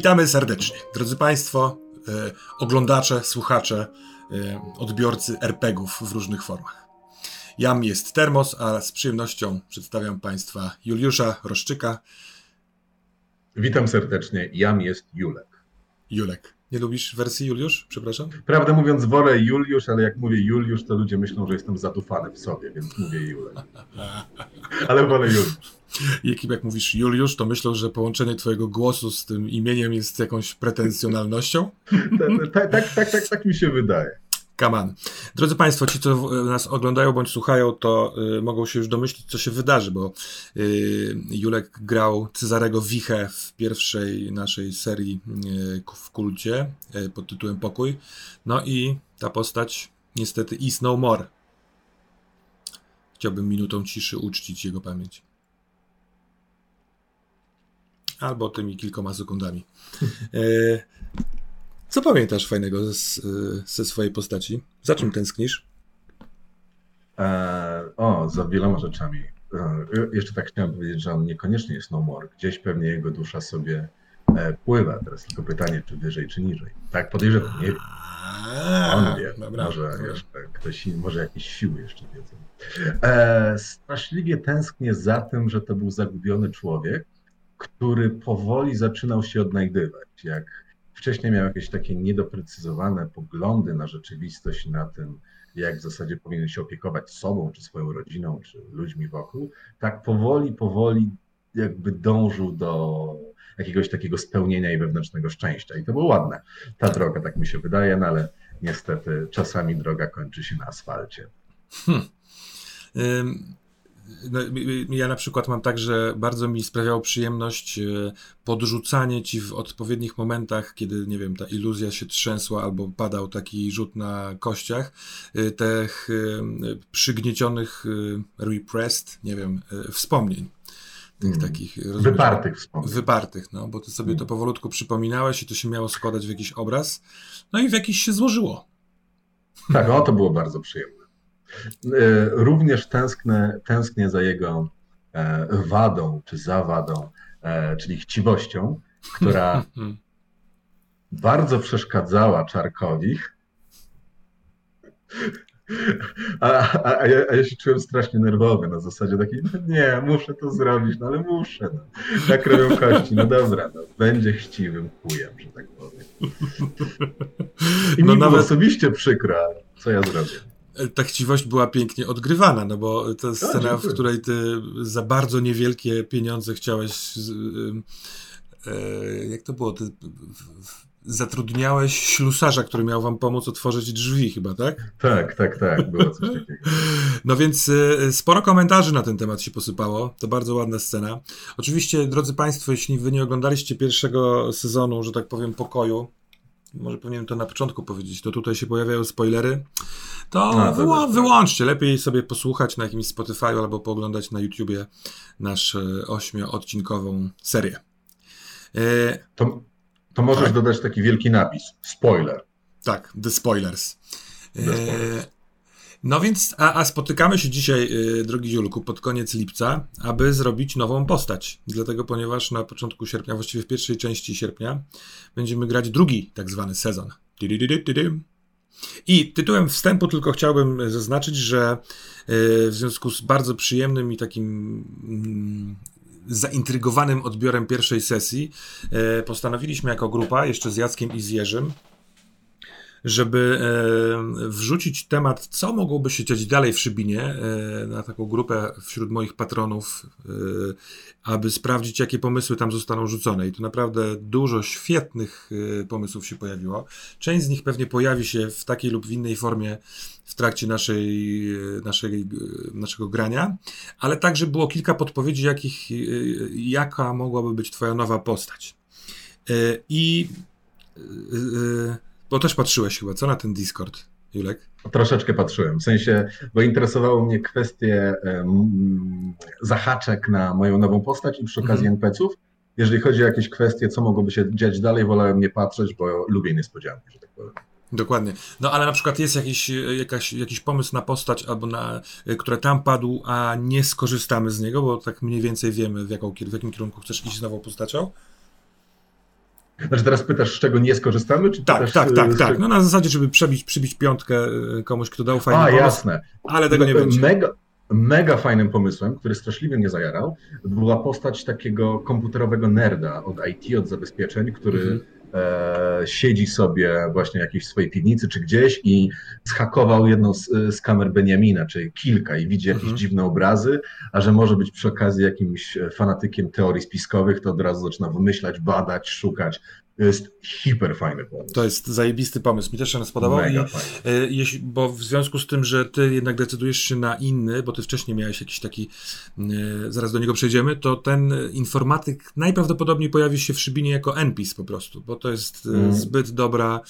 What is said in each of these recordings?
Witamy serdecznie, drodzy Państwo, e, oglądacze, słuchacze, e, odbiorcy RPGów w różnych formach. Jam jest Termos, a z przyjemnością przedstawiam Państwa Juliusza Roszczyka. Witam serdecznie, Jam jest Julek. Julek. Nie lubisz wersji Juliusz? Przepraszam. Prawdę mówiąc, wolę Juliusz, ale jak mówię Juliusz, to ludzie myślą, że jestem zadufany w sobie, więc mówię Julek. Ale wolę Juliusz. I jak mówisz Juliusz, to myślą, że połączenie twojego głosu z tym imieniem jest jakąś pretensjonalnością? tak, tak, tak, tak, tak mi się wydaje. Kaman. Drodzy Państwo, ci, co nas oglądają bądź słuchają, to y, mogą się już domyślić, co się wydarzy, bo y, Julek grał Cezarego Wichę w pierwszej naszej serii y, w kulcie y, pod tytułem Pokój. No i ta postać niestety is no more. Chciałbym minutą ciszy uczcić jego pamięć. Albo tymi kilkoma sekundami. Y, co pamiętasz fajnego z, ze swojej postaci? Za czym tęsknisz? E, o, za wieloma rzeczami. E, jeszcze tak chciałem powiedzieć, że on niekoniecznie jest no more. Gdzieś pewnie jego dusza sobie e, pływa. Teraz tylko pytanie, czy wyżej, czy niżej. Tak, podejrzewam, nie wiem. On wie, dobra, może dobra. jeszcze ktoś, może jakieś siły jeszcze wiedzą. E, straszliwie tęsknię za tym, że to był zagubiony człowiek, który powoli zaczynał się odnajdywać. Jak wcześniej miał jakieś takie niedoprecyzowane poglądy na rzeczywistość na tym, jak w zasadzie powinien się opiekować sobą, czy swoją rodziną, czy ludźmi wokół, tak powoli, powoli jakby dążył do jakiegoś takiego spełnienia i wewnętrznego szczęścia. I to było ładne. Ta droga, tak mi się wydaje, no ale niestety czasami droga kończy się na asfalcie. Hmm. No, ja na przykład mam tak, że bardzo mi sprawiało przyjemność e, podrzucanie ci w odpowiednich momentach, kiedy, nie wiem, ta iluzja się trzęsła albo padał taki rzut na kościach, e, tych e, przygniecionych, repressed, nie wiem, wspomnień tych mm. takich wypartych wspomnień. Wypartych, no, bo ty sobie to powolutku przypominałeś i to się miało składać w jakiś obraz, no i w jakiś się złożyło. Tak, o to było bardzo przyjemne. E, również tęsknę, tęsknię za jego e, wadą czy zawadą, e, czyli chciwością, która bardzo przeszkadzała Czarkowi. A, a, a, ja, a, ja, się czułem strasznie nerwowy na zasadzie takiej, no nie, muszę to zrobić, no ale muszę. No. Tak robią kości, no dobra, no, będzie chciwym kujem, że tak powiem. I no mi nawet... osobiście przykro, co ja zrobię ta chciwość była pięknie odgrywana, no bo to scena, w której ty za bardzo niewielkie pieniądze chciałeś. E, jak to było? Ty zatrudniałeś ślusarza, który miał wam pomóc otworzyć drzwi, chyba, tak? Tak, tak, tak, było coś takiego. No więc e, sporo komentarzy na ten temat się posypało. To bardzo ładna scena. Oczywiście, drodzy Państwo, jeśli wy nie oglądaliście pierwszego sezonu, że tak powiem, pokoju, może powinienem to na początku powiedzieć, to tutaj się pojawiają spoilery, to no, wyłączcie. Lepiej sobie posłuchać na jakimś Spotify albo pooglądać na YouTubie naszą e, ośmioodcinkową serię. E... To, to możesz tak? dodać taki wielki napis. Spoiler. Tak, The Spoilers. The spoilers. E... No więc, a, a, spotykamy się dzisiaj, yy, drogi Julku, pod koniec lipca, aby zrobić nową postać. Dlatego, ponieważ na początku sierpnia, właściwie w pierwszej części sierpnia, będziemy grać drugi tak zwany sezon. I tytułem wstępu tylko chciałbym zaznaczyć, że yy, w związku z bardzo przyjemnym i takim mm, zaintrygowanym odbiorem pierwszej sesji, yy, postanowiliśmy jako grupa, jeszcze z Jackiem i z Jerzym, żeby e, wrzucić temat, co mogłoby się dziać dalej w Szybinie, e, na taką grupę wśród moich patronów, e, aby sprawdzić, jakie pomysły tam zostaną rzucone. I tu naprawdę dużo świetnych pomysłów się pojawiło. Część z nich pewnie pojawi się w takiej lub w innej formie w trakcie naszej, naszej, naszego grania, ale także było kilka podpowiedzi, jakich, jaka mogłaby być Twoja nowa postać. I bo też patrzyłeś chyba, co na ten Discord, Julek? Troszeczkę patrzyłem, w sensie, bo interesowało mnie kwestie um, zahaczek na moją nową postać i przy okazji mhm. NPC-ów. Jeżeli chodzi o jakieś kwestie, co mogłoby się dziać dalej, wolałem nie patrzeć, bo lubię niespodzianki, że tak powiem. Dokładnie. No ale na przykład jest jakiś, jakaś, jakiś pomysł na postać, albo na, który tam padł, a nie skorzystamy z niego, bo tak mniej więcej wiemy, w, jaką, w jakim kierunku chcesz iść z nową postacią? Znaczy teraz pytasz, z czego nie skorzystamy? Czy tak, tak, tak, tak. No na zasadzie, żeby przebić, przybić piątkę komuś, kto dał fajny A, pomysł, jasne. Ale tego nie będzie. Mega, mega fajnym pomysłem, który straszliwie mnie zajarał, była postać takiego komputerowego nerda od IT, od zabezpieczeń, który mhm. E, siedzi sobie właśnie w jakiejś swojej piwnicy czy gdzieś i zhakował jedną z, z kamer Beniamina, czyli kilka i widzi jakieś mhm. dziwne obrazy, a że może być przy okazji jakimś fanatykiem teorii spiskowych, to od razu zaczyna wymyślać, badać, szukać. To jest hiper fajny pomysł. To jest zajebisty pomysł. Mi też się spodobał. Mega I. Jeśli, bo w związku z tym, że ty jednak decydujesz się na inny, bo ty wcześniej miałeś jakiś taki, e, zaraz do niego przejdziemy, to ten informatyk najprawdopodobniej pojawi się w Szybinie jako NPIS po prostu, bo to jest mm. zbyt dobra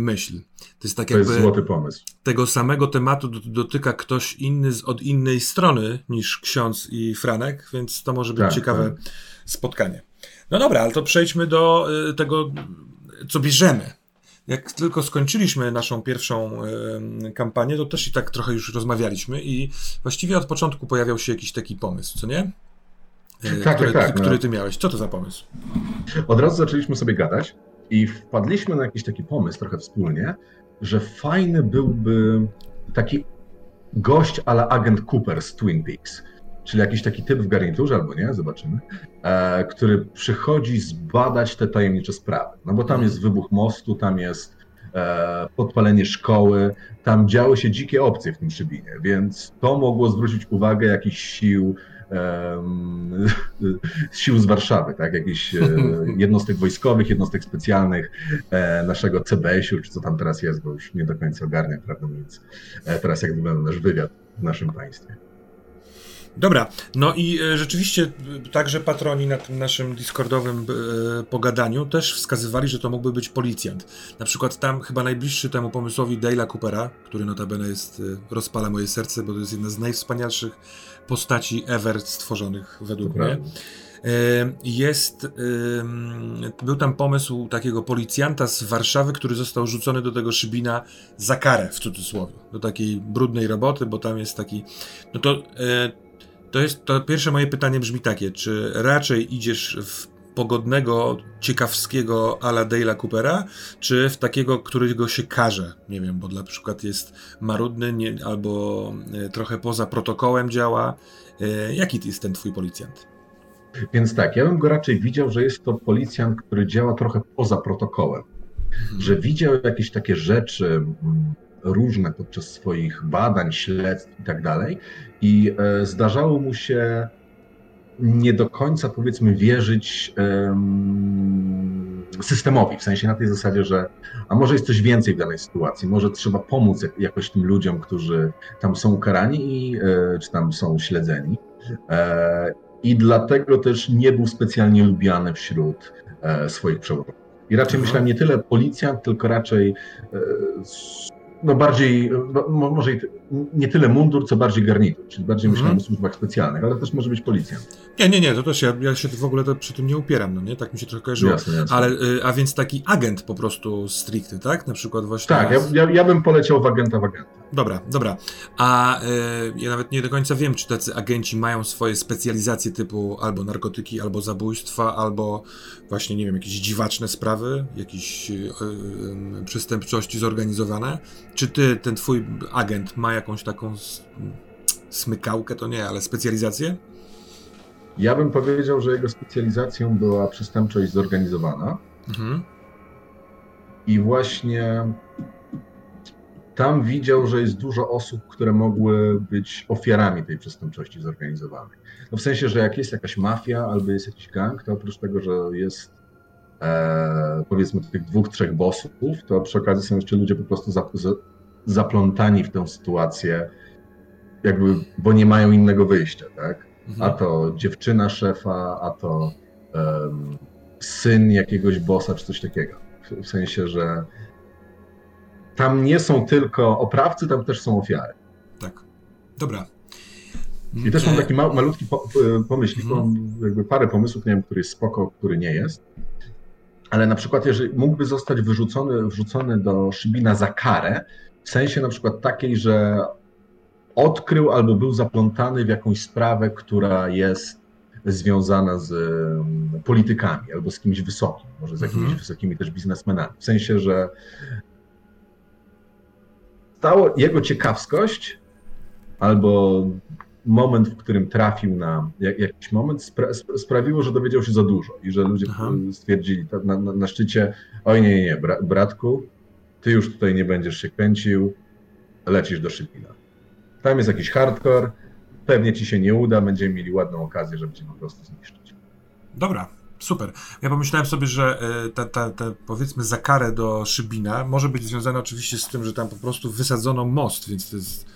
myśl. To jest tak to jakby jest złoty pomysł. tego samego tematu dotyka ktoś inny z, od innej strony niż ksiądz i Franek, więc to może być tak, ciekawe tak. spotkanie. No dobra, ale to przejdźmy do y, tego, co bierzemy. Jak tylko skończyliśmy naszą pierwszą y, kampanię, to też i tak trochę już rozmawialiśmy i właściwie od początku pojawiał się jakiś taki pomysł, co nie? Y, tak, który, tak, tak, który no. ty miałeś. Co to za pomysł? Od razu zaczęliśmy sobie gadać i wpadliśmy na jakiś taki pomysł trochę wspólnie, że fajny byłby taki gość ale agent Cooper z Twin Peaks czyli jakiś taki typ w garniturze, albo nie, zobaczymy, e, który przychodzi zbadać te tajemnicze sprawy. No bo tam jest wybuch mostu, tam jest e, podpalenie szkoły, tam działy się dzikie opcje w tym Szybinie, więc to mogło zwrócić uwagę jakichś sił, sił z Warszawy, tak? jakichś e, jednostek wojskowych, jednostek specjalnych e, naszego CBS-u, czy co tam teraz jest, bo już nie do końca ogarniam, prawdę mówiąc, e, teraz jak wygląda nasz wywiad w naszym państwie. Dobra, no i e, rzeczywiście e, także patroni na tym naszym Discordowym e, pogadaniu też wskazywali, że to mógłby być policjant. Na przykład tam chyba najbliższy temu pomysłowi Dale'a Coopera, który notabene jest, rozpala moje serce, bo to jest jedna z najwspanialszych postaci ever stworzonych według mnie. Jest, był tam pomysł takiego policjanta z Warszawy, który został rzucony do tego szybina za karę, w cudzysłowie, do takiej brudnej roboty, bo tam jest taki, no to to jest to pierwsze moje pytanie brzmi takie, czy raczej idziesz w pogodnego, ciekawskiego ala Dale'a Coopera, czy w takiego, którego się karze? Nie wiem, bo na przykład jest marudny nie, albo e, trochę poza protokołem działa. E, jaki jest ten twój policjant? Więc tak, ja bym go raczej widział, że jest to policjant, który działa trochę poza protokołem. Mhm. Że widział jakieś takie rzeczy, mm, różne podczas swoich badań, śledztw i tak dalej. I e, zdarzało mu się nie do końca, powiedzmy, wierzyć systemowi, w sensie na tej zasadzie, że a może jest coś więcej w danej sytuacji, może trzeba pomóc jakoś tym ludziom, którzy tam są ukarani i, e, czy tam są śledzeni. E, I dlatego też nie był specjalnie lubiany wśród swoich przełożonych. I raczej mhm. myślałem nie tyle policjant, tylko raczej no bardziej, no, może nie tyle mundur, co bardziej garnitur, czyli bardziej mm. myślałem o służbach specjalnych, ale też może być policjant. Nie, nie, nie, to też ja, ja się w ogóle to, przy tym nie upieram, no nie, tak mi się trochę kojarzyło. Jasne, jasne. Ale, y, a więc taki agent po prostu stricte, tak? Na przykład właśnie... Tak, ja, ja, ja bym poleciał w agenta w agenta. Dobra, dobra. A y, ja nawet nie do końca wiem, czy tacy agenci mają swoje specjalizacje typu albo narkotyki, albo zabójstwa, albo właśnie, nie wiem, jakieś dziwaczne sprawy, jakieś y, y, przestępczości zorganizowane. Czy ty, ten twój agent ma jakąś taką smykałkę, to nie, ale specjalizację? Ja bym powiedział, że jego specjalizacją była przestępczość zorganizowana. Mhm. I właśnie tam widział, że jest dużo osób, które mogły być ofiarami tej przestępczości zorganizowanej. No w sensie, że jak jest jakaś mafia albo jest jakiś gang, to oprócz tego, że jest e, powiedzmy tych dwóch, trzech bossów, to przy okazji są jeszcze ludzie po prostu za, za, zaplątani w tę sytuację, jakby, bo nie mają innego wyjścia, tak? Mhm. A to dziewczyna szefa, a to um, syn jakiegoś bossa, czy coś takiego. W, w sensie, że tam nie są tylko oprawcy, tam też są ofiary. Tak. Dobra. I też mam taki malutki po, pomyślik, mhm. jakby parę pomysłów, nie wiem, który jest spoko, który nie jest. Ale na przykład, jeżeli mógłby zostać wyrzucony, wrzucony do Szybina za karę, w sensie na przykład takiej, że odkrył albo był zaplątany w jakąś sprawę, która jest związana z politykami albo z kimś wysokim, może z jakimiś mhm. wysokimi też biznesmenami. W sensie, że stało jego ciekawskość albo moment, w którym trafił na jak, jakiś moment, spra sprawiło, że dowiedział się za dużo i że ludzie Aha. stwierdzili na, na, na, szczycie, oj nie, nie, nie, bratku, ty już tutaj nie będziesz się kręcił, lecisz do Szybina. Tam jest jakiś hardcore, pewnie ci się nie uda, będziemy mieli ładną okazję, żeby cię po prostu zniszczyć. Dobra, super. Ja pomyślałem sobie, że e, ta, ta, ta powiedzmy za karę do Szybina może być związana oczywiście z tym, że tam po prostu wysadzono most, więc to jest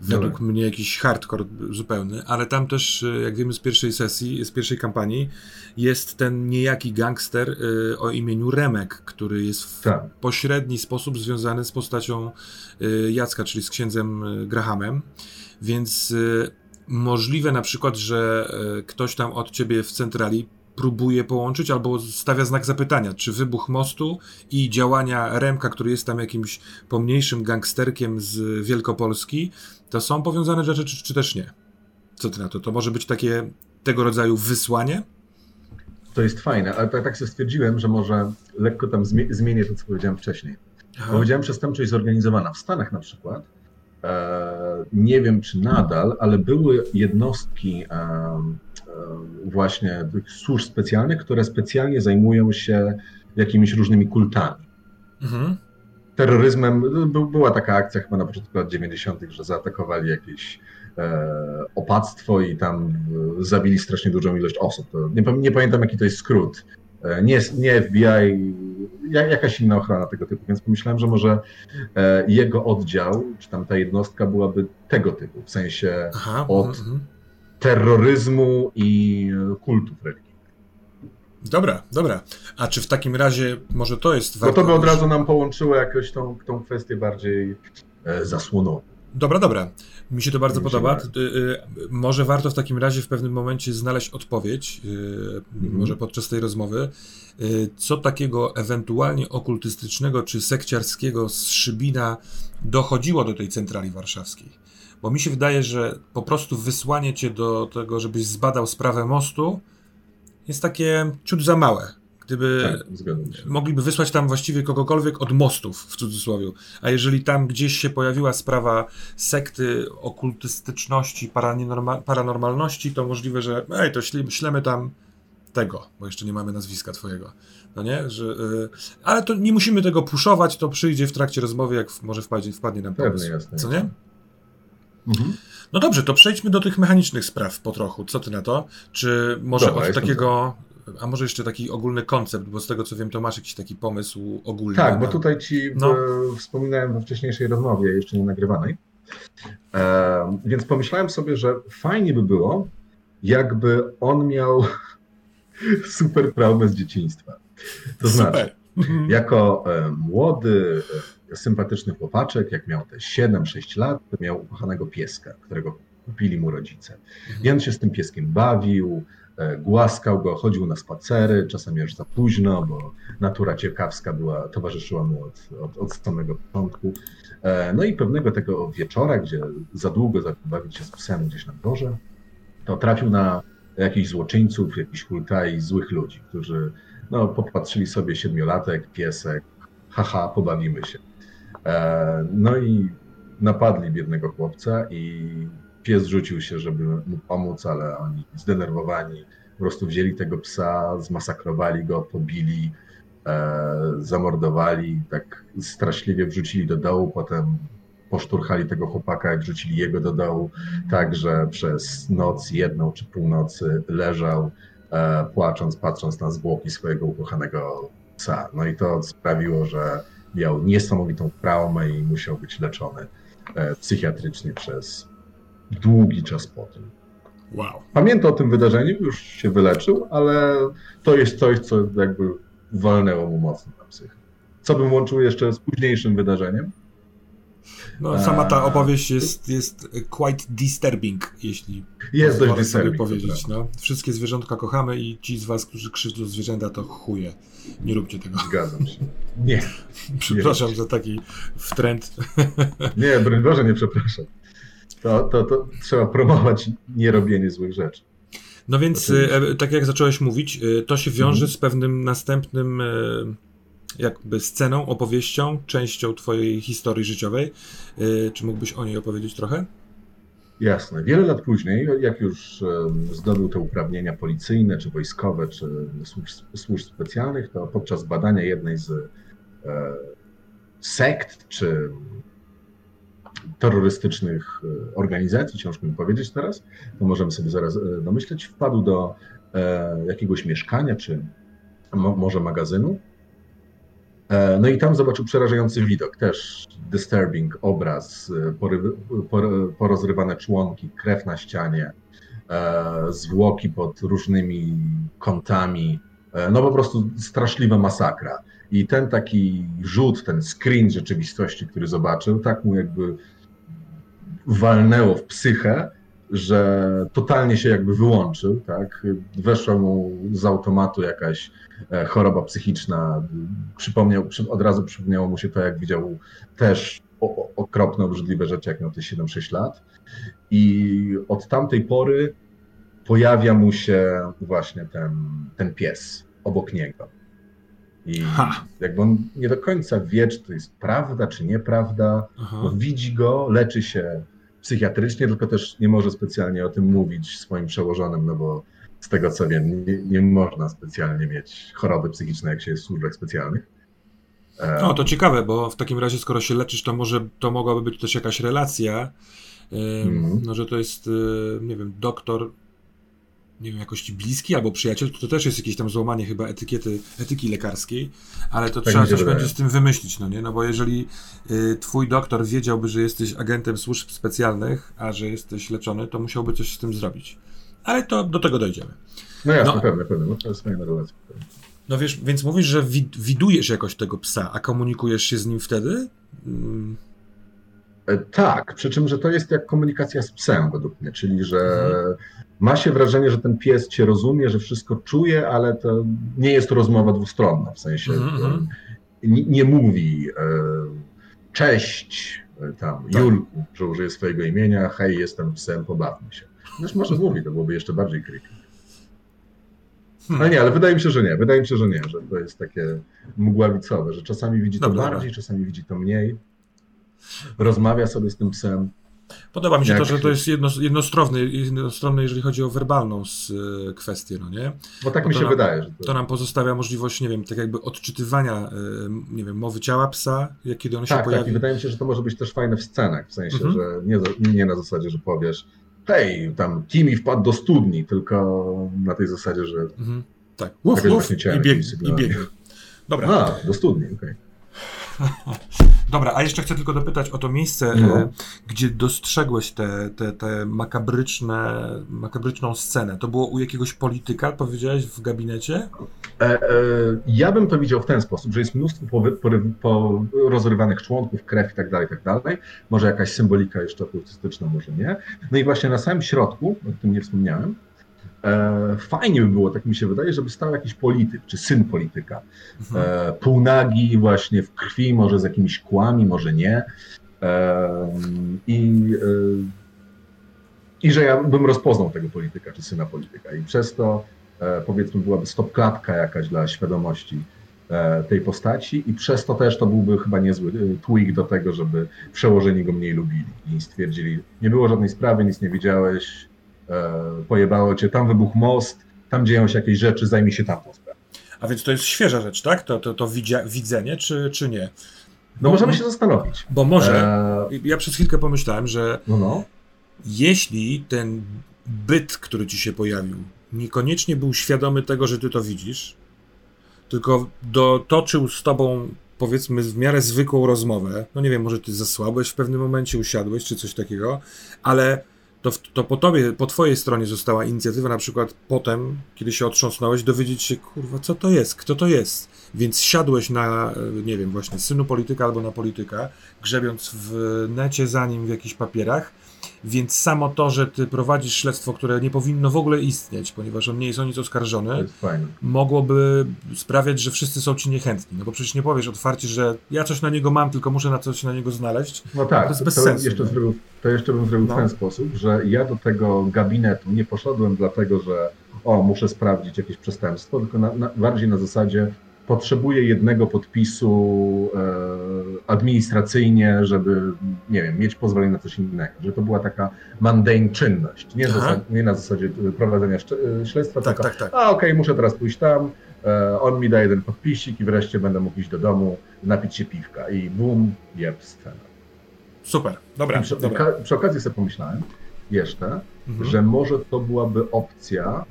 według mnie jakiś hardcore zupełny, ale tam też, e, jak wiemy z pierwszej sesji, z pierwszej kampanii, jest ten niejaki gangster e, o imieniu Remek, który jest w tak. pośredni sposób związany z postacią Jacka, czyli z księdzem Grahamem. Więc możliwe na przykład, że ktoś tam od ciebie w centrali próbuje połączyć albo stawia znak zapytania, czy wybuch mostu i działania Remka, który jest tam jakimś pomniejszym gangsterkiem z Wielkopolski, to są powiązane rzeczy, czy, czy też nie? Co ty na to? To może być takie tego rodzaju wysłanie? To jest fajne, ale tak, tak sobie stwierdziłem, że może lekko tam zmienię to, co powiedziałem wcześniej. Aha. Powiedziałem przestępczość zorganizowana. W Stanach na przykład, e, nie wiem czy nadal, ale były jednostki e, E, właśnie tych służb specjalnych, które specjalnie zajmują się jakimiś różnymi kultami. Mhm. Terroryzmem, była taka akcja chyba na początku lat 90., że zaatakowali jakieś e, opactwo i tam zabili strasznie dużą ilość osób. Nie, nie, pamiętam jaki to jest skrót. E, nie, nie FBI, jakaś inna ochrona tego typu, więc pomyślałem, że może e, jego oddział, czy tam ta jednostka byłaby tego typu, w sensie Aha, od mhm terroryzmu i kultów religijnych. Dobra, dobra. A czy w takim razie może to jest warto... Bo to by od razu nam połączyło jakoś tą, tą kwestię bardziej e, zasłonową. Dobra, dobra. Mi się to bardzo podoba. Y, y, może warto w takim razie w pewnym momencie znaleźć odpowiedź, y, mhm. może podczas tej rozmowy, co takiego ewentualnie okultystycznego czy sekciarskiego z Szybina dochodziło do tej centrali warszawskiej. Bo mi się wydaje, że po prostu wysłanie cię do tego, żebyś zbadał sprawę mostu, jest takie ciut za małe. Gdyby tak, mogliby wysłać tam właściwie kogokolwiek od mostów, w cudzysłowie. A jeżeli tam gdzieś się pojawiła sprawa sekty, okultystyczności, paranormalności, to możliwe, że ej, to ślemy tam tego, bo jeszcze nie mamy nazwiska twojego. No nie? Że, yy, ale to nie musimy tego puszować, to przyjdzie w trakcie rozmowy, jak w, może wpadnie, wpadnie nam pomysł. Pewnie, jasne, co nie? Mhm. No dobrze, to przejdźmy do tych mechanicznych spraw po trochu. Co ty na to? Czy może Dobra, od takiego. A może jeszcze taki ogólny koncept, bo z tego co wiem, to masz jakiś taki pomysł ogólny. Tak, bo tutaj ci no. wspominałem we wcześniejszej rozmowie, jeszcze nie nagrywanej. E, więc pomyślałem sobie, że fajnie by było, jakby on miał super traumę z dzieciństwa. To super. znaczy, mhm. jako e, młody, sympatyczny chłopaczek, jak miał te 7-6 lat, miał ukochanego pieska, którego kupili mu rodzice. Mhm. I on się z tym pieskiem bawił, e, głaskał go, chodził na spacery, czasami już za późno, bo natura ciekawska była, towarzyszyła mu od, od, od samego początku. E, no i pewnego tego wieczora, gdzie za długo bawić się z psem gdzieś na dworze, to trafił na jakichś złoczyńców, jakichś hultaj, złych ludzi, którzy no, popatrzyli sobie siedmiolatek, piesek, haha, pobawimy się. E, no i napadli biednego chłopca i pies rzucił się, żeby mu pomóc, ale oni zdenerwowani po prostu wzięli tego psa, zmasakrowali go, pobili, e, zamordowali, tak straszliwie wrzucili do dołu, potem poszturchali tego chłopaka i wrzucili jego do dołu, tak że przez noc, jedną czy północy leżał, płacząc, patrząc na zwłoki swojego ukochanego psa. No i to sprawiło, że miał niesamowitą traumę i musiał być leczony e, psychiatrycznie przez długi czas po tym. Wow. Pamięta o tym wydarzeniu, już się wyleczył, ale to jest coś, co jakby walnęło mu mocno na psychę. Co bym łączył jeszcze z późniejszym wydarzeniem? No, sama ta opowieść jest, jest quite disturbing, jeśli jest dość disturbing, sobie powiedzieć. No. Wszystkie zwierzątka kochamy i ci z was, którzy krzywdzą zwierzęta, to chuje. Nie róbcie tego. Zgadzam się. Nie. Przepraszam nie za taki wtręt. Nie, broń Boże, nie przepraszam. To, to, to trzeba promować nierobienie złych rzeczy. No więc, e, tak jak zacząłeś mówić, e, to się wiąże mhm. z pewnym następnym e, jakby sceną, opowieścią, częścią twojej historii życiowej. Czy mógłbyś o niej opowiedzieć trochę? Jasne. Wiele lat później, jak już zdobył te uprawnienia policyjne, czy wojskowe, czy służb, służb specjalnych, to podczas badania jednej z sekt, czy terrorystycznych e, organizacji, ciężko mi powiedzieć teraz, to możemy sobie zaraz e, domyśleć, wpadł do e, jakiegoś mieszkania, czy może magazynu. No i tam zobaczył przerażający widok, też disturbing obraz, porozrywane członki, krew na ścianie, zwłoki pod różnymi kątami, no po prostu straszliwa masakra. I ten taki rzut, ten screen rzeczywistości, który zobaczył, tak mu jakby walnęło w psychę, że totalnie się jakby wyłączył, tak? Weszła mu z automatu jakaś e, choroba psychiczna. Przypomniał, od razu przypomniało mu się to, jak widział też okropne, obrzydliwe rzeczy, jak miał te 7-6 lat. I od tamtej pory pojawia mu się właśnie ten, ten pies obok niego. I ha. jakby on nie do końca wie, czy to jest prawda, czy nieprawda, bo widzi go, leczy się psychiatrycznie, tylko też nie może specjalnie o tym mówić swoim przełożonym, no bo z tego co wiem, nie, nie można specjalnie mieć choroby psychicznej, jak się jest w służbach specjalnych. No, to ciekawe, bo w takim razie, skoro się leczysz, to może to mogłaby być też jakaś relacja, mm. no, że to jest, y, nie wiem, doktor nie wiem, jakości bliski albo przyjaciel, to, to też jest jakieś tam złamanie chyba etykiety, etyki lekarskiej, ale to tak trzeba coś będzie z tym wymyślić, no nie? No bo jeżeli y, twój doktor wiedziałby, że jesteś agentem służb specjalnych, a że jesteś leczony, to musiałby coś z tym zrobić. Ale to do tego dojdziemy. No jasne, no, pewnie, pewnie. No to jest fajna relacja. No wiesz, więc mówisz, że widujesz jakoś tego psa, a komunikujesz się z nim wtedy? Hmm. Tak, przy czym, że to jest jak komunikacja z psem według mnie, czyli że mhm ma się wrażenie, że ten pies cię rozumie, że wszystko czuje, ale to nie jest to rozmowa dwustronna, w sensie mm -hmm. nie, nie, mówi e, cześć e, tam tak. Julku, że użyje swojego imienia, hej, jestem psem, pobawmy się. Zresztą może mówi, to byłoby jeszcze bardziej creepy. Hmm. Ale nie, ale wydaje mi się, że nie. Wydaje mi się, że nie, że to jest takie mgławicowe, że czasami widzi to dobra, bardziej, czasami widzi to mniej. Rozmawia sobie z tym psem. Podoba mi się to, że to jest jedno, jednostronne, jednostronne, jeżeli chodzi o werbalną z, y, kwestię, no nie? Bo tak Bo mi się nam, wydaje. Że to... to... nam pozostawia możliwość, nie wiem, tak jakby odczytywania, y, nie wiem, mowy ciała psa, jak kiedy on tak, się pojawi. Tak, i wydaje mi się, że to może być też fajne w scenach, w sensie, mhm. że nie, nie na zasadzie, że powiesz hej, tam Kimi wpadł do studni, tylko na tej zasadzie, że mhm. tak, uf, uf, i biegnie. I biegnie. Dobra. A, do studni, okej. Okay. Dobra, a jeszcze chcę tylko dopytać o to miejsce, no. e, gdzie dostrzegłeś tę te, te, te makabryczne, makabryczną scenę. To było u jakiegoś polityka, powiedziałeś, w gabinecie? E, e, ja bym to widział w ten sposób, że jest mnóstwo po, po, po rozrywanych członków, krew i tak dalej, tak dalej. Może jakaś symbolika jeszcze okultystyczna, może nie. No i właśnie na samym środku, o tym nie wspomniałem, E, fajnie by było, tak mi się wydaje, żeby stał jakiś polityk, czy syn polityka. Mhm. E, półnagi właśnie w krwi, może z jakimiś kłami, może nie. E, I, I że ja bym rozpoznał tego polityka, czy syna polityka. I przez to powiedzmy byłaby stopklatka jakaś dla świadomości tej postaci i przez to też to byłby chyba niezły tweak do tego, żeby przełożeni go mniej lubili i stwierdzili, nie było żadnej sprawy, nic nie widziałeś, E, pojebało cię, tam wybuchł most, tam dzieją się jakieś rzeczy, zajmij się tamtą sprawą. A więc to jest świeża rzecz, tak? To, to, to widzia, widzenie, czy, czy nie? No możemy się zastanowić. Bo może, e... ja przez chwilkę pomyślałem, że no, no. jeśli ten byt, który ci się pojawił, niekoniecznie był świadomy tego, że ty to widzisz, tylko dotoczył z tobą powiedzmy w miarę zwykłą rozmowę, no nie wiem, może ty zasłabłeś w pewnym momencie, usiadłeś czy coś takiego, ale to, to po tobie, po twojej stronie została inicjatywa, na przykład potem, kiedy się otrząsnąłeś, dowiedzieć się, kurwa, co to jest, kto to jest. Więc siadłeś na, e, nie wiem, właśnie synu polityka albo na polityka, grzebiąc w necie za nim w jakichś papierach Więc samo to, że ty prowadzisz śledztwo, które nie powinno w ogóle istnieć, ponieważ on nie jest o nic oskarżony, mogłoby sprawiać, że wszyscy są ci niechętni. No bo przecież nie powiesz otwarcie, że ja coś na niego mam, tylko muszę na coś na niego znaleźć. No tak, to jest bez to sensu. Jeszcze zrobił, to jeszcze bym zrobił no. w ten sposób, że ja do tego gabinetu nie poszedłem dlatego, że o, muszę sprawdzić jakieś przestępstwo, tylko na, na, bardziej na zasadzie potrzebuje jednego podpisu e, administracyjnie, żeby, nie wiem, mieć pozwolenie na coś innego. Że to była taka mundane czynność, nie, nie na zasadzie prowadzenia e, śledztwa, tak, tylko, tak, tak. a okej, okay, muszę teraz pójść tam, e, on mi da jeden podpisik i wreszcie będę mógł iść do domu, napić się piwka i bum, jeb, scena. Super, dobra. Przy, dobra. przy okazji sobie pomyślałem jeszcze, mhm. że może to byłaby opcja,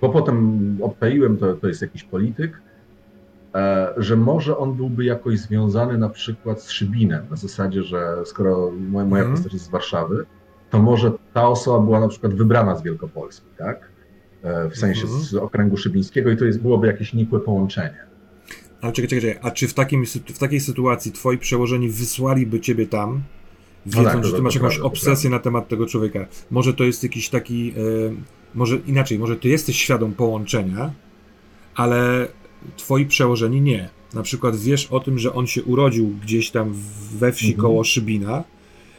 bo potem obtaiłem, to, to jest jakiś polityk, E, że może on byłby jakoś związany na przykład z Szybinem, na zasadzie, że skoro moja, moja mm. postać jest z Warszawy, to może ta osoba była na przykład wybrana z Wielkopolski, tak? E, w sensie mm. z okręgu szybińskiego i to jest, byłoby jakieś nikłe połączenie. Ale czekaj, czekaj, czekaj. a czy w, takim, w takiej sytuacji twoi przełożeni wysłaliby ciebie tam, wiedząc, no tak, że ty masz jakąś obsesję na temat tego człowieka? Może to jest jakiś taki, e, może inaczej, może ty jesteś świadom połączenia, ale twoi przełożeni nie. Na przykład wiesz o tym, że on się urodził gdzieś tam we wsi mhm. koło Szybina,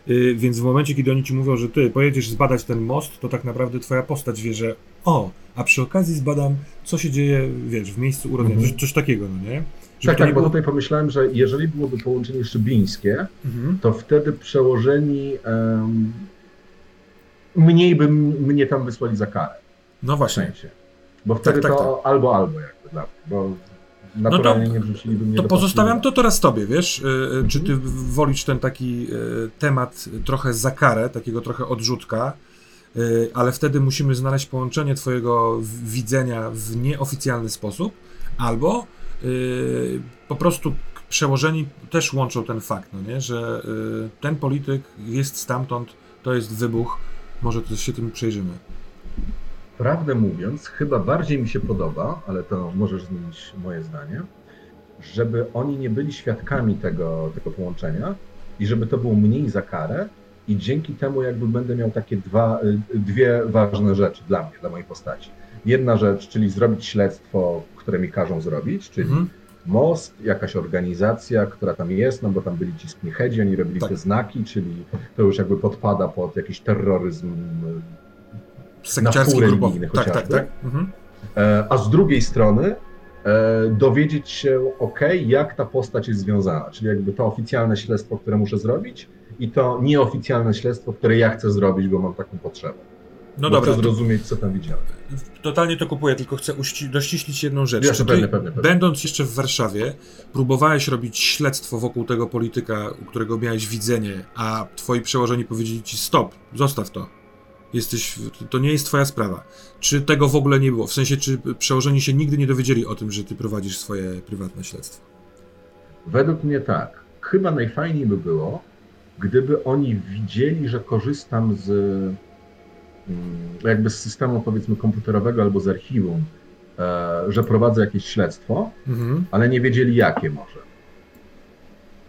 yy, więc w momencie, kiedy oni ci mówią, że ty pojedziesz zbadać ten most, to tak naprawdę twoja postać wie, że o, a przy okazji zbadam, co się dzieje, wiesz, w miejscu urodzenia, mhm. coś, coś, takiego, no nie? Żeby tak, tak, było... bo tutaj pomyślałem, że jeżeli byłoby połączenie szybińskie, mhm. to wtedy przełożeni um, mniej by mnie tam wysłali za karę. No właśnie. W sensie. Bo wtedy tak, tak, to tak. albo albo jakby dla mnie, bo naturalnie no to, nie wrzuciliby mnie To pozostawiam to teraz tobie, wiesz? Mhm. Czy ty wolisz ten taki temat trochę za karę, takiego trochę odrzutka, ale wtedy musimy znaleźć połączenie twojego widzenia w nieoficjalny sposób, albo po prostu przełożeni też łączą ten fakt, no nie? że ten polityk jest stamtąd, to jest wybuch, może też się tym przejrzymy. Prawdę mówiąc, chyba bardziej mi się podoba, ale to możesz zmienić moje zdanie, żeby oni nie byli świadkami tego, tego połączenia i żeby to było mniej za karę i dzięki temu jakby będę miał takie dwa, y, dwie ważne rzeczy dla mnie, dla mojej postaci. Jedna rzecz, czyli zrobić śledztwo, które mi każą zrobić, czyli mhm. most, jakaś organizacja, która tam jest, no bo tam byli ci skinheadzi, oni robili tak. te znaki, czyli to już jakby podpada pod jakiś terroryzm sekciarski grupowy. Tak, tak, tak. Mhm. E, a z drugiej strony e, dowiedzieć się, ok, jak ta postać jest związana, czyli jakby to oficjalne śledztwo, które muszę zrobić i to nieoficjalne śledztwo, które ja chcę zrobić, bo mam taką potrzebę. No dobra. Chcę zrozumieć, co tam widziałem. Totalnie to kupuję, tylko chcę dościślić jedną rzecz. Ja pewnie, pewnie, pewnie. Będąc jeszcze w Warszawie, próbowałeś robić śledztwo wokół tego polityka, u którego miałeś widzenie, a twoi przełożeni powiedzieli ci stop, zostaw to. Jesteś, to nie jest twoja sprawa. Czy tego w ogóle nie było? W sensie, czy przełożeni się nigdy nie dowiedzieli o tym, że ty prowadzisz swoje prywatne śledztwo? Według mnie tak. Chyba najfajniej by było, gdyby oni widzieli, że korzystam z mm, jakby z systemu powiedzmy komputerowego albo z archiwum, e, że prowadzę jakieś śledztwo, mhm. ale nie wiedzieli jakie może.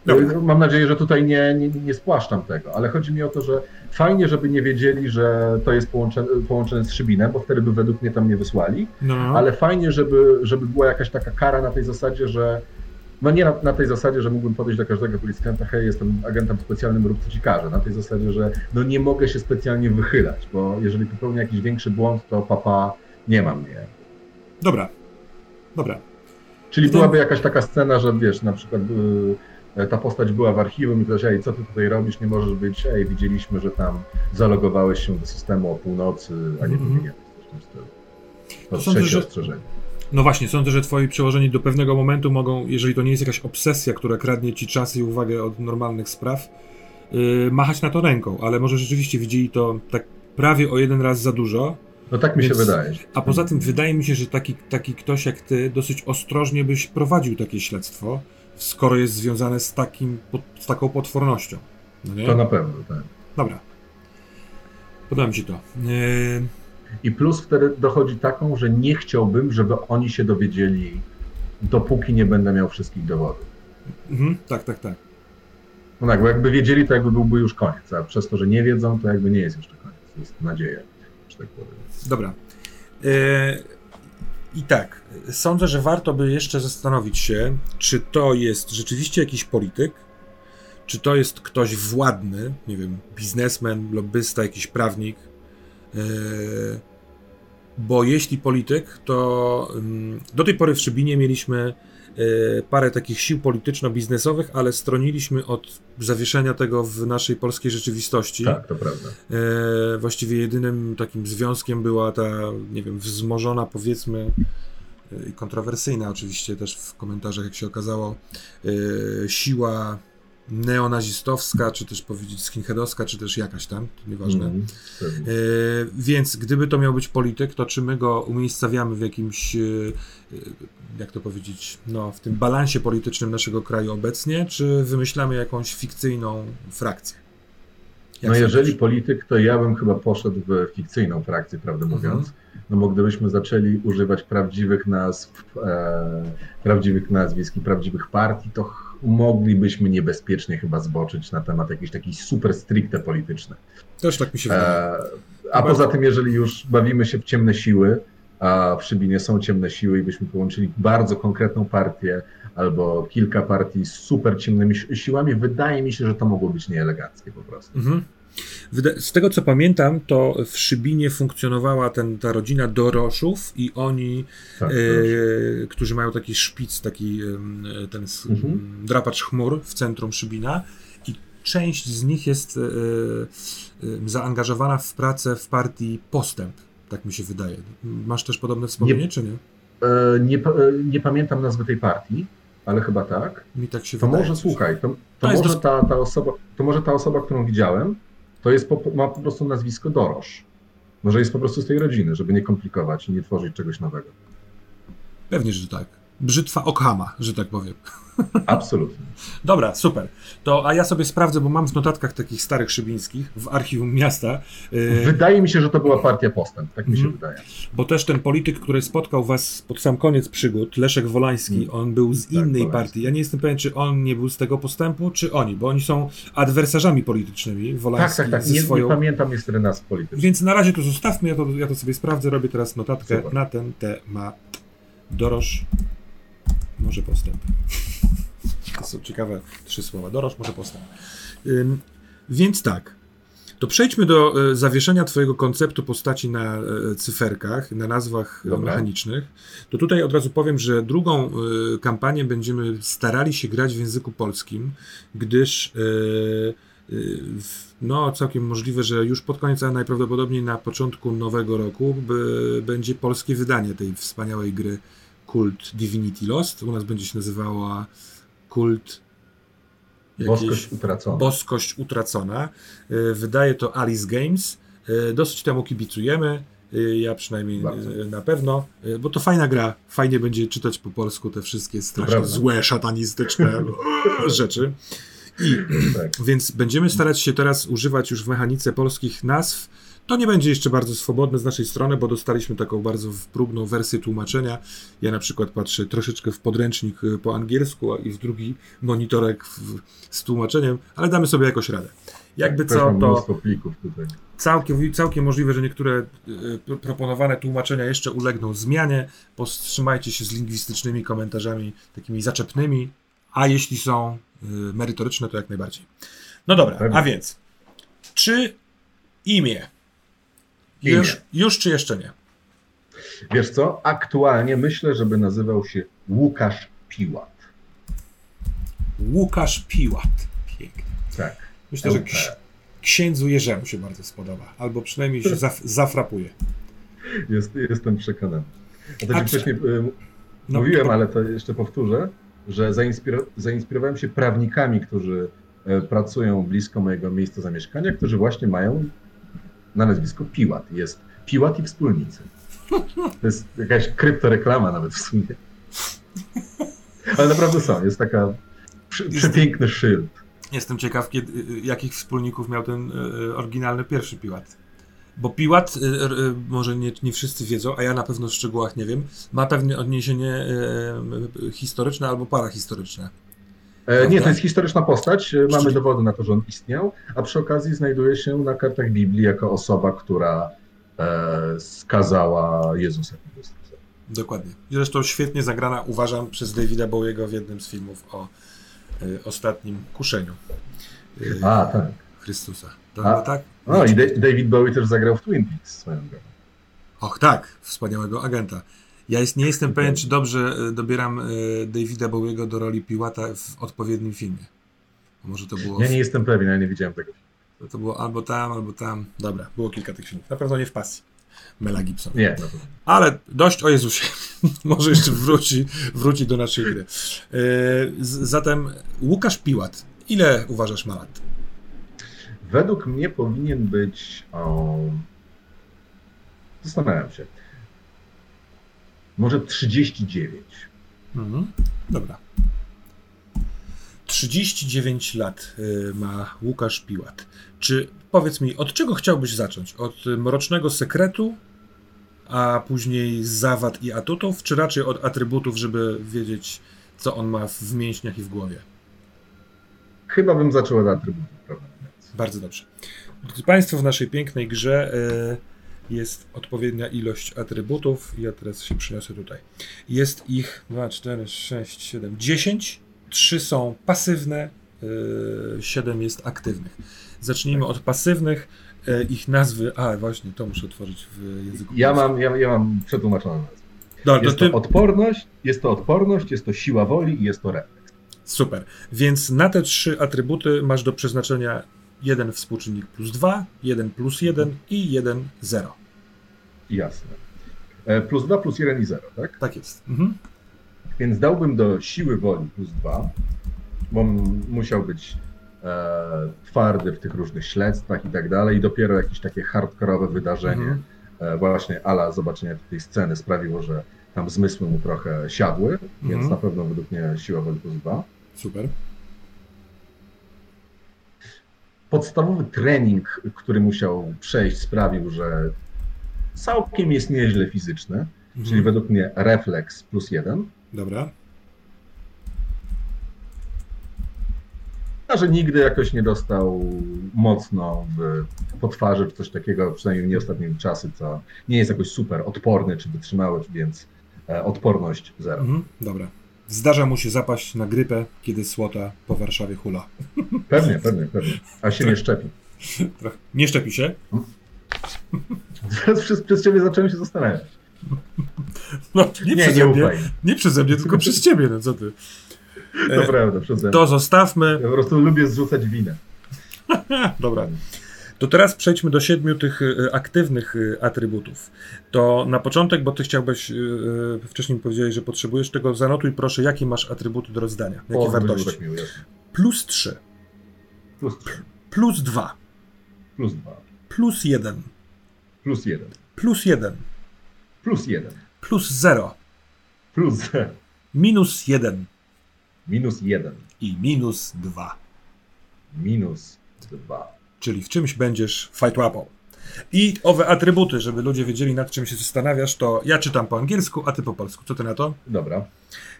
Dobra. Mam nadzieję, że tutaj nie, nie, nie spłaszczam tego, ale chodzi mi o to, że fajnie, żeby nie wiedzieli, że to jest połączone, połączone z Szybinem, bo wtedy by według mnie tam nie wysłali, no. ale fajnie, żeby, żeby była jakaś taka kara na tej zasadzie, że no nie na, na, tej zasadzie, że mógłbym podejść do każdego policjanta, hej, jestem agentem specjalnym, rób co ci każe. Na tej zasadzie, że no nie mogę się specjalnie wychylać, bo jeżeli popełnię jakiś większy błąd, to papa nie ma mnie. Dobra, dobra. Czyli byłaby jakaś taka scena, że wiesz, na przykład... Yy, ta postać była w archiwum i ktoś, ej, co ty tutaj robisz, nie możesz być, ej, widzieliśmy, że tam zalogowałeś się do systemu o północy, a nie mm -hmm. coś w tym stylu. To, to trzecie że... ostrzeżenie. No właśnie, sądzę, że twoi przełożeni do pewnego momentu mogą, jeżeli to nie jest jakaś obsesja, która kradnie ci czas i uwagę od normalnych spraw, yy, machać na to ręką, ale może rzeczywiście widzieli to tak prawie o jeden raz za dużo. No tak mi więc, się wydaje. A poza tym wydaje mi się, że taki, taki ktoś jak ty dosyć ostrożnie byś prowadził takie śledztwo, skoro jest związane z, takim, z taką potwornością. No to na pewno, tak. Dobra. Podoba mi się to. E, I plus wtedy dochodzi taką, że nie chciałbym, żeby oni się dowiedzieli, dopóki nie będę miał wszystkich dowodów. Mhm, tak, tak, tak. No tak, bo jakby wiedzieli, to jakby byłby już koniec, a przez to, że nie wiedzą, to jakby nie jest jeszcze koniec. Jest nadzieja, że tak powiem. Dobra. E, I tak, sądzę, że warto by jeszcze zastanowić się, czy to jest rzeczywiście jakiś polityk, czy to jest ktoś władny, nie wiem, biznesmen, lobbysta, jakiś prawnik. E, bo jeśli polityk, to mm, do tej pory w Szybinie mieliśmy parę takich sił polityczno-biznesowych, ale stroniliśmy od zawieszenia tego w naszej polskiej rzeczywistości. Tak, to prawda. E, właściwie jedynym takim związkiem była ta, nie wiem, wzmożona, powiedzmy, e, i kontrowersyjna oczywiście też w komentarzach, jak się okazało, siła neonazistowska, czy też powiedzieć skinheadowska, czy też jakaś tam, to nieważne. Mm, e, więc gdyby to miał być polityk, to czy my go umiejscawiamy w jakimś, e, jak to powiedzieć, no, w tym balansie politycznym naszego kraju obecnie, czy wymyślamy jakąś fikcyjną frakcję? Jak no jeżeli polityk, to ja bym chyba poszedł w fikcyjną frakcję, prawdę mhm. mówiąc. No bo gdybyśmy zaczęli używać prawdziwych nazw, e, prawdziwych nazwisk i prawdziwych partii, to moglibyśmy niebezpiecznie chyba zboczyć na temat jakiejś takiej super stricte polityczne. Też tak mi się wydaje. E, a poza tym, jeżeli już bawimy się w ciemne siły, a w Szybinie są ciemne siły i byśmy połączyli bardzo konkretną partię albo kilka partii z super ciemnymi siłami, wydaje mi się, że to mogło być nieeleganckie po prostu. Mhm. Z tego co pamiętam, to w Szybinie funkcjonowała ten, ta rodzina Doroszów i oni, tak, e, którzy mają taki szpic, taki ten mhm. drapacz chmur w centrum Szybina i część z nich jest e, e, zaangażowana w pracę w partii Postęp, tak mi się wydaje. Masz też podobne wspomnienie, nie, czy nie? E, nie, nie pamiętam nazwy tej partii, ale chyba tak. Mi tak się to wydaje. może, słuchaj, to, to, to może ta, ta osoba, to może ta osoba, którą widziałem, to jest po, ma po prostu nazwisko Dorosz. Może jest po prostu z tej rodziny, żeby nie komplikować i nie tworzyć czegoś nowego. Pewnie, że tak. Brzytwa Okhama, że tak powiem. Absolutnie. Dobra, super. To, a ja sobie sprawdzę, bo mam w notatkach takich starych szybińskich w archiwum miasta. Y, wydaje mi się, że to była partia postęp, tak mi się mm. wydaje. Bo też ten polityk, który spotkał was pod sam koniec przygód, Leszek Wolański, mm. on był z tak, innej Wolański. partii. Ja nie jestem pewien, czy on nie był z tego postępu, czy oni, bo oni są adwersarzami politycznymi. Wolański tak, tak, tak. Nie, swoją... nie pamiętam niestety nas politycznych. Więc na razie to zostawmy, ja to, ja to sobie sprawdzę, robię teraz notatkę Super. na ten temat. Doroż może postęp. To są ciekawe trzy słowa. Doroż, może postęp. Ym, więc tak. To przejdźmy do e, zawieszenia Twojego konceptu postaci na e, cyferkach, na nazwach e, Dobra. mechanicznych. To tutaj od razu powiem, że drugą kampanię będziemy starali się grać w języku polskim, gdyż no, całkiem możliwe, że już pod koniec, a najprawdopodobniej na początku nowego roku będzie polskie wydanie tej wspaniałej gry kult Divinity Lost. U nas będzie się nazywała kult. Boskość utracona. Boskość utracona. E, wydaje to Alice Games. E, dosyć temu kibicujemy. E, ja przynajmniej Bardzo. na pewno, bo to fajna gra. Fajnie będzie czytać po polsku te wszystkie strasznie złe, szatanistyczne rzeczy. I tak. więc będziemy starać się teraz używać już w mechanice polskich nazw to nie będzie jeszcze bardzo swobodne z naszej strony, bo dostaliśmy taką bardzo próbną wersję tłumaczenia. Ja na przykład patrzę troszeczkę w podręcznik y, po angielsku i w drugi monitorek w, z tłumaczeniem, ale damy sobie jakoś radę. Jakby tak, co, to całkiem, całkiem możliwe, że niektóre y, proponowane tłumaczenia jeszcze ulegną zmianie. Powstrzymajcie się z lingwistycznymi komentarzami takimi zaczepnymi, a jeśli są y, merytoryczne, to jak najbardziej. No dobra, a więc, czy imię już, już czy jeszcze nie? Wiesz co, aktualnie myślę, żeby nazywał się Łukasz Piłat. Łukasz Piłat. Pięknie. Tak. Myślę, że księdzu Jerzemu się bardzo spodoba. Albo przynajmniej się zaf zafrapuje. Jest, jestem przekonany. To wcześniej y, no, mówiłem, to... ale to jeszcze powtórzę, że zainspirowałem się prawnikami, którzy e, pracują blisko mojego miejsca zamieszkania, którzy właśnie mają na nazwisko Piłat. Jest Piłat i wspólnicy. To jest jakaś kryptoreklama nawet w sumie. Ale naprawdę są. Jest taka przepiękny szyld. Jestem ciekaw, kiedy, jakich wspólników miał ten e, oryginalny pierwszy Piłat. Bo Piłat, e, e, może nie, nie wszyscy wiedzą, a ja na pewno w szczegółach nie wiem, ma pewne odniesienie historyczne albo parahistoryczne. E, nie, to jest historyczna postać. E, mamy dowody na to, że on istniał, a przy okazji znajduje się na kartach Biblii jako osoba, która e, skazała Jezusa Chrystusa. Dokładnie. Zresztą świetnie zagrana, uważam, przez Davida Bowiego w jednym z filmów o ostatnim kuszeniu. A, tak. Chrystusa. To, a, tak? No i David Bowie też zagrał w Twin Peaks swoją drogą. Och, tak, wspaniałego agenta. Ja jest, nie jestem pewien, czy dobrze e, dobieram y, Davida Bowiego do roli Piłata w odpowiednim filmie. Może to było. Ja nie jestem pewien, ja nie widziałem tego. To, to było albo tam, albo tam. Dobra, było kilka tych filmów. Na pewno nie w pasji. Mela Gibson. Nie. Ale dość o Jezusie. Może jeszcze wróci, wróci do naszej gry. Yy, zatem Łukasz Piłat. Ile uważasz ma lat? Według mnie powinien być. O... Zastanawiam się. Może 39. Mhm. Dobra. 39 lat y, ma Łukasz Piłat. Czy powiedz mi, od czego chciałbyś zacząć? Od mrocznego sekretu, a później zawad i atutów, czy raczej od atrybutów, żeby wiedzieć, co on ma w mięśniach i w głowie? Chyba bym zaczął od atrybutów, prawda? Bardzo dobrze. Drodzy Państwo, w naszej pięknej grze y, jest odpowiednia ilość atrybutów. Ja teraz się przyniosę tutaj. Jest ich 2, 4, 6, 7, 10. 3 są pasywne, 7 y, jest aktywnych. Zacznijmy od pasywnych. E, ich nazwy. A, właśnie, to muszę otworzyć w języku. Ja mam, ja, ja mam przetłumaczone nazwy. No, jest to, ty... odporność, jest to odporność, jest to siła woli i jest to refleks. Super. Więc na te trzy atrybuty masz do przeznaczenia jeden współczynnik plus 2, jeden plus 1 i jeden 0. Jasne. E, plus 2, plus 1 i 0, tak? Tak jest. Mhm. Więc dałbym do siły woli plus 2, bo musiał być e, twardy w tych różnych śledztwach i tak dalej. I dopiero jakieś takie hardkorowe wydarzenie, mhm. e, właśnie ala zobaczenia tej sceny sprawiło, że tam zmysły mu trochę siadły, mhm. więc na pewno według mnie siła woli plus dwa. Super. Podstawowy trening, który musiał przejść, sprawił, że całkiem jest nieźle fizyczny, mhm. czyli według mnie refleks plus jeden. Dobra. a że nigdy jakoś nie dostał mocno w, po twarzy czy coś takiego, przynajmniej nie ostatnimi czasy, co nie jest jakoś super odporny czy wytrzymały, więc e, odporność zero. Mhm, dobra. Zdarza mu się zapaść na grypę, kiedy słota po Warszawie hula. Pewnie, pewnie, pewnie. A się nie szczepi. Nie szczepi się? Przez, przez ciebie zacząłem się zastanawiać. No, nie, nie, przeze nie mnie, nie przeze mnie, tylko przez ciebie, no co ty. To e, prawda, przeze To zostawmy. Ja po prostu lubię zrzucać winę. Dobra. To teraz przejdźmy do siedmiu tych e, aktywnych e, atrybutów. To na początek, bo ty chciałbyś, wcześniej powiedziałeś, że potrzebujesz tego, zanotuj proszę, jakie masz atrybuty do rozdania, jakie o, wartości. Tak plus 3. Plus 3. Plus 2. Plus 2. Plus 1. Plus 1. Plus 1. Plus 1. Plus 0. Plus 0. Minus 1. Minus 1. I minus 2. Minus 2. Czyli w czymś będziesz fajtłapą. I owe atrybuty, żeby ludzie wiedzieli, nad czym się zastanawiasz, to ja czytam po angielsku, a ty po polsku. Co ty na to? Dobra.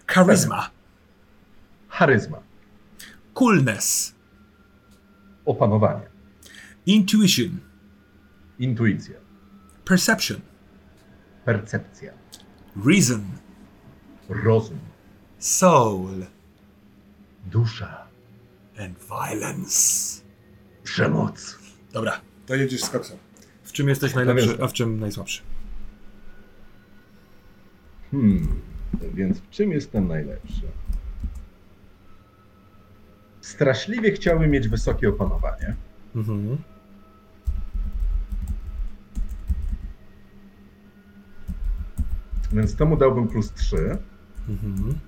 Charisma. Charyzma. Coolness. Opanowanie. Intuition. Intuicja. Perception. Percepcja. Reason. Rozum. Soul. Dusza. And violence. Przemoc. Dobra, to jedziesz z koksem. W czym jesteś najlepszy, a w czym najsłabszy? Hmm, więc w czym jestem najlepszy? Straszliwie chciałbym mieć wysokie opanowanie. Mhm. Więc temu dałbym plus 3. Mhm.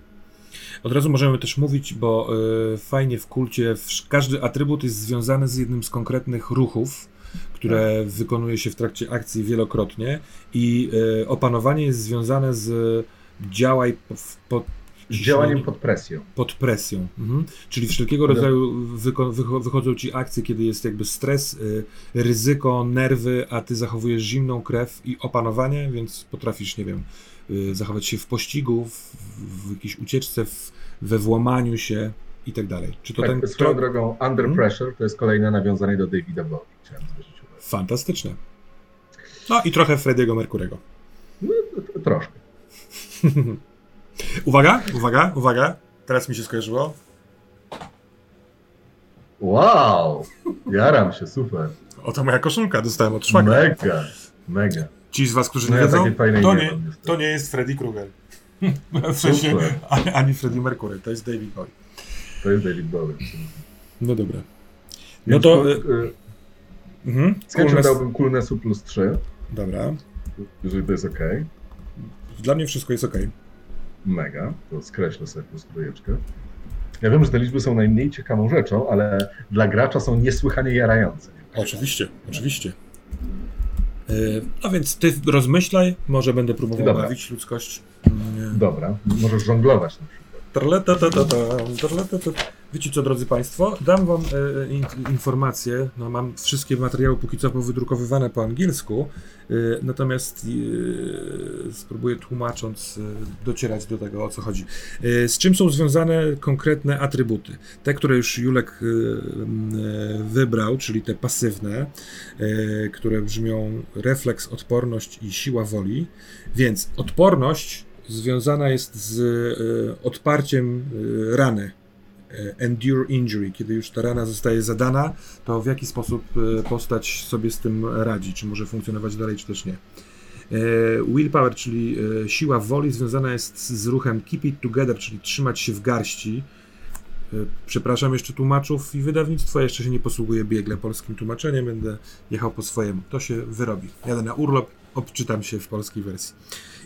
Od razu możemy też mówić, bo y, fajnie w kulcie w, każdy atrybut jest związany z jednym z konkretnych ruchów, które tak. wykonuje się w trakcie akcji wielokrotnie i y, opanowanie jest związane z działaj pod z działaniem pod presją. Pod presją. Mhm. Czyli wszelkiego rodzaju wyko wychodzą ci akcje, kiedy jest jakby stres, y, ryzyko, nerwy, a ty zachowujesz zimną krew i opanowanie, więc potrafisz, nie wiem, zachować się w pościgu, w, w jakiejś ucieczce, w, we włamaniu się, i tak dalej. Czy to tak, ten... Swoją drogą Under hmm? Pressure to jest kolejne nawiązanie do Davida Bowie. Chciałem zwrócić uwagę. Fantastyczne. No i trochę Frediego Merkurego. No, troszkę. uwaga, uwaga, uwaga. Teraz mi się skojarzyło. Wow! Jaram się, super. Oto moja koszulka, dostałem od szwagra. Mega, mega. Ci z was, którzy no nie ja wiedzą, to nie, to nie jest Freddy Krueger. W sensie ani, ani Freddie Mercury, to jest David Bowie. To jest David Bowie. No dobra. No Więc to... Y, mhm. Coolness... dałbym Coolnessu plus 3. Dobra. Jeżeli to jest ok. Dla mnie wszystko jest ok. Mega. To skreślę sobie plus trójeczkę. Ja wiem, że te liczby są najmniej ciekawą rzeczą, ale dla gracza są niesłychanie jarające. Oczywiście, oczywiście. E, no więc ty rozmyślaj, może będę próbował Dobra. bawić ludzkość. Dobra, możesz żonglować na przykład. Wiecie co, drodzy Państwo, dam Wam e, informację, no mam wszystkie materiały póki co powydrukowywane po angielsku, e, natomiast e, spróbuję tłumacząc docierać do tego, o co chodzi. Z czym są związane konkretne atrybuty? Te, które już Julek wybrał, czyli te pasywne, które brzmią refleks, odporność i siła woli, więc odporność związana jest z e, odparciem e, rany. E, endure injury, kiedy już ta rana zostaje zadana, to w jaki sposób postać sobie z tym radzi, czy może funkcjonować dalej, czy też nie. Willpower, czyli siła woli, związana jest z ruchem keep it together, czyli trzymać się w garści. Przepraszam jeszcze tłumaczów i wydawnictwo, jeszcze się nie posługuję biegle polskim tłumaczeniem, będę jechał po swojemu. To się wyrobi. Jadę na urlop, obczytam się w polskiej wersji.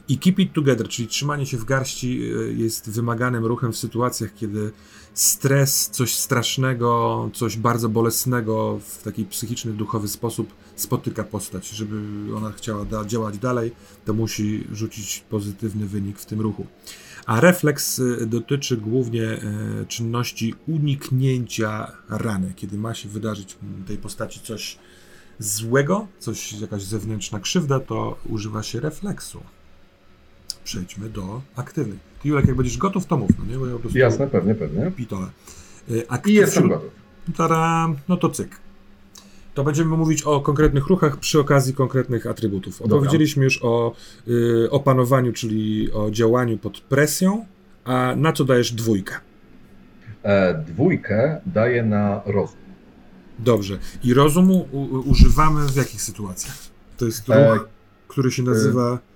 I keep it together, czyli trzymanie się w garści e, jest wymaganym ruchem w sytuacjach, kiedy stres, coś strasznego, coś bardzo bolesnego w taki psychiczny, duchowy sposób spotyka postać. Żeby ona chciała da działać dalej, to musi rzucić pozytywny wynik w tym ruchu. A refleks e, dotyczy głównie e, czynności uniknięcia rany, kiedy ma się wydarzyć tej postaci coś złego, coś, jakaś zewnętrzna krzywda, to używa się refleksu przejdźmy do aktywnych. Ty, Julek, jak będziesz gotów, to mów, no nie? Bo ja po prostu Jasne, pewnie, pewnie. Pitole. Aktyw... I jestem gotów. Tara, no to cyk. To będziemy mówić o konkretnych ruchach przy okazji konkretnych atrybutów. Opowiedzieliśmy już o y, opanowaniu, czyli o działaniu pod presją, a na co dajesz dwójkę? E, dwójkę daję na rozum. Dobrze. I rozumu u, używamy w jakich sytuacjach? To jest ruch, e, który się nazywa... E,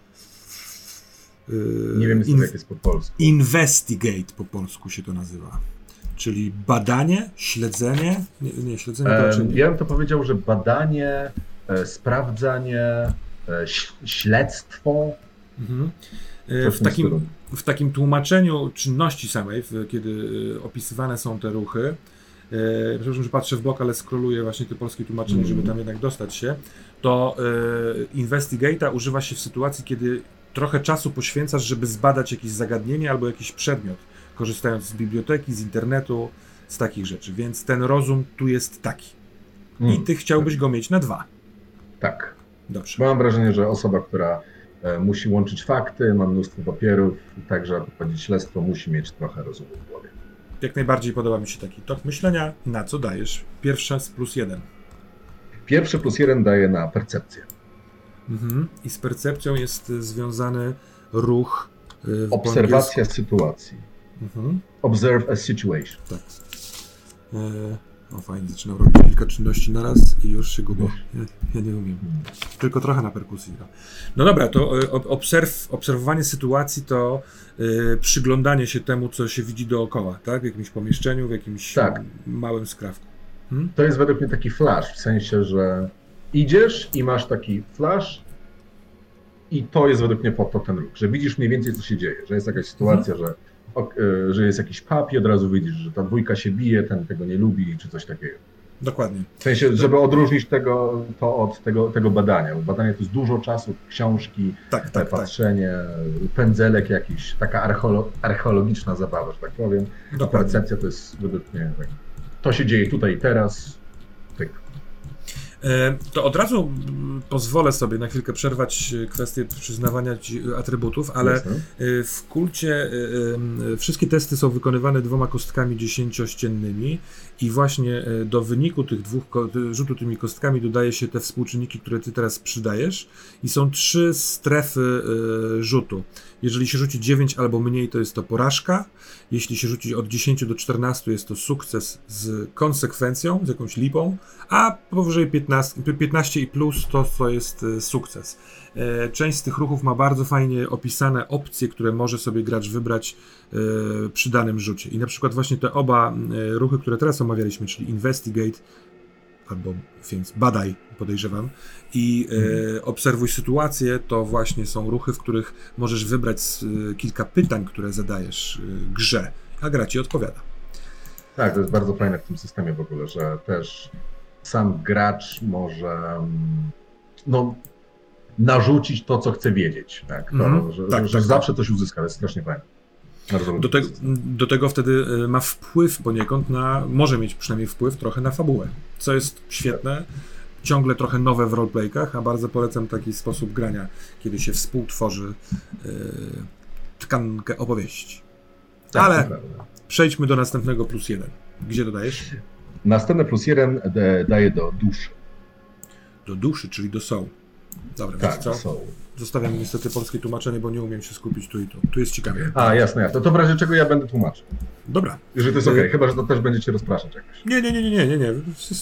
nie wiem, in, jak jest po polsku. Investigate po polsku się to nazywa. Czyli badanie, śledzenie. Nie, nie śledzenie to raczej... Ja bym to powiedział, że badanie, e, sprawdzanie, e, śledztwo. Mhm. E, w, takim, w takim tłumaczeniu czynności samej, kiedy opisywane są te ruchy, e, przepraszam, że patrzę w blok, ale skroluję właśnie te polskie tłumaczenie, mm. żeby tam jednak dostać się, to e, investigate'a używa się w sytuacji, kiedy trochę czasu poświęcasz, żeby zbadać jakieś zagadnienie albo jakiś przedmiot, korzystając z biblioteki, z internetu, z takich rzeczy. Więc ten rozum tu jest taki. I hmm. ty chciałbyś go mieć na dwa. Tak. Dobrze. Mam wrażenie, że osoba, która e, musi łączyć fakty, ma mnóstwo papierów, także aby prowadzić śledztwo, musi mieć trochę rozumu w głowie. Jak najbardziej podoba mi się taki tok myślenia. Na co dajesz? Pierwsze z plus jeden. Pierwszy plus jeden daje na percepcję. Mhm. I z percepcją jest związany ruch. Y, Obserwacja sytuacji. Mhm. Observe a situation. Tak. E, o fajnie, zaczynam robić kilka czynności na raz i już się gubię. Ja, ja nie umiem. Tylko trochę na perkusji. No, no dobra, to e, obserw, obserwowanie sytuacji to y, przyglądanie się temu, co się widzi dookoła, tak? W jakimś pomieszczeniu, w jakimś tak. małym skrawku. Hmm? To jest według mnie taki flash, w sensie, że idziesz i masz taki flash i to jest według mnie po to ten ruch, że widzisz mniej więcej, co się dzieje, że jest jakaś sytuacja, mhm. że, e, że jest jakiś pap i od razu widzisz, że ta dwójka się bije, ten tego nie lubi, czy coś takiego. Dokładnie. W sensie, żeby odróżnić tego, to od tego, tego badania. Bo badanie to jest dużo czasu, książki, tak, tak, tak. patrzenie, tak. pędzelek jakiś, taka archeolo archeologiczna zabawa, że tak powiem. Dokładnie. Percepcja to jest według mnie tak. To się dzieje tutaj i teraz, to od razu pozwolę sobie na chwilkę przerwać kwestię przyznawania ci atrybutów, ale Jasne. w kulcie wszystkie testy są wykonywane dwoma kostkami dziesięciościennymi i właśnie do wyniku tych dwóch rzutu tymi kostkami dodaje się te współczynniki, które ty teraz przydajesz i są trzy strefy rzutu. Jeżeli się rzuci 9 albo mniej, to jest to porażka. Jeśli się rzuci od 10 do 14, jest to sukces z konsekwencją, z jakąś lipą, a powyżej 15, 15 i plus to, to jest e, sukces. E, część z tych ruchów ma bardzo fajnie opisane opcje, które może sobie gracz wybrać e, przy danym rzucie. I na przykład właśnie te oba ruchy, które teraz omawialiśmy, czyli Investigate albo więc badaj, podejrzewam, i e, obserwuj sytuację, to właśnie są ruchy, w których możesz wybrać e, kilka pytań, które zadajesz e, grze, a gra ci odpowiada. Tak, to jest bardzo fajne w tym systemie w ogóle, że też sam gracz może mm, no, narzucić to, co chce wiedzieć. Tak? To, mm -hmm. że, tak, że tak, zawsze tak. coś uzyska, to jest strasznie fajne. Do, te, do, tego wtedy e, ma wpływ poniekąd na, może mieć przynajmniej wpływ trochę na fabułę, co jest świetne. Ciągle trochę nowe w roleplaykach, a bardzo polecam taki sposób grania, kiedy się współtworzy yy, tkankę opowieści. Tak, Ale przejdźmy do następnego plus jeden. Gdzie dodajesz? Następne plus jeden daje do duszy. Do duszy, czyli do soul. Dobra, tak, co? Soul. Zostawiam niestety polskie tłumaczenie, bo nie umiem się skupić tu i tu. Tu jest ciekawie. A, jasne, jasne. To w razie czego ja będę tłumaczył. Dobra. Jeżeli to jest ok, chyba że to też będziecie rozpraszać jakoś. Nie, nie, nie, nie, nie, nie. nie.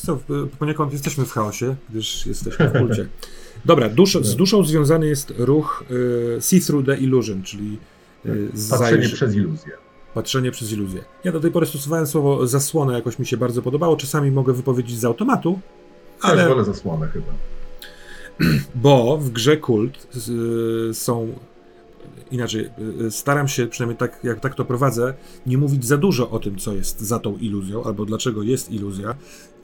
Co, poniekąd jesteśmy w chaosie, gdyż jesteśmy w kulcie. Dobra, dusz, z duszą związany jest ruch y, See Through the Illusion, czyli y, patrzenie przez iluzję. Patrzenie przez iluzję. Ja do tej pory stosowałem słowo zasłonę, jakoś mi się bardzo podobało. Czasami mogę wypowiedzieć z automatu, ale... Też wolę zasłonę chyba. Bo w grze kult y, są inaczej, y, staram się, przynajmniej tak jak tak to prowadzę, nie mówić za dużo o tym, co jest za tą iluzją, albo dlaczego jest iluzja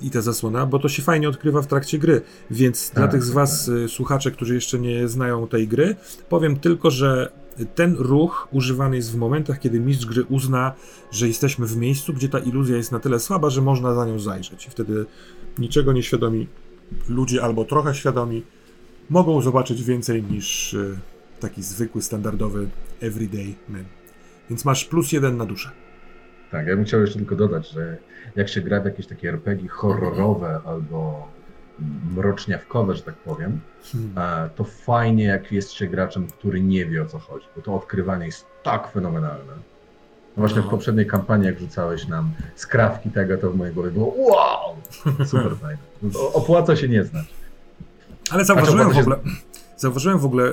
i ta zasłona, bo to się fajnie odkrywa w trakcie gry. Więc tak, dla tych z Was, tak. Y, słuchaczy, którzy jeszcze nie znają tej gry, powiem tylko, że ten ruch używany jest w momentach, kiedy mistrz gry uzna, że jesteśmy w miejscu, gdzie ta iluzja jest na tyle słaba, że można za nią zajrzeć. I wtedy niczego nieświadomi ludzie albo trochę świadomi mogą zobaczyć więcej niż e, taki zwykły, standardowy everyday man. Więc masz plus jeden na duszę. Tak, ja bym chciał jeszcze tylko dodać, że jak się gra w jakieś takie RPG horrorowe albo mroczniawkowe, że tak powiem, hmm. To fajnie jak jest się graczem, który nie wie o co chodzi, bo to odkrywanie jest tak fenomenalne. No właśnie no. w poprzedniej kampanii, jak rzucałeś nam skrawki tego, to w mojej głowie było wow, super fajne. Opłaca się nie znać. Ale zauważyłem w ogóle, zauważyłem w ogóle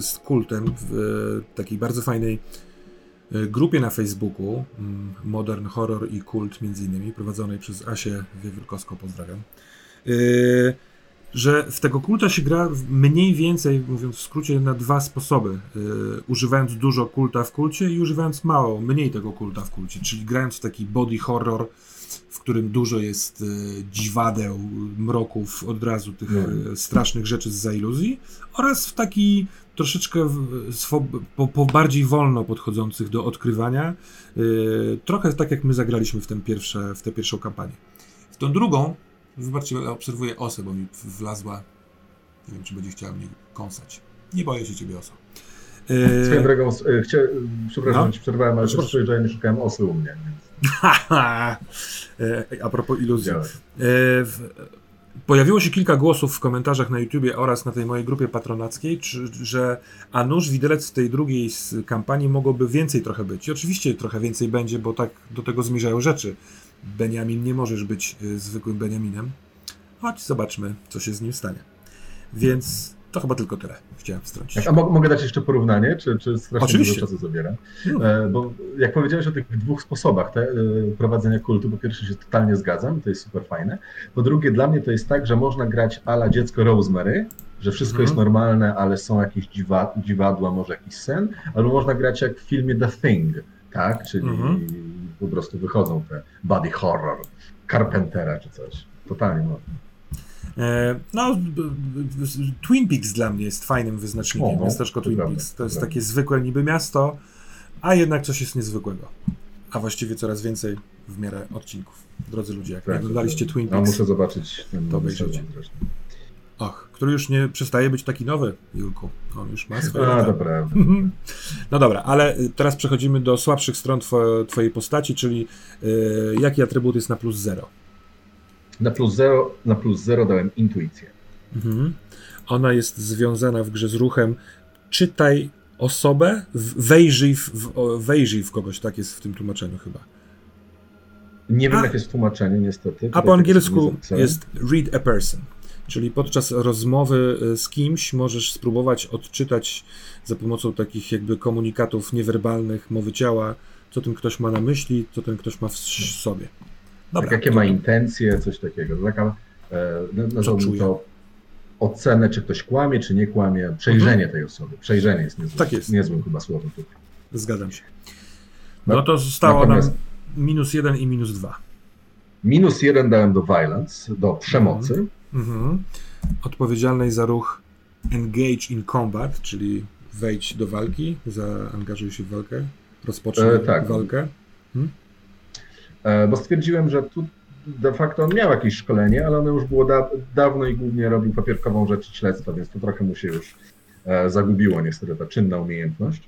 z kultem w e, takiej bardzo fajnej e, grupie na Facebooku mm, Modern Horror i Kult między innymi, prowadzonej przez Asię Wiewiórkowską, pozdrawiam, e, że w tego kulta się gra mniej więcej, mówiąc w skrócie, na dwa sposoby. Używając dużo kulta w kulcie i używając mało, mniej tego kulta w kulcie, czyli grając w taki body horror, którym dużo jest e, dziwadeł, mroków, od razu tych no. strasznych rzeczy z za iluzji, oraz w taki troszeczkę po, po, bardziej wolno podchodzących do odkrywania. E, trochę tak jak my zagraliśmy w, ten pierwsze, w tę pierwszą kampanię. W tą drugą, wybaczcie, obserwuję osę, bo mi wlazła. Nie wiem, czy będzie chciała mnie kąsać. Nie boję się ciebie oso. Swoją drogą, chcia... przepraszam, no? ci przerwałem, ale też że ja nie szukałem osy u mnie. Więc... E, a propos iluzji. E, pojawiło się kilka głosów w komentarzach na YouTubie oraz na tej mojej grupie patronackiej, że a nóż widelec w tej drugiej kampanii mogłoby więcej trochę być. I oczywiście trochę więcej będzie, bo tak do tego zmierzają rzeczy. Beniamin nie możesz być e, zwykłym Beniaminem. Chodź, zobaczmy, co się z nim stanie. Więc to chyba tylko tyle chciałem wstrącić. A mogę dać jeszcze porównanie, czy, czy strasznie Oczywiście. dużo czasu zabiera? Hmm. Bo jak powiedziałeś o tych dwóch sposobach te, e, prowadzenia kultu, po pierwsze się totalnie zgadzam, to jest super fajne. Po drugie, dla mnie to jest tak, że można grać ala dziecko Rosemary, że wszystko hmm. jest normalne, ale są jakieś dziwa, dziwadła, może jakiś sen, albo można grać jak w filmie The Thing, tak? Czyli hmm. po prostu wychodzą te body horror, Carpentera czy coś. Totalnie można. E, no, Twin Peaks dla mnie jest fajnym wyznacznikiem. O, miasteczko Twin Peaks. To jest takie zwykłe niby miasto, a jednak coś jest niezwykłego. a właściwie coraz więcej w miarę odcinków. Drodzy ludzie, jak tak, oglądaliście tak. Twin Peaks, muszę zobaczyć ten to obejrzyjcie. Och, który już nie przestaje być taki nowy, Julku. On już ma swoje. A, dobra. No dobra, ale teraz przechodzimy do słabszych stron two, Twojej postaci, czyli yy, jaki atrybut jest na plus zero? Na plus zero, na plus zero dałem intuicję. Mhm. Ona jest związana w grze z ruchem czytaj osobę, wejrzyj w, wejrzyj w kogoś, tak jest w tym tłumaczeniu chyba. Nie wiem, a, jakie jest tłumaczenie, niestety. A po angielsku jest read a person. Czyli podczas rozmowy e, z kimś możesz spróbować odczytać za pomocą takich jakby komunikatów niewerbalnych, mowy ciała, co ten ktoś ma na myśli, co ten ktoś ma w sobie. Dobra, tak, jakie to... ma intencje, coś takiego. Taka, e, nazwałbym to ocenę, czy ktoś kłamie, czy nie kłamie, przejrzenie mhm. tej osoby. Przejrzenie jest niezłym, tak jest. niezłym chyba słowem tutaj. Zgadzam się. No, no to zostało Natomiast... nam minus jeden i minus dwa. Minus jeden dałem do violence, do przemocy. Mhm. Mhm. Odpowiedzialnej za ruch engage in combat, czyli wejdź do walki, zaangażuj się w walkę, rozpocznij e, tak. walkę. Hmm? E, bo stwierdziłem, że tu de facto on miał jakieś szkolenie, ale ono już było da dawno i głównie robił papierkową rzecz śledztwa, więc to trochę mu się już e, zagubiło niestety ta czynna umiejętność.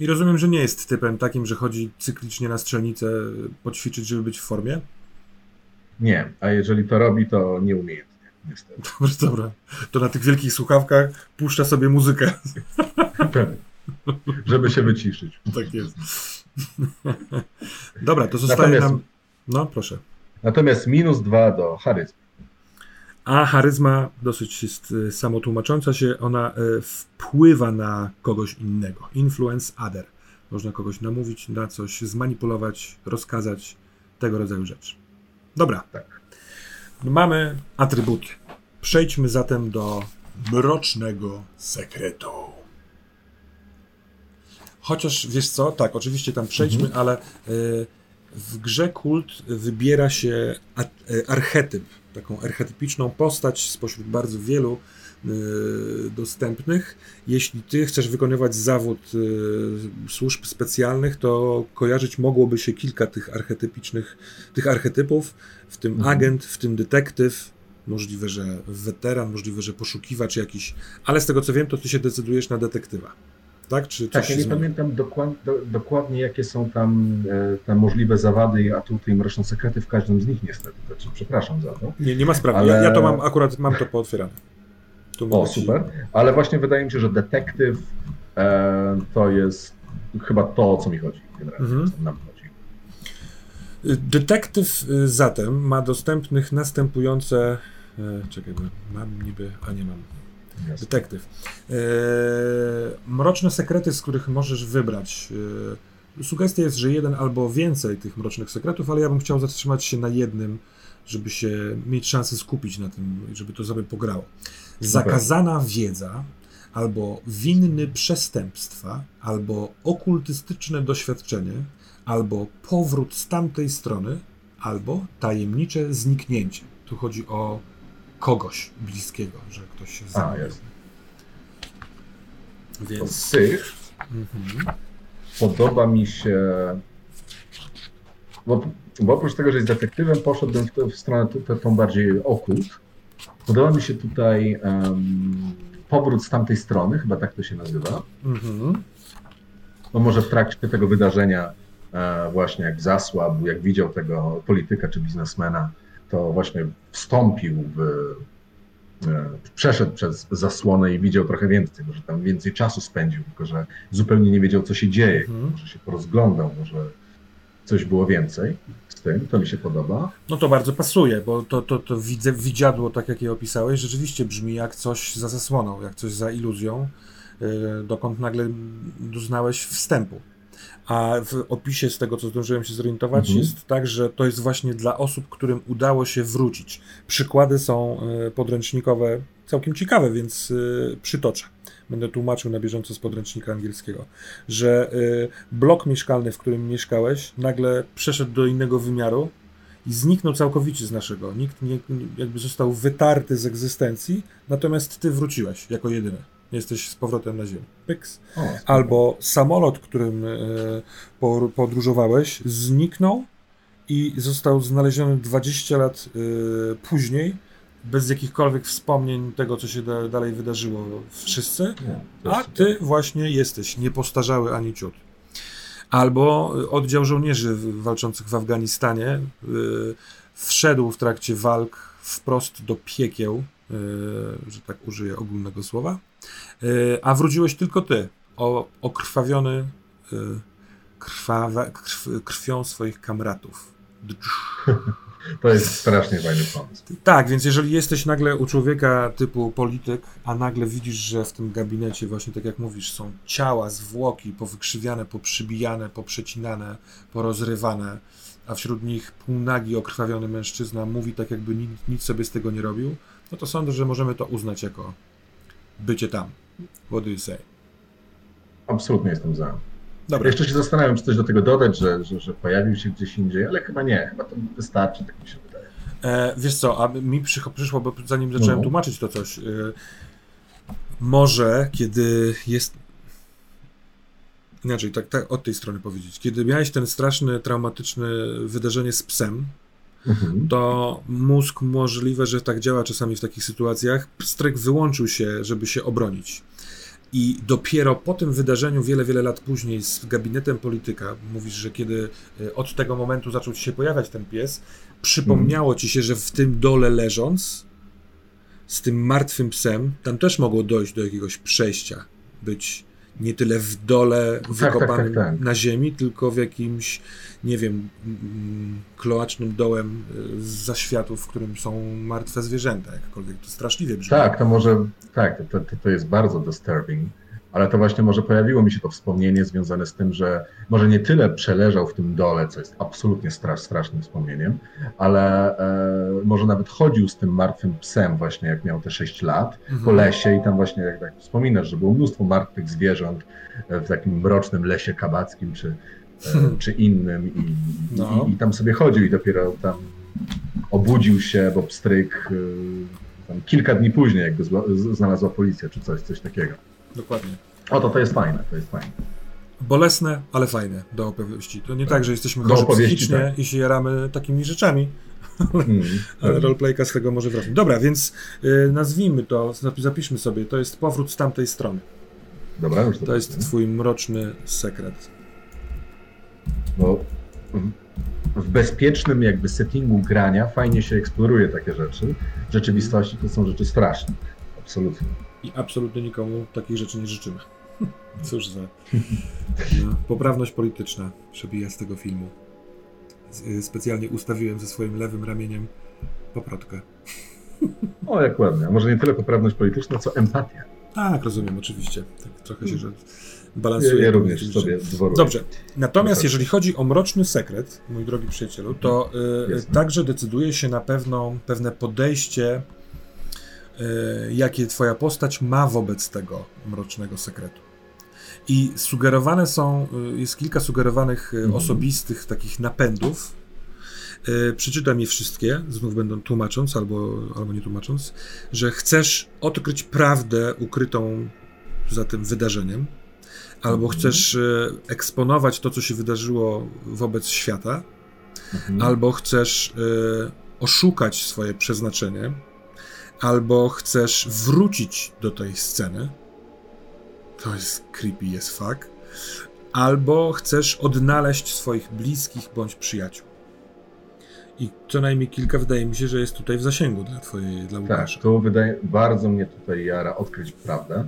I rozumiem, że nie jest typem takim, że chodzi cyklicznie na strzelnicę poćwiczyć, żeby być w formie? Nie, a jeżeli to robi, to nieumiejętnie niestety. Dobra, dobra. To na tych wielkich słuchawkach puszcza sobie muzykę. Żeby się wyciszyć. Tak jest. Dobra, to zostaje natomiast, nam... No, proszę. Natomiast minus dwa do charyzmy. A charyzma dosyć jest y, samotłumacząca się, ona y, wpływa na kogoś innego. Influence other. Można kogoś namówić na coś, zmanipulować, rozkazać, tego rodzaju rzeczy. Dobra. Tak. Mamy atrybuty. Przejdźmy zatem do mrocznego sekretu. Chociaż wiesz co, tak, oczywiście tam przejdźmy, mhm. ale y, w grze kult wybiera się y, archetyp, taką archetypiczną postać spośród bardzo wielu Y, dostępnych. Jeśli ty chcesz wykonywać zawód y, służb specjalnych, to kojarzyć mogłoby się kilka tych archetypicznych, tych archetypów, w tym mhm. agent, w tym detektyw, możliwe, że weteran, możliwe, że poszukiwacz jakiś, ale z tego co wiem, to ty się decydujesz na detektywa. Tak, Czy tak ja nie pamiętam dokład, do, dokładnie, jakie są tam e, te możliwe zawady i atuty i mroczne sekrety w każdym z nich niestety. Znaczy, przepraszam za to. Nie, nie ma sprawy. Ale... Ja, ja to mam akurat, mam to pootwierane. O, super. Ale właśnie wydaje mi się, że detektyw e, to jest chyba to, o co mi chodzi. Generalnie, mhm. nam chodzi. Detektyw y, zatem ma dostępnych następujące. E, czekaj, mam niby, a nie mam. Detektyw. E, mroczne sekrety, z których możesz wybrać. E, sugestia jest, że jeden albo więcej tych mrocznych sekretów, ale ja bym chciał zatrzymać się na jednym, żeby się mieć szansę skupić na tym, żeby to sobie pograło. Zakazana wiedza, albo winny przestępstwa, albo okultystyczne doświadczenie, albo powrót z tamtej strony, albo tajemnicze zniknięcie. Tu chodzi o kogoś bliskiego, że ktoś się zabił. Więc... Z tych mhm. podoba mi się bo, bo, oprócz tego, że jest detektywem, poszedłbym w, w stronę tą bardziej okult, Podoba mi się tutaj um, powrót z tamtej strony, chyba tak to się nazywa. Mhm. No może w trakcie tego wydarzenia, e, właśnie jak zasłabł, jak widział tego polityka czy biznesmena, to właśnie wstąpił w, e, przeszedł przez zasłonę i widział trochę więcej, może tam więcej czasu spędził, tylko że zupełnie nie wiedział, co się dzieje. Mhm. Może się porozglądał, może coś było więcej z tym, to mi się podoba. No to bardzo pasuje, bo to, to, to widzę, widziadło, tak jak je opisałeś, rzeczywiście brzmi jak coś za zasłoną, jak coś za iluzją, yy, dokąd nagle doznałeś wstępu. A w opisie z tego, co zdążyłem się zorientować, mhm. jest tak, że to jest właśnie dla osób, którym udało się wrócić. Przykłady są yy, podręcznikowe całkiem ciekawe, więc yy, przytoczę będę tłumaczył na bieżąco z podręcznika angielskiego, że y, blok mieszkalny, w którym mieszkałeś, nagle przeszedł do innego wymiaru i zniknął całkowicie z naszego. Nikt nie, jakby został wytarty z egzystencji, natomiast ty wróciłeś jako jedyny. Jesteś z powrotem na ziemi. Pyks. O, Albo samolot, którym e, podróżowałeś, zniknął i został znaleziony 20 lat e, później, bez jakichkolwiek wspomnień tego, co się da, dalej wydarzyło wszyscy, a ty właśnie jesteś niepostarzały ani ciut. Albo oddział żołnierzy walczących w Afganistanie wszedł w trakcie walk wprost do piekieł, że tak użyję ogólnego słowa, y, a wróciłeś tylko ty, o, okrwawiony krwawe, krw, krwią swoich kamratów. To jest strasznie fajny pomysł. Tak, więc jeżeli jesteś nagle u człowieka typu polityk, a nagle widzisz, że w tym gabinecie właśnie tak jak mówisz, są ciała, zwłoki powykrzywiane, poprzybijane, poprzecinane, porozrywane, a wśród nich półnagi, okrwawiony mężczyzna mówi tak jakby nic, nic sobie z tego nie robił, no to sądzę, że możemy to uznać jako bycie tam. What do you say? Absolutnie jestem za. Dobra. Jeszcze się zastanawiam, czy coś do tego dodać, że, że, że pojawił się gdzieś indziej, ale chyba nie, chyba to wystarczy, tak mi się wydaje. E, wiesz co, a mi przyszło, bo zanim zacząłem no. tłumaczyć to coś, e, może kiedy jest inaczej, tak, tak od tej strony powiedzieć, kiedy miałeś ten straszny, traumatyczne wydarzenie z psem, mhm. to mózg możliwe, że tak działa czasami w takich sytuacjach, pstryk wyłączył się, żeby się obronić. I dopiero po tym wydarzeniu, wiele, wiele lat później, z gabinetem polityka, mówisz, że kiedy e, od tego momentu zaczął ci się pojawiać ten pies, przypomniało ci się, że w tym dole leżąc, z tym martwym psem, tam też mogło dojść do jakiegoś przejścia, być nie tyle w dole wykopanym tak, tak, tak, na ziemi, tylko w jakimś, nie wiem, kloacznym dołem z zaświatów, w którym są martwe zwierzęta, jakkolwiek to straszliwie brzmi. Tak, to może, tak, to, to, to jest bardzo disturbing, ale to właśnie może pojawiło mi się to wspomnienie związane z tym, że może nie tyle przeleżał w tym dole, co jest absolutnie strasz, strasznym wspomnieniem, ale e, może nawet chodził z tym martwym psem właśnie jak miał te 6 lat mhm. po lesie i tam właśnie jak tak wspominasz, że było mnóstwo martwych zwierząt w takim mrocznym lesie kabackim czy, e, czy innym i, no. i, i, tam sobie chodził i dopiero tam obudził się, bo pstryk e, kilka dni później jakby znalazła policja czy coś, coś takiego. Dokładnie. O, to, to jest fajne, to jest fajne. Bolesne, ale fajne do opowieści. To nie tak, tak że jesteśmy chorzy psychicznie tak. i się jaramy takimi rzeczami, mm, ale roleplayka z tego może wracać. Dobra, więc y, nazwijmy to, zapiszmy sobie, to jest powrót z tamtej strony. Dobra, już to To jest twój mroczny sekret. Bo w bezpiecznym jakby settingu grania fajnie się eksploruje takie rzeczy. W rzeczywistości to są rzeczy straszne. Absolutnie. I absolutnie nikomu takich rzeczy nie życzymy. Cóż za no, poprawność polityczna przebija z tego filmu. Y, specjalnie ustawiłem ze swoim lewym ramieniem poprotkę. O, jak ładnie. A może nie tyle poprawność polityczna, co empatia. Tak, rozumiem, oczywiście. Tak trochę się, że balansuje. Ja, ja również sobie dworuję. Dobrze. Natomiast jeżeli chodzi o mroczny sekret, mój drogi przyjacielu, to y, także decyduje się na pewną, pewne podejście jakie twoja postać ma wobec tego mrocznego sekretu. I sugerowane są, e, jest kilka sugerowanych mhm. osobistych takich napędów. Przeczytam je wszystkie, znów będą tłumacząc albo, albo nie tłumacząc, że chcesz odkryć prawdę ukrytą za tym wydarzeniem, albo mhm. chcesz eksponować to, co się wydarzyło wobec świata, mhm. albo chcesz oszukać swoje przeznaczenie, albo chcesz wrócić do tej sceny, to jest creepy as fuck, albo chcesz odnaleźć swoich bliskich bądź przyjaciół. I co najmniej kilka wydaje mi się, że jest tutaj w zasięgu dla twojej, dla tak, Łukasza. Tak, to wydaje, bardzo mnie tutaj jara odkryć prawdę.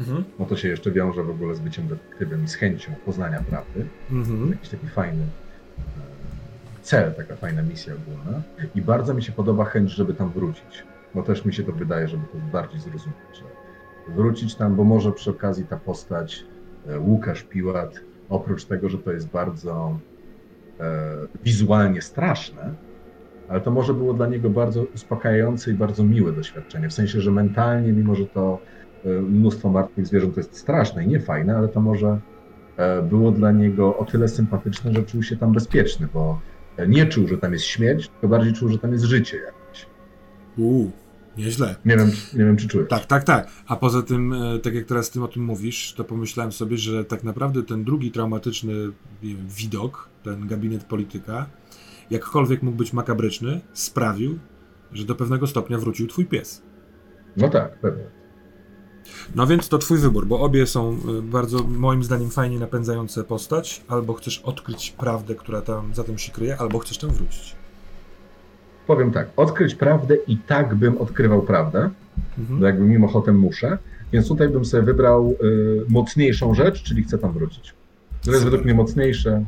Mhm. No to się jeszcze wiąże w ogóle z byciem detektywem i z chęcią poznania prawdy. Mhm. Jakiś taki fajny e, cel, taka fajna misja ogólna. I bardzo mi się podoba chęć, żeby tam wrócić bo też mi się to wydaje, żeby to bardziej zrozumieć. Wrócić tam, bo może przy okazji ta postać e, Łukasz Piłat, oprócz tego, że to jest bardzo e, wizualnie straszne, ale to może było dla niego bardzo uspokajające i bardzo miłe doświadczenie. W sensie, że mentalnie, mimo że to e, mnóstwo martwych zwierząt jest straszne i niefajne, ale to może e, było dla niego o tyle sympatyczne, że czuł się tam bezpieczny, bo nie czuł, że tam jest śmierć, tylko bardziej czuł, że tam jest życie. Uuu, Nieźle. Nie wiem, nie wiem, czy czujesz. Tak, tak, tak. A poza tym, e, tak jak teraz ty o tym mówisz, to pomyślałem sobie, że tak naprawdę ten drugi traumatyczny wiem, widok, ten gabinet polityka, jakkolwiek mógł być makabryczny, sprawił, że do pewnego stopnia wrócił twój pies. No tak, pewnie. No więc to twój wybór, bo obie są y, bardzo, moim zdaniem, fajnie napędzające postać. Albo chcesz odkryć prawdę, która tam za tym się kryje, albo chcesz tam wrócić. Powiem tak, odkryć prawdę i tak bym odkrywał prawdę, Mhm. jakby mimochodem muszę, więc tutaj bym sobie wybrał y, mocniejszą rzecz, czyli chcę tam wrócić. To jest według mnie mocniejsze.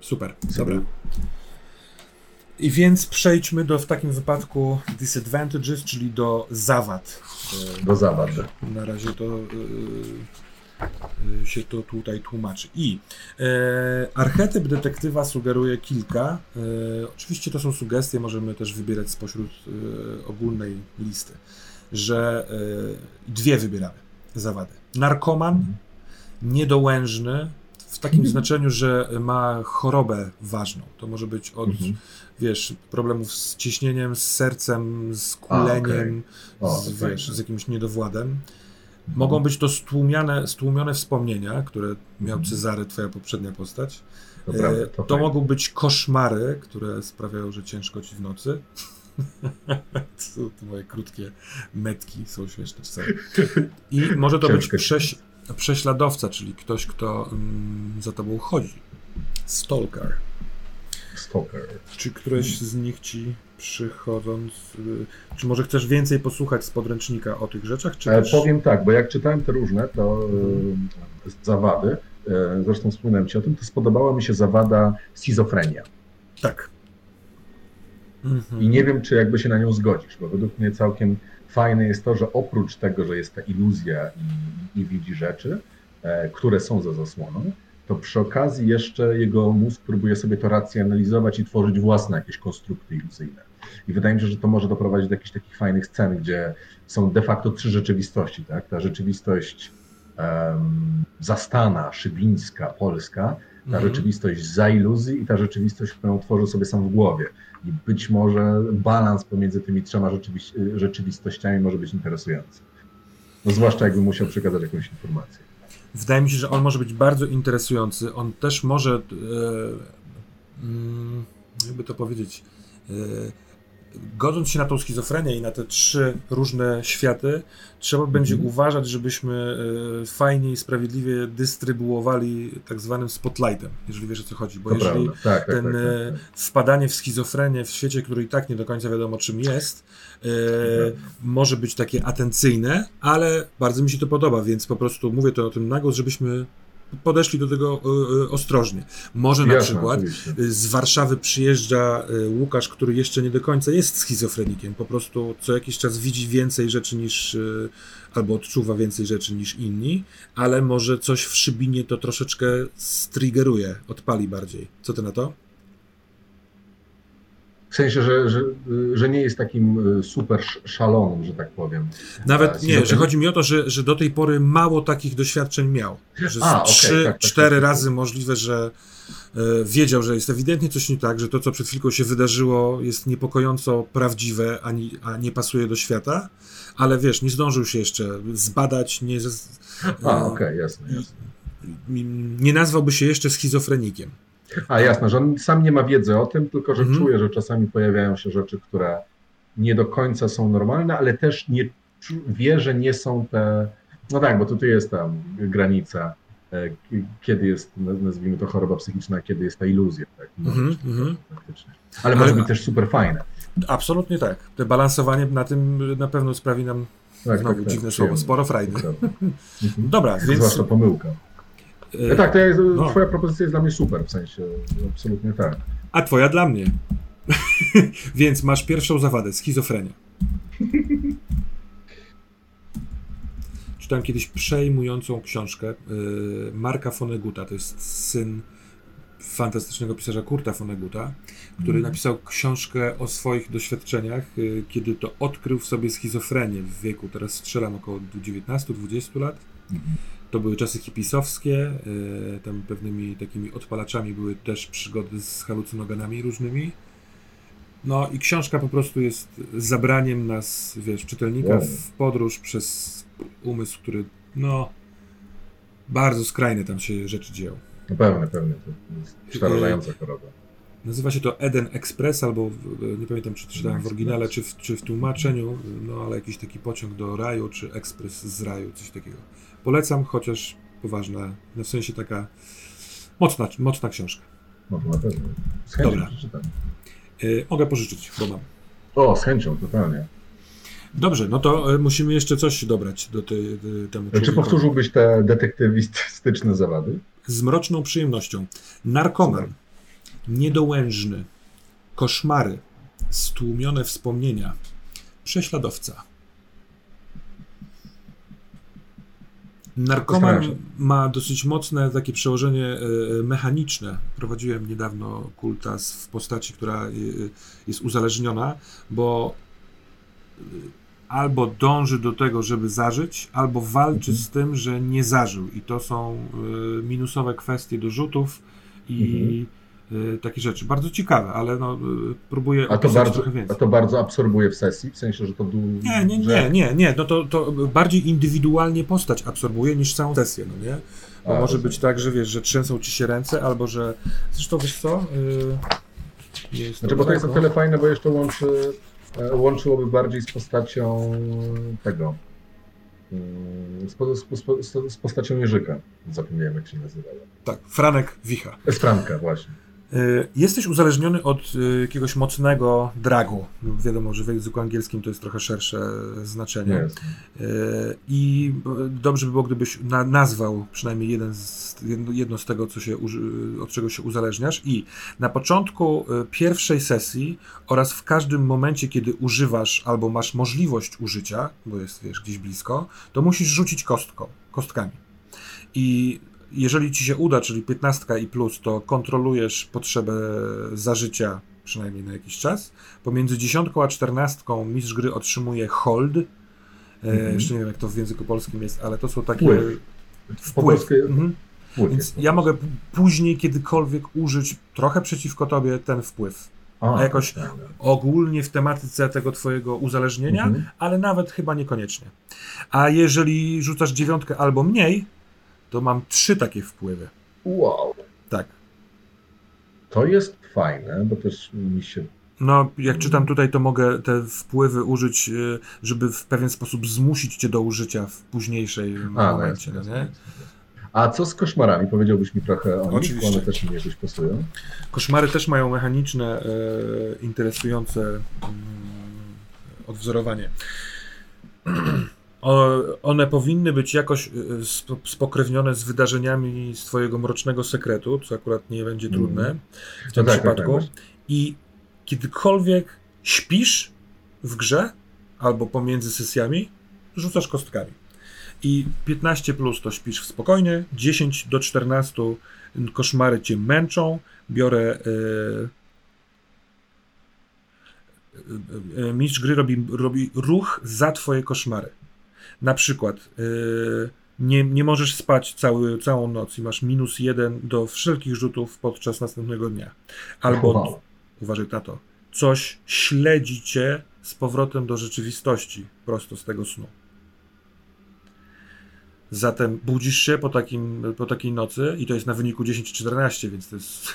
Super, dobra. I więc przejdźmy do w takim wypadku disadvantages, czyli do zawad. Do zawad. Na razie to y, się to tutaj tłumaczy. I e, archetyp detektywa sugeruje kilka. E, oczywiście to są sugestie, możemy też wybierać spośród e, ogólnej listy, że e, dwie wybieramy zawady. Narkoman, niedołężny, w takim znaczeniu, że ma chorobę ważną. To może być od, Mhm. wiesz, problemów z ciśnieniem, z sercem, z kuleniem, O, z, wiesz, z jakimś niedowładem. Mogą być to stłumione, stłumione wspomnienia, które miał Cezary, twoja poprzednia postać. To, E, prawda, to to fajne. mogą być koszmary, które sprawiają, że ciężko ci w nocy. to, to moje krótkie metki są śmieszne czasami. I może to być Ciężko ci. prześ, prześladowca, czyli ktoś, kto mm, za tobą chodzi. Stalker. Stalker. Czy któreś z nich ci przychodząc, y, czy może chcesz więcej posłuchać z podręcznika o tych rzeczach, czy E, też... powiem tak, bo jak czytałem te różne, to e, zawady, e, zresztą wspominałem Ci o tym, to spodobała mi się zawada schizofrenia. Tak. Mhm. I nie wiem, czy jakby się na nią zgodzisz, bo według mnie całkiem fajne jest to, że oprócz tego, że jest ta iluzja i, i widzi rzeczy, e, które są za zasłoną, to przy okazji jeszcze jego mózg próbuje sobie to racjonalizować i tworzyć własne jakieś konstrukty iluzyjne. I wydaje mi się, że to może doprowadzić do jakichś takich fajnych scen, gdzie są de facto trzy rzeczywistości. Tak? Ta rzeczywistość em, zastana, szybińska, polska, ta Mhm. rzeczywistość za iluzji i ta rzeczywistość, którą tworzy sobie sam w głowie. I być może balans pomiędzy tymi trzema rzeczywi- rzeczywistościami może być interesujący. No zwłaszcza jakby musiał przekazać jakąś informację. Wydaje mi się, że on może być bardzo interesujący. On też może, e, mm, jakby to powiedzieć, e, godząc się na tą schizofrenię i na te trzy różne światy, trzeba będzie Mhm. uważać, żebyśmy e, fajnie i sprawiedliwie dystrybuowali tak zwanym spotlightem, jeżeli wiesz o co chodzi. Bo To jeżeli. Tak, tak, ten tak, e, tak, tak. wpadanie w schizofrenię w świecie, który i tak nie do końca wiadomo czym jest, e, może być takie atencyjne, ale bardzo mi się to podoba, więc po prostu mówię to o tym na głos, żebyśmy podeszli do tego e, e, ostrożnie. Może na Jasne, przykład z Warszawy przyjeżdża e, Łukasz, który jeszcze nie do końca jest schizofrenikiem, po prostu co jakiś czas widzi więcej rzeczy niż, albo odczuwa więcej rzeczy niż inni, ale może coś w Szybinie to troszeczkę striggeruje, odpali bardziej. Co ty na to? W sensie, że, że, że nie jest takim y, super sz- szalonym, że tak powiem. Nawet A, nie, że chodzi mi o to, że, że do tej pory mało takich doświadczeń miał. Że A, okej, trzy, tak, tak, cztery tak, tak. razy możliwe, że e, wiedział, że jest ewidentnie coś nie tak, że to, co przed chwilką się wydarzyło, jest niepokojąco prawdziwe, ani, a nie pasuje do świata, ale wiesz, nie zdążył się jeszcze zbadać, nie, A, e, okej, jasne, jasne. nie nazwałby się jeszcze schizofrenikiem. A jasne, że on sam nie ma wiedzy o tym, tylko że Mhm. czuje, że czasami pojawiają się rzeczy, które nie do końca są normalne, ale też nie wie, że nie są te. No tak, bo tutaj jest tam granica, e, kiedy jest, na- nazwijmy to choroba psychiczna, kiedy jest ta iluzja. Tak? No, Mhm, mhm. Ale może być też super fajne. Absolutnie tak. To balansowanie na tym na pewno sprawi nam Tak, znowu tak, tak, dziwne przyjemnie. słowo, sporo frajdy. Dobra, więc... Zwłaszcza pomyłka. No tak, to jest, no. twoja propozycja jest dla mnie super, w sensie absolutnie tak. A twoja dla mnie. Więc masz pierwszą zawadę, schizofrenię. Czytałem kiedyś przejmującą książkę y, Marka Foneguta, to jest syn fantastycznego pisarza Kurta Foneguta, który Mhm. napisał książkę o swoich doświadczeniach, y, kiedy to odkrył w sobie schizofrenię w wieku, teraz strzelam około 19-20 lat. Mhm. To były czasy hipisowskie, y, tam pewnymi takimi odpalaczami były też przygody z halucynogenami różnymi. No i książka po prostu jest zabraniem nas, wiesz, czytelnika w podróż przez umysł, który, no, bardzo skrajne tam się rzeczy dzieją. No pewnie, pewnie. To jest przerażająca choroba. Nazywa się to Eden Express, albo nie pamiętam, czy czytałem w oryginale, czy w, czy w tłumaczeniu, no ale jakiś taki pociąg do raju, czy ekspres z raju, coś takiego. Polecam, chociaż poważna, no w sensie taka mocna, mocna książka. No to na pewno. Z chęcią Dobra. przeczytam. Y, mogę pożyczyć, bo mam. O, z chęcią, totalnie. Dobrze, no to y, musimy jeszcze coś dobrać do tej, temu. Czy powtórzyłbyś te detektywistyczne zawady? Z mroczną przyjemnością. Narkoman, niedołężny, koszmary, stłumione wspomnienia, prześladowca. Narkoman ma dosyć mocne takie przełożenie e, mechaniczne. Prowadziłem niedawno kultas w postaci, która e, jest uzależniona, bo e, albo dąży do tego, żeby zażyć, albo walczy mhm. z tym, że nie zażył. I to są minusowe kwestie do rzutów i mhm takie rzeczy. Bardzo ciekawe, ale no, y, próbuję a to bardzo, trochę więcej. A to bardzo absorbuje w sesji, w sensie, że to... Nie, nie, nie, nie, nie. No to, to bardziej indywidualnie postać absorbuje niż całą sesję, no nie? Bo a, może być tak, że wiesz, że trzęsą ci się ręce, albo że... Zresztą wiesz co? Yy, jest znaczy, bo to jest o tyle fajne, bo jeszcze łączy, e, łączyłoby bardziej z postacią tego... Mm, z, z, z, z postacią Jerzyka. Zapomniałem, jak się nazywa. Tak, Franek Wicha. Z Franka, właśnie. Y, jesteś uzależniony od y, jakiegoś mocnego dragu. Wiadomo, że w języku angielskim to jest trochę szersze znaczenie. Yes. I dobrze by było, gdybyś na, nazwał przynajmniej jeden z, jedno z tego, co się, od czego się uzależniasz. I na początku pierwszej sesji oraz w każdym momencie, kiedy używasz albo masz możliwość użycia, bo jest wiesz, gdzieś blisko, to musisz rzucić kostką, kostkami. I jeżeli ci się uda, czyli 15 i plus, to kontrolujesz potrzebę zażycia przynajmniej na jakiś czas. Pomiędzy 10 a 14 mistrz gry otrzymuje hold. Mm -hmm. jeszcze nie wiem, jak to w języku polskim jest, ale to są takie. Wpływ. Wpływ. Mhm. Więc ja mogę później kiedykolwiek użyć trochę przeciwko tobie ten wpływ. A, jakoś tak, tak. ogólnie w tematyce tego twojego uzależnienia, mhm. ale nawet chyba niekoniecznie. A jeżeli rzucasz dziewiątkę albo mniej, to mam trzy takie wpływy. Wow. Tak. To jest fajne, bo też mi się. No, jak czytam tutaj, to mogę te wpływy użyć, y, żeby w pewien sposób zmusić cię do użycia w późniejszej A, no momencie. No nie? A co z koszmarami? Powiedziałbyś mi trochę o nich, Oczywiście. one też mi jakoś pasują. Koszmary też mają mechaniczne, e, interesujące mm, odwzorowanie. one powinny być jakoś y, spokrewnione z wydarzeniami z Twojego mrocznego sekretu, co akurat nie będzie mhm. trudne w tym no tak, przypadku. Tak, tak, I kiedykolwiek śpisz w grze albo pomiędzy sesjami, rzucasz kostkami. I 15 plus to śpisz spokojnie, 10 do 14 koszmary cię męczą, biorę. Yy, mistrz gry robi, robi ruch za twoje koszmary. Na przykład yy, nie, nie możesz spać cały, całą noc i masz minus jeden do wszelkich rzutów podczas następnego dnia. Albo, wow. uważaj na to, coś śledzi cię z powrotem do rzeczywistości prosto z tego snu. Zatem budzisz się po, takim, po takiej nocy i to jest na wyniku 10-14, więc to jest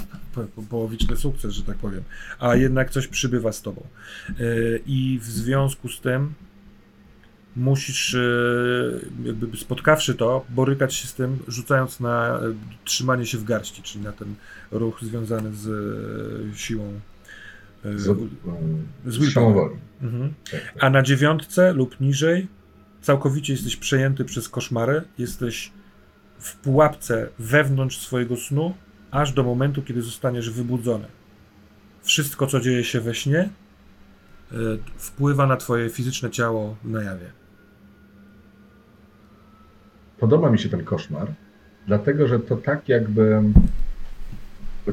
połowiczny sukces, że tak powiem. A jednak coś przybywa z tobą. Yy, I w związku z tym musisz, e, jakby spotkawszy to, borykać się z tym, rzucając na e, trzymanie się w garści, czyli na ten ruch związany z e, siłą. Z, z willpower. Mhm. Tak, tak. A na dziewiątce lub niżej całkowicie jesteś przejęty przez koszmary, jesteś w pułapce wewnątrz swojego snu, aż do momentu, kiedy zostaniesz wybudzony. Wszystko, co dzieje się we śnie, wpływa na twoje fizyczne ciało na jawie. Podoba mi się ten koszmar, dlatego że to tak jakby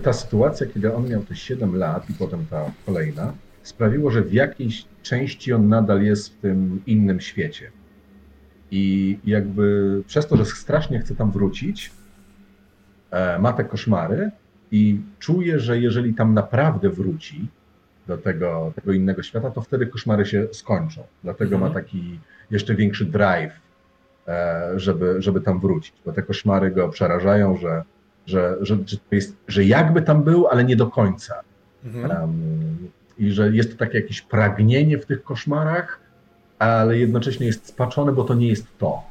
ta sytuacja, kiedy on miał te 7 lat i potem ta kolejna, sprawiło, że w jakiejś części on nadal jest w tym innym świecie. I jakby przez to, że strasznie chce tam wrócić, e, ma te koszmary i czuje, że jeżeli tam naprawdę wróci, do tego, tego innego świata, to wtedy koszmary się skończą. Dlatego mhm. ma taki jeszcze większy drive, żeby, żeby tam wrócić, bo te koszmary go przerażają, że, że, że, że, jest, że jakby tam był, ale nie do końca. Mhm. Um, I że jest to takie jakieś pragnienie w tych koszmarach, ale jednocześnie jest spaczony, bo to nie jest to.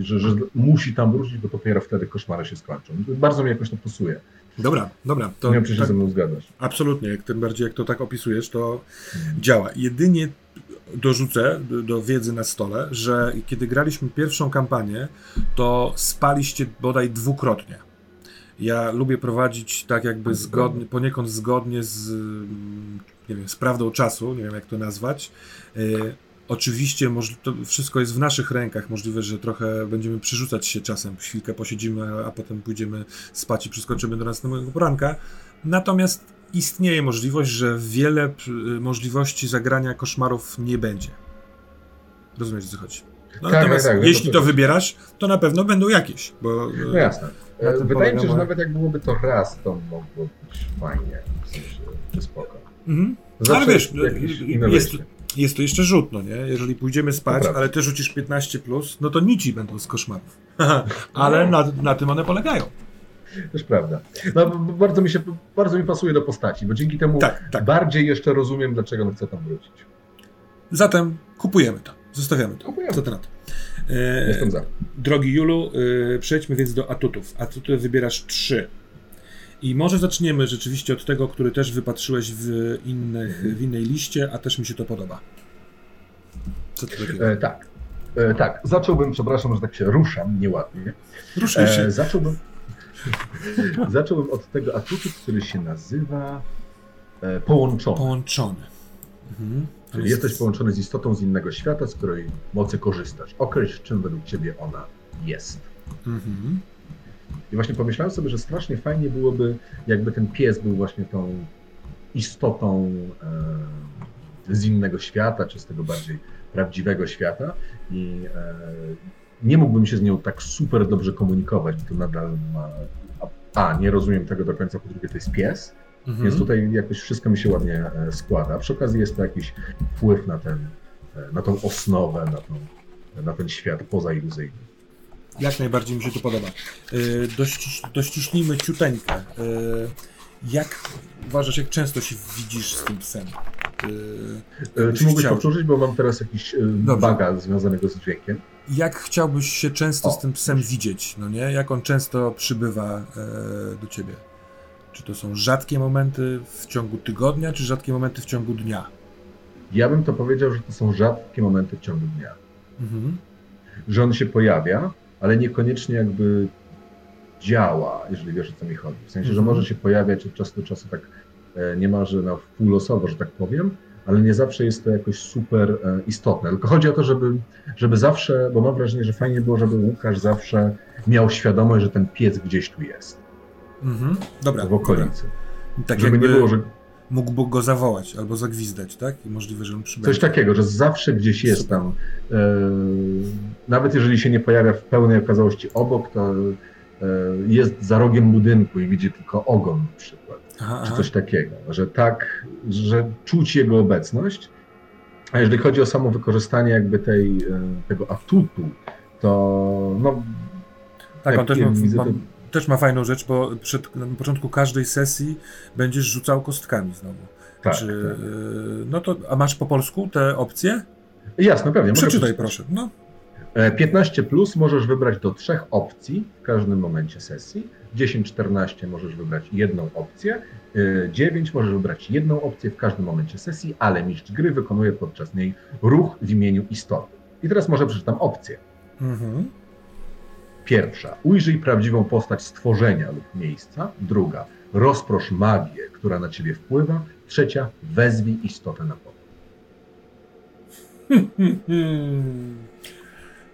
Że, że musi tam wrócić, bo dopiero wtedy koszmary się skończą. Bardzo mi jakoś to pasuje. Dobra, dobra. To, nie wiem, czy się tak, ze mną zgadzasz. Absolutnie, jak tym bardziej jak to tak opisujesz, to hmm. działa. Jedynie dorzucę do, do, wiedzy na stole, że kiedy graliśmy pierwszą kampanię, to spaliście bodaj dwukrotnie. Ja lubię prowadzić tak jakby zgodnie, poniekąd zgodnie z, nie wiem, z prawdą czasu, nie wiem jak to nazwać. Y, Oczywiście to wszystko jest w naszych rękach. Możliwe, że trochę będziemy przerzucać się czasem. Chwilkę posiedzimy, a potem pójdziemy spać i przeskoczymy do następnego poranka. Natomiast istnieje możliwość, że wiele możliwości zagrania koszmarów nie będzie. Rozumiesz, co chodzi? No, tak, natomiast tak, tak, jeśli to, to wybierasz, to na pewno będą jakieś. Bo, no jasne. Wydaje mi się, że nawet jak byłoby to raz, to mogło być fajnie. W sensie, spoko. Mhm. Ale wiesz, jest, jest to jeszcze rzut, no nie? Jeżeli pójdziemy spać, ale ty rzucisz 15, plus, no to nici będą z koszmarów. ale na, na tym one polegają. Też prawda. No, bardzo mi się, bardzo mi pasuje do postaci, bo dzięki temu tak, tak. bardziej jeszcze rozumiem, dlaczego on chce tam wrócić. Zatem kupujemy to. Zostawiamy to. Kupujemy. Co to na to? E, Jestem za. Drogi Julu, e, przejdźmy więc do atutów. Atuty wybierasz trzy. I może zaczniemy rzeczywiście od tego, który też wypatrzyłeś w, innych, w innej liście, a też mi się to podoba. Co to takiego? E, tak. E, tak. Zacząłbym, przepraszam, że tak się ruszam nieładnie. Ruszaj się. E, zacząłbym, zacząłbym od tego atutu, który się nazywa e, połączony. Połączony. Mhm. Czyli jesteś połączony z istotą z innego świata, z której mocy korzystasz. Określ, czym według ciebie ona jest. Mhm. I właśnie pomyślałem sobie, że strasznie fajnie byłoby, jakby ten pies był właśnie tą istotą e, z innego świata, czy z tego bardziej prawdziwego świata. I e, nie mógłbym się z nią tak super dobrze komunikować, bo to nadal ma. A, nie rozumiem tego do końca, po drugie to jest pies. Mhm. Więc tutaj jakoś wszystko mi się ładnie e, składa. Przy okazji jest to jakiś wpływ na, ten, na tą osnowę, na, tą, na ten świat pozailuzyjny. Jak najbardziej mi się to podoba. Yy, dość, dościśnijmy ciuteńkę. Yy, jak uważasz, jak często się widzisz z tym psem? Yy, Czy mógłbyś powtórzyć, bo mam teraz jakiś yy, baga związanego z dźwiękiem. Jak chciałbyś się często o. z tym psem widzieć, no nie? Jak on często przybywa yy, do ciebie? Czy to są rzadkie momenty w ciągu tygodnia, czy rzadkie momenty w ciągu dnia? Ja bym to powiedział, że to są rzadkie momenty w ciągu dnia. Mhm. Że on się pojawia, ale niekoniecznie jakby działa, jeżeli wiesz o co mi chodzi. W sensie, że mhm. może się pojawiać od czasu do czasu tak e, niemalże na wpół losowo, że tak powiem, ale nie zawsze jest to jakoś super e, istotne. Tylko chodzi o to, żeby, żeby zawsze, bo mam wrażenie, że fajnie było, żeby Łukasz zawsze miał świadomość, że ten piec gdzieś tu jest. Mhm. Dobra. W okolicy. Dobra. Tak żeby nie było, że mógłby go zawołać albo zagwizdać, tak? I możliwe, że on przybędzie. Coś takiego, że zawsze gdzieś jest Super. tam. E, nawet jeżeli się nie pojawia w pełnej okazałości obok, to e, jest za rogiem budynku i widzi tylko ogon na przykład. Aha, czy coś takiego, że tak, że czuć jego obecność. A jeżeli chodzi o samo wykorzystanie jakby tej, e, tego atutu, to no, tak, on też ma, też ma fajną rzecz, bo przed, na początku każdej sesji będziesz rzucał kostkami znowu. Tak, Czy, tak. Y, no to, a masz po polsku te opcje? Jasne, pewnie. Przeczytaj proszę. No. 15 e, plus możesz wybrać do trzech opcji w każdym momencie sesji. 10-14 możesz wybrać jedną opcję. 9 e, możesz wybrać jedną opcję w każdym momencie sesji, ale mistrz gry wykonuje podczas niej ruch w imieniu istoty. I teraz może przeczytam opcję. Mhm. Pierwsza, ujrzyj prawdziwą postać stworzenia lub miejsca. Druga, rozprosz magię, która na ciebie wpływa. Trzecia, wezwij istotę na pomoc.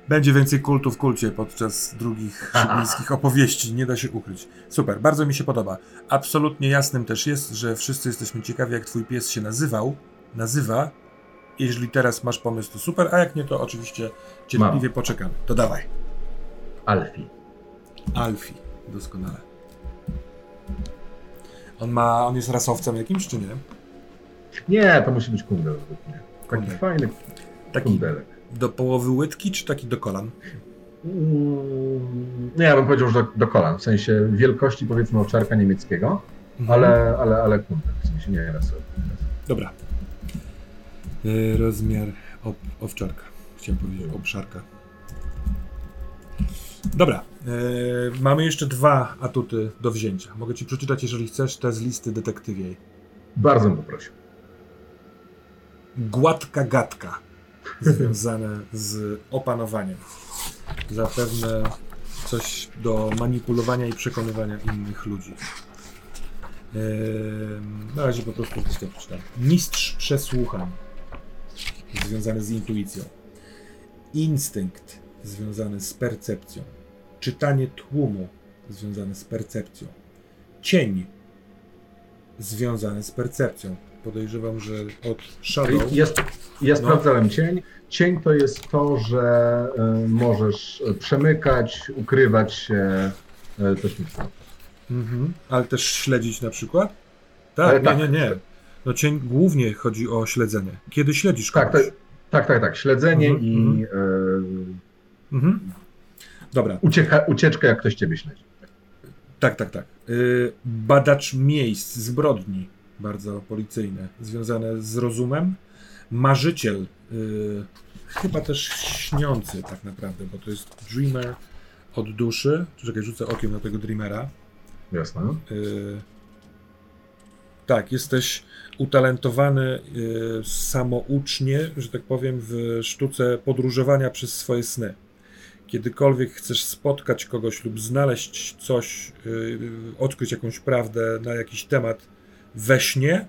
Będzie więcej kultu w kulcie podczas drugich szyblińskich opowieści, nie da się ukryć. Super, bardzo mi się podoba. Absolutnie jasnym też jest, że wszyscy jesteśmy ciekawi, jak twój pies się nazywał, nazywa. Jeżeli teraz masz pomysł, to super, a jak nie, to oczywiście cierpliwie Mam. poczekamy. To dawaj. Alfie. Alfie, doskonale. On ma, on jest rasowcem jakimś, czy nie? Nie, to musi być kundel. Taki Kundel. fajny Taki kundelek. Do połowy łydki, czy taki do kolan? Nie, ja bym powiedział, że do kolan, w sensie wielkości powiedzmy owczarka niemieckiego, Mhm. ale, ale, ale kundel, w sensie nie raz. Dobra. Y, Rozmiar ob, owczarka. Chciałem powiedzieć obszarka. Dobra. y, mamy jeszcze dwa atuty do wzięcia. Mogę ci przeczytać, jeżeli chcesz, te z listy detektywiej. Bardzo bym poprosił. Gładka gadka. Związane z opanowaniem. Zapewne coś do manipulowania i przekonywania innych ludzi. Yy, na razie po prostu to przeczytam. Mistrz przesłuchań. Związany z intuicją. Instynkt. Związany z percepcją. Czytanie tłumu. Związane z percepcją. Cień. Związany z percepcją. Podejrzewam, że od Shadow. Jest, ja No. sprawdzałem cień. Cień to jest to, że y, możesz przemykać, ukrywać się, y, coś takiego. Mhm. Ale też śledzić na przykład? E, Tak, tak. nie, nie, nie. No cień głównie chodzi o śledzenie. Kiedy śledzisz Tak, kogoś. tak, tak, tak, tak. Śledzenie Mhm, i y, Mhm. Dobra, ucieka, ucieczkę, jak ktoś ciebie śledzi. tak, tak, tak. Y, badacz miejsc zbrodni, bardzo policyjne, związane z rozumem. Marzyciel, y, chyba też śniący tak naprawdę, bo to jest dreamer od duszy. Czekaj, rzucę okiem na tego dreamera. Jasne. Y, tak, jesteś utalentowany y, samoucznie, że tak powiem, w sztuce podróżowania przez swoje sny. Kiedykolwiek chcesz spotkać kogoś lub znaleźć coś, odkryć jakąś prawdę na jakiś temat we śnie,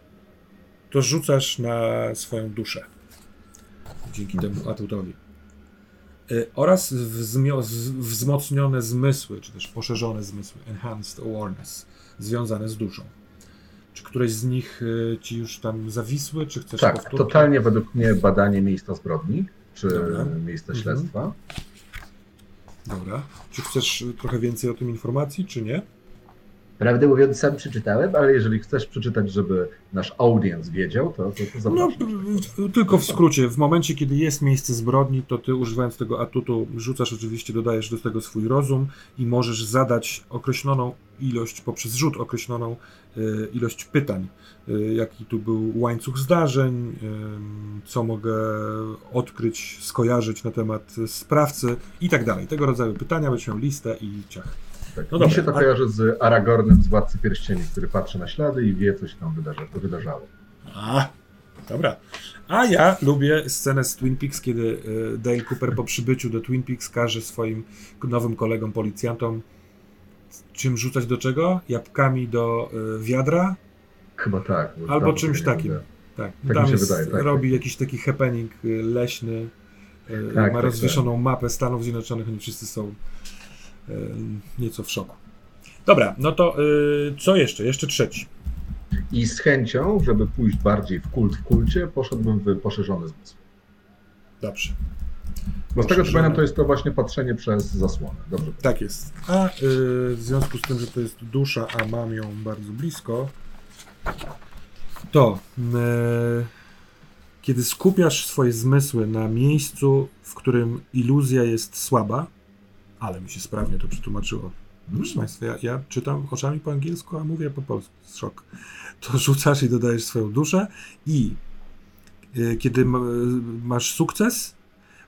to rzucasz na swoją duszę. Dzięki temu atutowi. Y, Oraz wzmocnione zmysły, czy też poszerzone zmysły, enhanced awareness, związane z duszą. Czy któreś z nich y, ci już tam zawisły, czy chcesz Tak, totalnie według mnie badanie miejsca zbrodni, czy Dobra. miejsca Mhm. śledztwa. Dobra. Czy chcesz trochę więcej o tym informacji, czy nie? Prawdę mówiąc, sam przeczytałem, ale jeżeli chcesz przeczytać, żeby nasz audience wiedział, to, to, to No, zapraszam. y, tylko w skrócie. W momencie, kiedy jest miejsce zbrodni, to ty używając tego atutu rzucasz oczywiście, dodajesz do tego swój rozum i możesz zadać określoną ilość, poprzez rzut określoną y, ilość pytań. Y, jaki tu był łańcuch zdarzeń, y, co mogę odkryć, skojarzyć na temat sprawcy i tak dalej. Tego rodzaju pytania, będziesz miał listę i ciach. Tak. no Mi dobra, się to kojarzy z Aragornem z Władcy Pierścieni, który patrzy na ślady i wie, co się tam wydarza, wydarzało. A, dobra. A ja lubię scenę z Twin Peaks, kiedy y, Dale Cooper po przybyciu do Twin Peaks każe swoim nowym kolegom policjantom czym rzucać do czego? Jabłkami do y, wiadra? Chyba tak. bo Albo czymś takim. Tak, Tak tam jest, wydaje, tak, robi tak. jakiś taki happening y, leśny. Tak, ma tak, rozwieszoną mapę Stanów Zjednoczonych, oni wszyscy są nieco w szoku. Dobra, no to y, co jeszcze? Jeszcze trzeci. I z chęcią, żeby pójść bardziej w kult w kulcie, poszedłbym w poszerzony zmysł. Dobrze. Bo z tego co pamiętam, to jest to właśnie patrzenie przez zasłonę. Dobrze. Tak jest. A y, w związku z tym, że to jest dusza, a mam ją bardzo blisko, to y, kiedy skupiasz swoje zmysły na miejscu, w którym iluzja jest słaba, ale mi się sprawnie to przetłumaczyło. Proszę Państwa, ja, ja czytam oczami po angielsku, a mówię po polsku. Szok. To rzucasz i dodajesz swoją duszę i y, kiedy ma, masz sukces,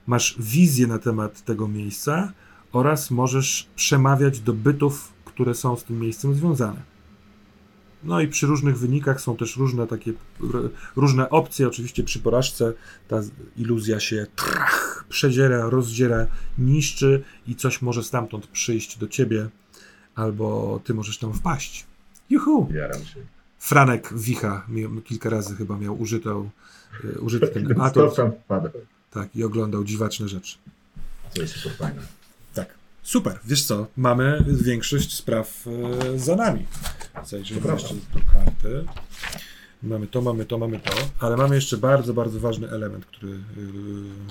masz wizję na temat tego miejsca oraz możesz przemawiać do bytów, które są z tym miejscem związane. No i przy różnych wynikach są też różne takie różne opcje. Oczywiście przy porażce ta iluzja się trach, przedziera, rozdziera, niszczy i coś może stamtąd przyjść do ciebie, albo ty możesz tam wpaść. Juhu! Jaram się. Franek Wicha kilka razy chyba miał użytą, y, użyty ten wpada. tak, i oglądał dziwaczne rzeczy. To jest super fajne. Tak. Super. Wiesz co, mamy większość spraw e, za nami. Zajrzyjmy jeszcze do karty. Mamy to, mamy to, mamy to, ale mamy jeszcze bardzo, bardzo ważny element, który y,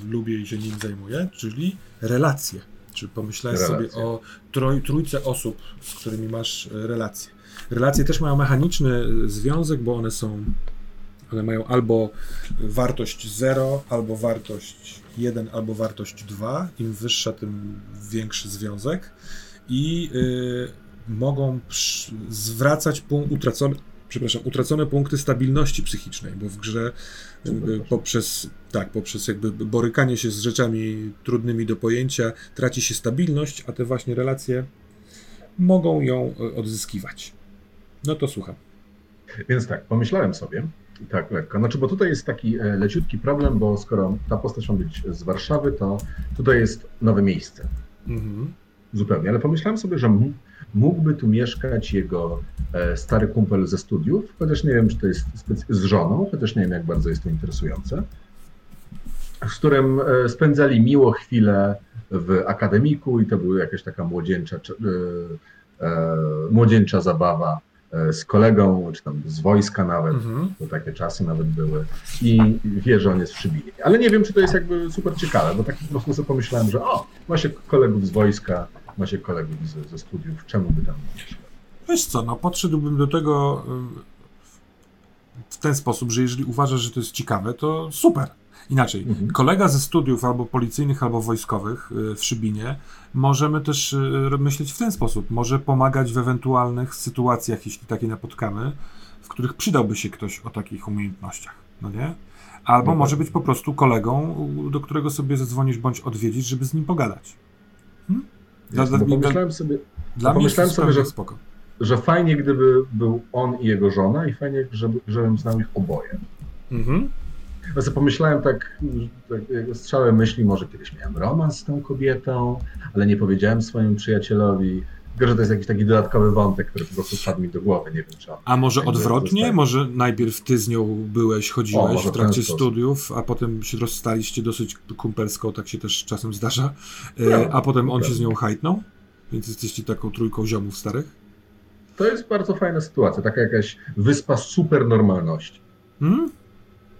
lubię i się nim zajmuję, czyli relacje. Czy pomyślałeś Relacje. sobie o troj, trójce osób, z którymi masz e, relacje. Relacje też mają mechaniczny e, związek, bo one są One mają albo wartość 0, albo wartość 1, albo wartość 2. Im wyższa, tym większy związek. I y, mogą zwracać punkt, utracone, przepraszam, utracone punkty stabilności psychicznej, bo w grze poprzez, tak, poprzez jakby borykanie się z rzeczami trudnymi do pojęcia traci się stabilność, a te właśnie relacje mogą ją y, odzyskiwać. No to słucham. Więc tak, pomyślałem sobie, tak lekko, znaczy, bo tutaj jest taki e, leciutki problem, bo skoro ta postać ma być z Warszawy, to tutaj jest nowe miejsce. Mhm. Zupełnie, ale pomyślałem sobie, że mógłby tu mieszkać jego e, stary kumpel ze studiów, chociaż nie wiem, czy to jest z żoną, chociaż nie wiem, jak bardzo jest to interesujące, z którym e, spędzali miło chwilę w akademiku i to była jakaś taka młodzieńcza, młodzieńcza zabawa E, z kolegą, czy tam z wojska nawet, mhm. to takie czasy nawet były i wie, że on jest w Szybinie. Ale nie wiem, czy to jest jakby super ciekawe, bo tak po prostu sobie pomyślałem, że o, ma się kolegów z wojska, ma się kolegów ze, ze studiów, czemu by tam nie? Wiesz co, no podszedłbym do tego w ten sposób, że jeżeli uważasz, że to jest ciekawe, to super. Inaczej, mhm. kolega ze studiów albo policyjnych, albo wojskowych y, w Szybinie, możemy też y, myśleć w ten sposób. Może pomagać w ewentualnych sytuacjach, jeśli takie napotkamy, w których przydałby się ktoś o takich umiejętnościach, no nie? Albo no może tak. być po prostu kolegą, do którego sobie zadzwonisz bądź odwiedzić, żeby z nim pogadać. Hmm? Dla, dla, pomyślałem sobie, dla pomyślałem sobie że, spoko. że fajnie, gdyby był on i jego żona i fajnie, żeby, żebym znał ich oboje. Mhm. Ja sobie pomyślałem tak, tak strzałem myśli, może kiedyś miałem romans z tą kobietą, ale nie powiedziałem swojemu przyjacielowi. Tylko, że to jest jakiś taki dodatkowy wątek, który po prostu wpadł mi do głowy, nie wiem czy A może odwrotnie? Może najpierw ty z nią byłeś, chodziłeś o, w trakcie studiów, a potem się rozstaliście dosyć kumpelsko, tak się też czasem zdarza, no, a potem on się z nią hajtnął? Więc jesteście taką trójką ziomów starych? To jest bardzo fajna sytuacja, taka jakaś wyspa super normalności. Hmm?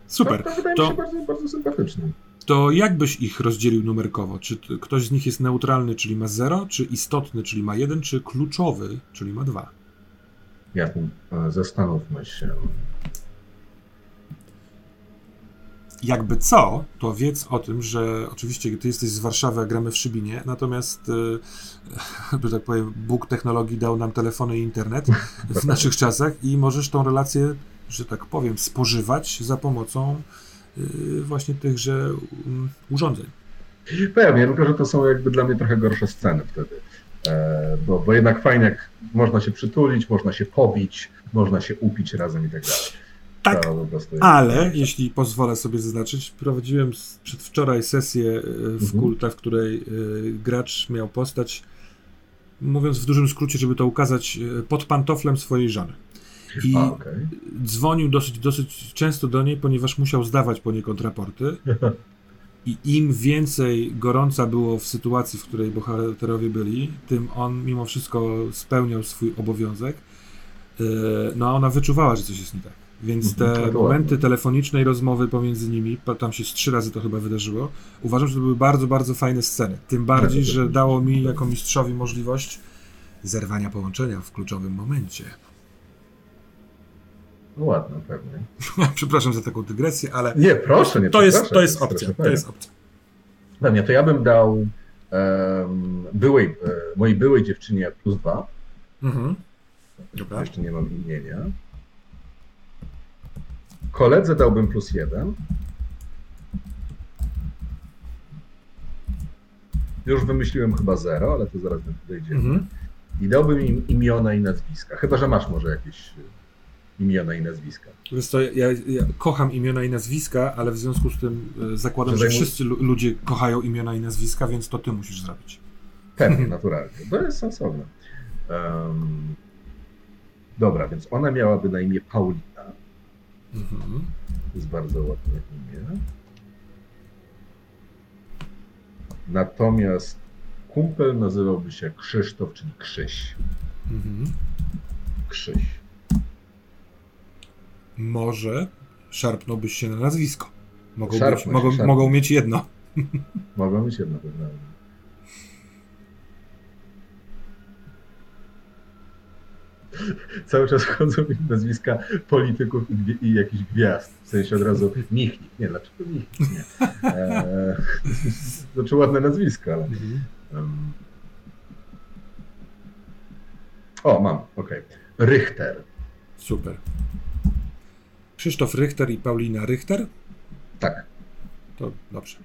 Super. To, to wydaje to, mi się bardzo, bardzo sympatyczny. To jak byś ich rozdzielił numerkowo? Czy ktoś z nich jest neutralny, czyli ma 0, czy istotny, czyli ma 1, czy kluczowy, czyli ma 2? Ja e, zastanówmy się. Jakby co, to wiedz o tym, że oczywiście ty jesteś z Warszawy, a gramy w Szybinie, natomiast, e, że tak powiem, Bóg technologii dał nam telefony i internet w naszych czasach i możesz tą relację że tak powiem, spożywać za pomocą właśnie tychże mm, urządzeń. Pewnie, tylko że to są jakby dla mnie trochę gorsze sceny wtedy. E, bo, bo jednak fajnie, jak można się przytulić, można się pobić, można się upić razem i tak dalej. Tak, ale jeśli pozwolę sobie zaznaczyć, prowadziłem przedwczoraj sesję e, w mhm. kulta, w której e, gracz miał postać, mówiąc w dużym skrócie, żeby to ukazać, pod pantoflem swojej żony. I okay. dzwonił dosyć, dosyć często do niej, ponieważ musiał zdawać poniekąd raporty. I im więcej gorąca było w sytuacji, w której bohaterowie byli, tym on mimo wszystko spełniał swój obowiązek. E, no a ona wyczuwała, że coś jest nie tak. Więc te mhm, momenty telefonicznej rozmowy pomiędzy nimi, tam się z trzy razy to chyba wydarzyło, uważam, że to były bardzo, bardzo fajne sceny. Tym bardziej, że dało mi jako mistrzowi możliwość zerwania połączenia w kluczowym momencie. No ładno pewnie. Przepraszam za taką dygresję, ale. Nie, proszę, nie to jest, to jest opcja. To jest opcja. Pewnie, to ja bym dał um, byłej, e, mojej byłej dziewczynie plus dwa. Mhm. Dobra. Jeszcze nie mam imienia. Koledze dałbym plus jeden. Już wymyśliłem chyba zero, ale to zaraz dojdziemy. Mhm. I dałbym im imiona i nazwiska. Chyba, że masz może jakieś imiona i nazwiska. Wiesz co, ja, ja, kocham imiona i nazwiska, ale w związku z tym e, zakładam, że, że wszyscy ludzie kochają imiona i nazwiska, więc to ty musisz zrobić. Pewnie, naturalnie. To jest sensowne. Um, dobra, więc ona miałaby na imię Paulina. Mhm. To jest bardzo ładne imię. Natomiast kumpel nazywałby się Krzysztof, czyli Krzyś. Mhm. Krzyś może szarpnąłbyś się na nazwisko. Mogą, być, mogą, mogą mieć jedno. Mogą mieć jedno, prawda? Cały czas chodzą mi nazwiska polityków i, i jakichś gwiazd. W sensie od razu Michnik. Nie, dlaczego Michnik? Nie. Eee, znaczy ładne nazwisko, ale... Um... O, mam, okej. Okay. Richter. Super. Krzysztof Richter i Paulina Richter? Tak. To dobrze.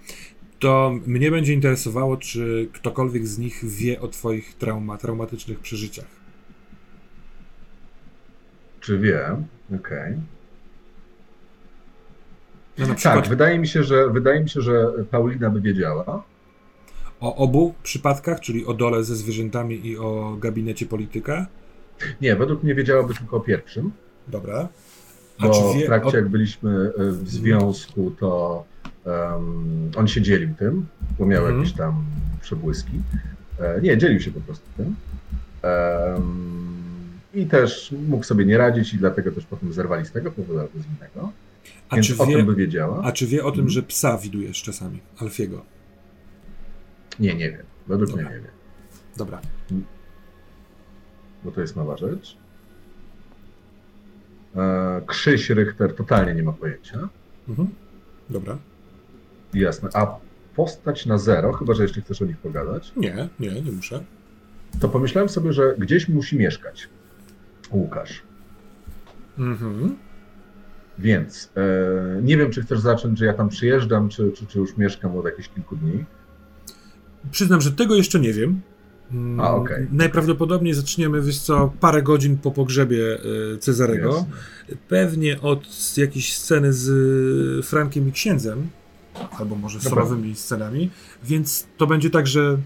To mnie będzie interesowało, czy ktokolwiek z nich wie o Twoich trauma, traumatycznych przeżyciach. Czy wie? Okej. Okay. No tak, przykład... Tak, wydaje mi, się, że, wydaje mi się, że Paulina by wiedziała. O obu przypadkach, czyli o dole ze zwierzętami i o gabinecie polityka? Nie, według mnie wiedziałaby tylko o pierwszym. Dobra. Bo wie... w trakcie, jak byliśmy e, w związku, to um, on się dzielił tym, bo miał mhm. jakieś tam przebłyski. E, nie, dzielił się po prostu tym. Um, I też mógł sobie nie radzić i dlatego też potem zerwali z tego powodu albo z innego. A Więc czy o wie, tym by wiedziała. A czy wie o tym, mhm. że psa widujesz czasami, Alfiego? Nie, nie wiem. Według Dobra. mnie nie wiem. Dobra. Bo to jest nowa rzecz. E, Krzyś Richter totalnie nie ma pojęcia. Mhm. Dobra. Jasne. A postać na zero, chyba że jeszcze chcesz o nich pogadać? Nie, nie, nie muszę. To pomyślałem sobie, że gdzieś musi mieszkać Łukasz. Mhm. Więc e, nie wiem, czy chcesz zacząć, że ja tam przyjeżdżam, czy, czy, czy już mieszkam od jakichś kilku dni. Przyznam, że tego jeszcze nie wiem. Mm, A, okay. Najprawdopodobniej zaczniemy, wiesz co, parę godzin po pogrzebie e, Cezarego. Jasne. Pewnie od jakiejś sceny z e, Frankiem i księdzem, albo może solowymi scenami, więc to będzie tak, że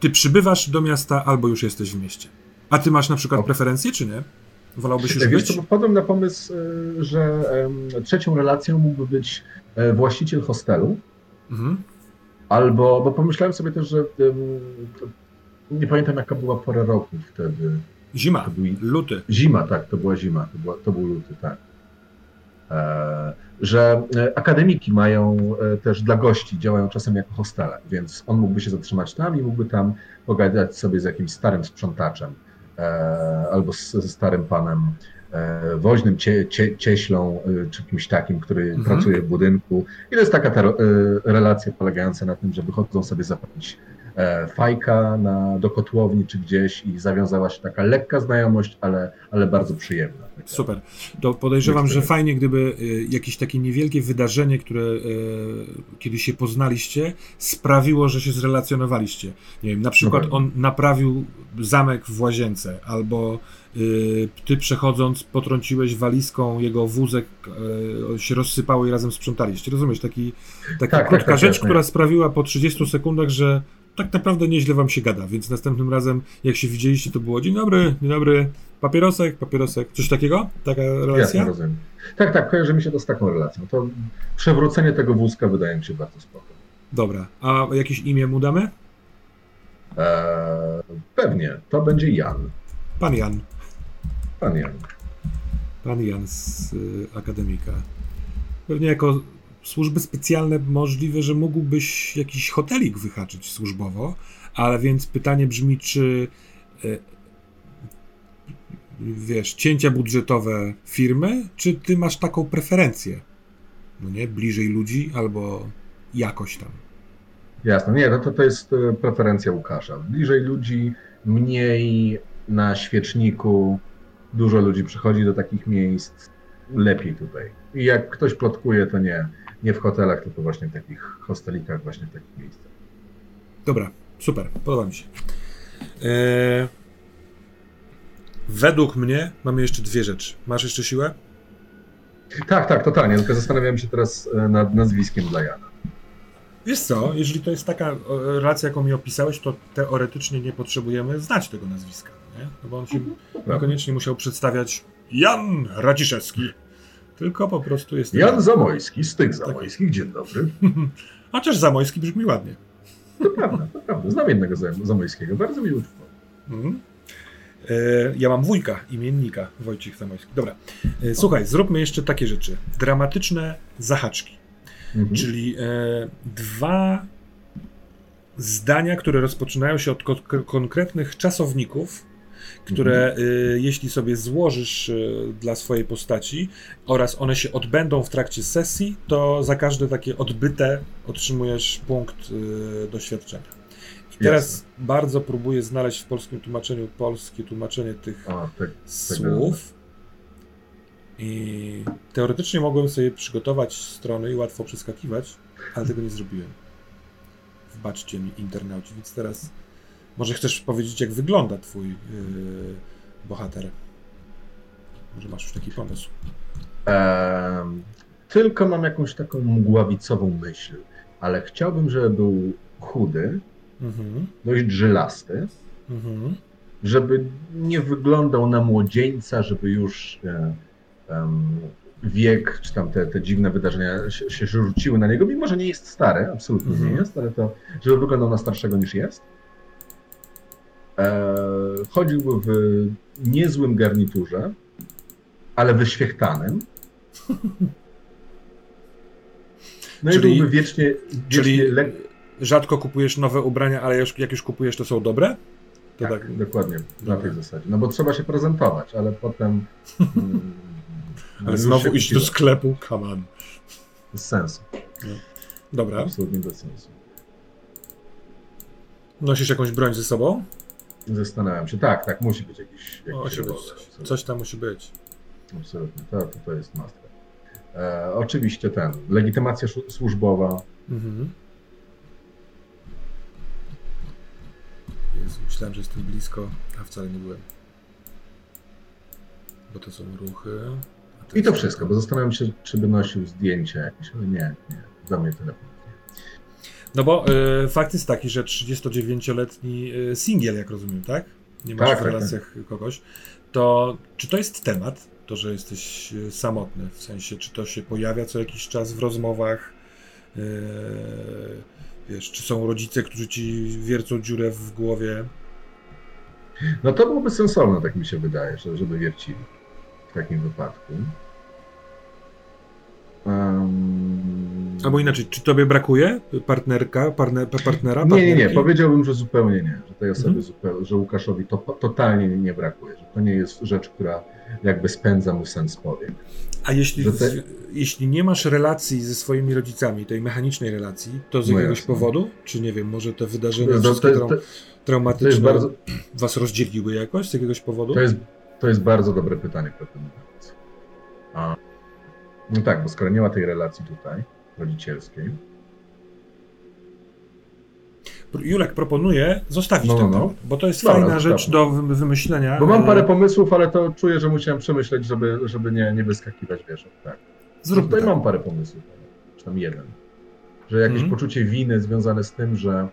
ty przybywasz do miasta, albo już jesteś w mieście. A ty masz na przykład preferencje, czy nie? Wolałbyś już Wiesz być? wpadłem na pomysł, e, że trzecią relacją mógłby być właściciel hostelu, mhm. albo, bo pomyślałem sobie też, że nie pamiętam jaka była pora roku wtedy. Zima, był... luty. Zima, tak, to była zima, to, była, to był luty, tak. E, że e, akademiki mają e, też dla gości, działają czasem jako hostele, więc on mógłby się zatrzymać tam i mógłby tam pogadać sobie z jakimś starym sprzątaczem e, albo z, ze starym panem e, woźnym, cie, cie, cieślą e, czy kimś takim, który mhm. pracuje w budynku. I to jest taka ta relacja polegająca na tym, że wychodzą sobie zapalić E, fajka na, do kotłowni czy gdzieś i zawiązała się taka lekka znajomość, ale, ale bardzo przyjemna. Super. To podejrzewam, że fajnie, gdyby e, jakieś takie niewielkie wydarzenie, które e, kiedy się poznaliście, sprawiło, że się zrelacjonowaliście. Nie wiem, na przykład no on naprawił zamek w łazience, albo ty przechodząc potrąciłeś walizką jego wózek, się rozsypało i razem sprzątaliście. Rozumiesz? Taki, taka tak, tak krótka tak, rzecz, która sprawiła po 30 sekundach, że tak naprawdę nieźle wam się gada, więc następnym razem, jak się widzieliście, to było dzień dobry, dzień dobry, papierosek, papierosek, coś takiego? Taka relacja? Jasne, rozumiem. Tak, tak, kojarzy mi się to z taką relacją. To przewrócenie tego wózka wydaje mi się bardzo spoko. Dobra, a jakieś imię mu damy? Eee, pewnie, to będzie Jan. Pan Jan. Pan Jan. Pan Jan z y, Akademika. Pewnie jako służby specjalne możliwe, że mógłbyś jakiś hotelik wyhaczyć służbowo, ale więc pytanie brzmi, czy e, wiesz, cięcia budżetowe firmy, czy ty masz taką preferencję? No nie, bliżej ludzi albo jakoś tam. Jasne, nie, no to, to jest e, preferencja Łukasza. Bliżej ludzi, mniej na świeczniku, dużo ludzi przychodzi do takich miejsc, lepiej tutaj. I jak ktoś plotkuje, to nie nie w hotelach, tylko właśnie w takich hostelikach, właśnie w takich miejscach. Dobra, super, podoba mi się. Eee, według mnie mamy jeszcze dwie rzeczy. Masz jeszcze siłę? Tak, tak, totalnie. Tylko zastanawiam się teraz e, nad nazwiskiem dla Jana. Wiesz co, jeżeli to jest taka relacja, jaką mi opisałeś, to teoretycznie nie potrzebujemy znać tego nazwiska, nie? No bo on się mhm, niekoniecznie musiał przedstawiać Jan Radziszewski. Tylko po prostu jest. Jan Zamojski z tych tak. Zamojskich. Dzień dobry. Chociaż Zamojski brzmi ładnie. To prawda, to prawda. Znam jednego Zamojskiego. Bardzo mi łatwo. Mhm. E, ja mam wujka, imiennika Wojciech Zamojski. Dobra. E, słuchaj, zróbmy jeszcze takie rzeczy. Dramatyczne zahaczki. Mhm. Czyli e, dwa zdania, które rozpoczynają się od ko konkretnych czasowników które y, jeśli sobie złożysz y, dla swojej postaci oraz one się odbędą w trakcie sesji, to za każde takie odbyte otrzymujesz punkt y, doświadczenia. I teraz Jasne. bardzo próbuję znaleźć w polskim tłumaczeniu polskie tłumaczenie tych A, tak, słów. I teoretycznie mogłem sobie przygotować strony i łatwo przeskakiwać, ale tego nie zrobiłem. Wbaczcie mi internauci, więc teraz może chcesz powiedzieć, jak wygląda twój yy, bohater. Może masz już taki pomysł. Tylko mam jakąś taką mgławicową myśl, ale chciałbym, żeby był chudy, Mhm, dość żylasty, mhm, żeby nie wyglądał na młodzieńca, żeby już e, em, wiek, czy tam te, te dziwne wydarzenia się, się rzuciły na niego, mimo że nie jest stary, absolutnie Mhm. nie jest, ale to, żeby wyglądał na starszego niż jest. E, chodziłby w niezłym garniturze, ale wyświechtanym. No Czyli- i byłby wiecznie, Czyli wiecznie lek... rzadko kupujesz nowe ubrania, ale już, jak już kupujesz, to są dobre? To tak, tak. dokładnie, na Dobra. tej zasadzie. No bo trzeba się prezentować, ale potem... mm, Ale już znowu iść do sklepu, come on. Bez sensu. Dobra. Absolutnie bez sensu. Nosisz jakąś broń ze sobą? Zastanawiam się. Tak, tak, musi być jakiś, jakiś Musi być. Coś tam musi być. Absolutnie, to, to, to jest must. E, oczywiście ten, legitymacja służbowa. Mhm. Jezu, myślałem, że jestem blisko, a wcale nie byłem. Bo to są ruchy. I to wszystko, bo zastanawiam się, czy by nosił zdjęcia jakieś, ale nie, nie, za mnie telefon. No bo y, fakt jest taki, że 39-letni y, singiel, jak rozumiem, tak? Nie masz Tak, w tak, relacjach kogoś. To czy to jest temat, to, że jesteś y, samotny? W sensie, czy to się pojawia co jakiś czas w rozmowach? Y, wiesz, czy są rodzice, którzy ci wiercą dziurę w głowie? No to byłoby sensowne, tak mi się wydaje, że, żeby wiercili w takim wypadku. Um, Albo inaczej, czy tobie brakuje partnerka, partner, partnera? Nie, nie, nie, powiedziałbym, że zupełnie nie, że tej osobie Mhm. zupełnie, że Łukaszowi to totalnie nie brakuje, że to nie jest rzecz, która jakby spędza mu sens powiek. A jeśli, te- z- jeśli nie masz relacji ze swoimi rodzicami, tej mechanicznej relacji, to z No jakiegoś jasne. powodu? Czy nie wiem, może te wydarzenia to, wszystkie to, to, traumatyczne bardzo, was rozdzieliły jakoś z jakiegoś powodu? to, jest, to jest bardzo dobre pytanie. A, no tak, bo skoro nie ma tej relacji tutaj, rodzicielskiej, Julek proponuje zostawić No, no. temat, bo to jest Dobra, fajna rzecz zostawmy. do wy- wymyślenia. bo mam e, parę pomysłów, ale to czuję, że musiałem przemyśleć, żeby, żeby nie, nie wyskakiwać wieżą. Tak. Zróbmy Tutaj tak. mam parę pomysłów, czy tam jeden. Że jakieś Mhm. poczucie winy związane z tym, że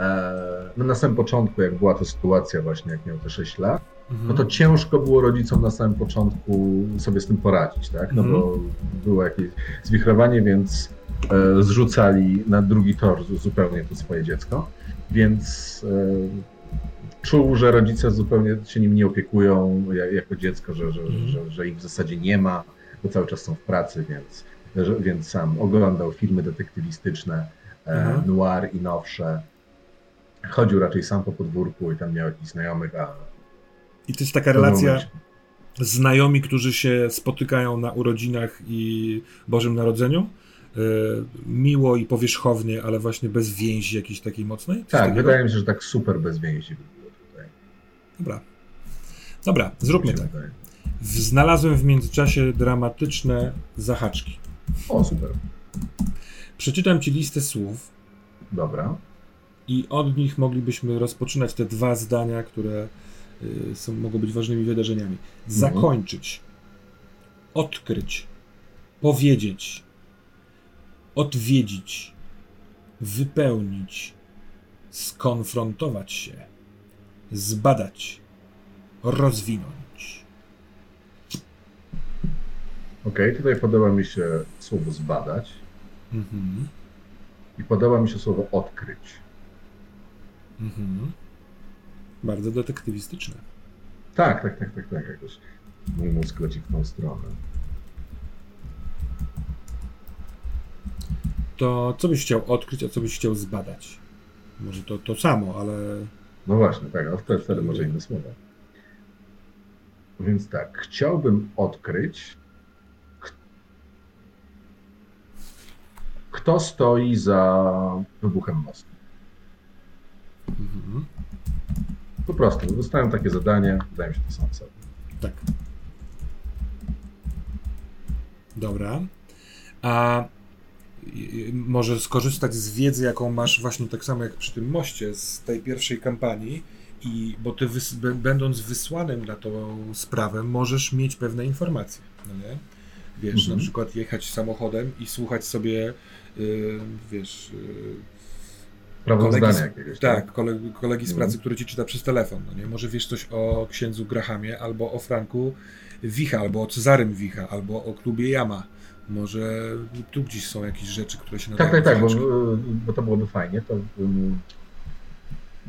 e, no na samym początku, jak była to sytuacja właśnie, jak miał te 6 lat. No to ciężko było rodzicom na samym początku sobie z tym poradzić, tak? No Mhm. bo było jakieś zwichrowanie, więc e, zrzucali na drugi tor zu- zupełnie to swoje dziecko, więc e, czuł, że rodzice zupełnie się nim nie opiekują ja- jako dziecko, że, że, Mhm. że, że ich w zasadzie nie ma, bo cały czas są w pracy, więc, że, więc sam oglądał filmy detektywistyczne, e, Mhm. noir i nowsze. Chodził raczej sam po podwórku i tam miał jakichś znajomych, a I to jest taka relacja znajomi, którzy się spotykają na urodzinach i Bożym Narodzeniu. e, Miło i powierzchownie, ale właśnie bez więzi jakiejś takiej mocnej. Coś Tak, takiego? wydaje mi się, że tak super bez więzi by było tutaj. Dobra. Dobra, zróbmy tak. wydaje. Znalazłem w międzyczasie dramatyczne zahaczki. O, super. Przeczytam ci listę słów Dobra. i od nich moglibyśmy rozpoczynać te dwa zdania, które są, mogą być ważnymi wydarzeniami. Zakończyć, odkryć, powiedzieć, odwiedzić, wypełnić, skonfrontować się, zbadać, rozwinąć. Okej, tutaj podoba mi się słowo zbadać Mhm. i podoba mi się słowo odkryć. Mhm. Bardzo detektywistyczne. Tak, tak, tak, tak, tak. Jakoś mój mózg leci w tą stronę. To co byś chciał odkryć, a co byś chciał zbadać? Może to to samo, ale No właśnie, tak, a wtedy, wtedy może inne słowa. Więc tak, chciałbym odkryć, kto stoi za wybuchem mostu. Mhm. Po prostu, dostałem takie zadanie, wydaje mi się, to sam sobie. Tak. Dobra. A może skorzystać z wiedzy, jaką masz właśnie tak samo jak przy tym moście z tej pierwszej kampanii, i bo ty wys, będąc wysłanym na tą sprawę, możesz mieć pewne informacje. No nie? Wiesz, mhm. na przykład jechać samochodem i słuchać sobie, yy, wiesz. Yy, kolegi, z, jakiegoś, tak, tak, kolegi, kolegi z pracy, który ci czyta przez telefon. No nie? Może wiesz coś o księdzu Grahamie, albo o Franku Wicha, albo o Cezarym Wicha, albo o klubie Yama może tu gdzieś są jakieś rzeczy, które się nadają. Tak, tak, tak, bo, bo, to byłoby fajnie. To, um,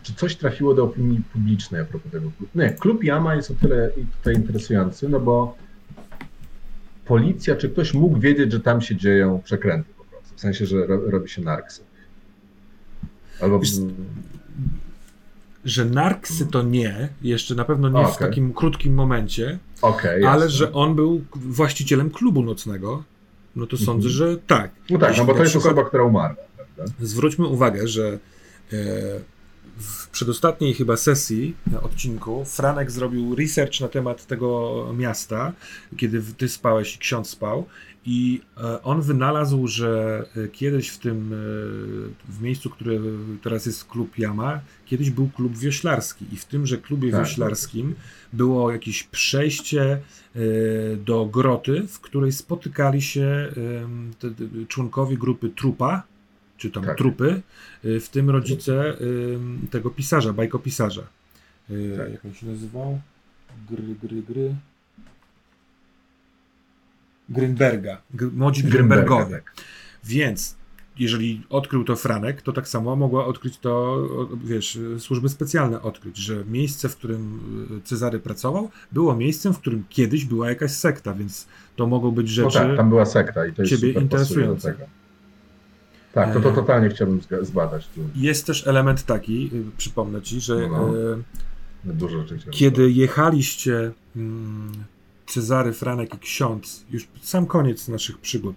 czy coś trafiło do opinii publicznej a propos tego klubu? Nie, klub Yama jest o tyle tutaj interesujący, no bo policja, czy ktoś mógł wiedzieć, że tam się dzieją przekręty po prostu, w sensie, że ro, robi się narksy. Albo... Wiesz, że narksy to nie, jeszcze na pewno nie okay. w takim krótkim momencie, okay, ale że on był właścicielem klubu nocnego, no to sądzę, mhm. że tak. No tak, no bo to jest przykład, osoba, która umarła. Prawda? Zwróćmy uwagę, że e, w przedostatniej chyba sesji odcinku Franek zrobił research na temat tego miasta, kiedy ty spałeś i ksiądz spał i e, on wynalazł, że e, kiedyś w tym, w miejscu, które teraz jest klub Jama, kiedyś był klub wioślarski i w tymże klubie tak, wioślarskim było jakieś przejście E, do groty, w której spotykali się członkowie grupy Trupa, czy tam tak. trupy, e, w tym rodzice tego pisarza, bajkopisarza. E, tak. Jak on się nazywał? Gry, gry, gry. Grynberga. Młodzi Grynbergowie. Tak. Więc jeżeli odkrył to Franek, to tak samo mogła odkryć to, wiesz, służby specjalne odkryć, że miejsce, w którym y, Cezary pracował, było miejscem, w którym kiedyś była jakaś sekta, więc to mogą być no rzeczy. No tak, tam była sekta i to jest ciebie interesujące. Tak, to, to e, totalnie chciałbym zbadać. Jest też element taki, y, przypomnę ci, że no, no. E, Dużo kiedy jechaliście mm, Cezary, Franek i ksiądz, już sam koniec naszych przygód,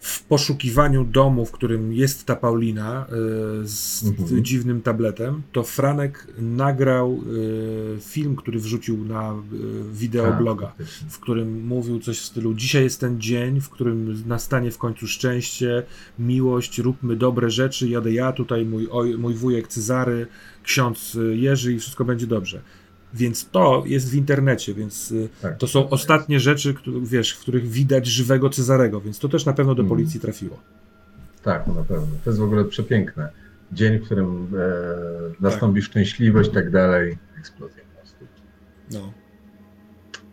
w poszukiwaniu domu, w którym jest ta Paulina e, z mhm. dziwnym tabletem, to Franek nagrał e, film, który wrzucił na e, wideobloga, tak, w którym mówił coś w stylu dzisiaj jest ten dzień, w którym nastanie w końcu szczęście, miłość, róbmy dobre rzeczy, jadę ja, tutaj mój, oj, mój wujek Cezary, ksiądz Jerzy i wszystko będzie dobrze. Więc to jest w internecie, więc y, tak. to są ostatnie rzeczy, które, wiesz, w których widać żywego Cezarego, więc to też na pewno do mhm. policji trafiło. Tak, na pewno. To jest w ogóle przepiękne. Dzień, w którym e, nastąpi tak. szczęśliwość i tak dalej. Eksplozja po prostu. No.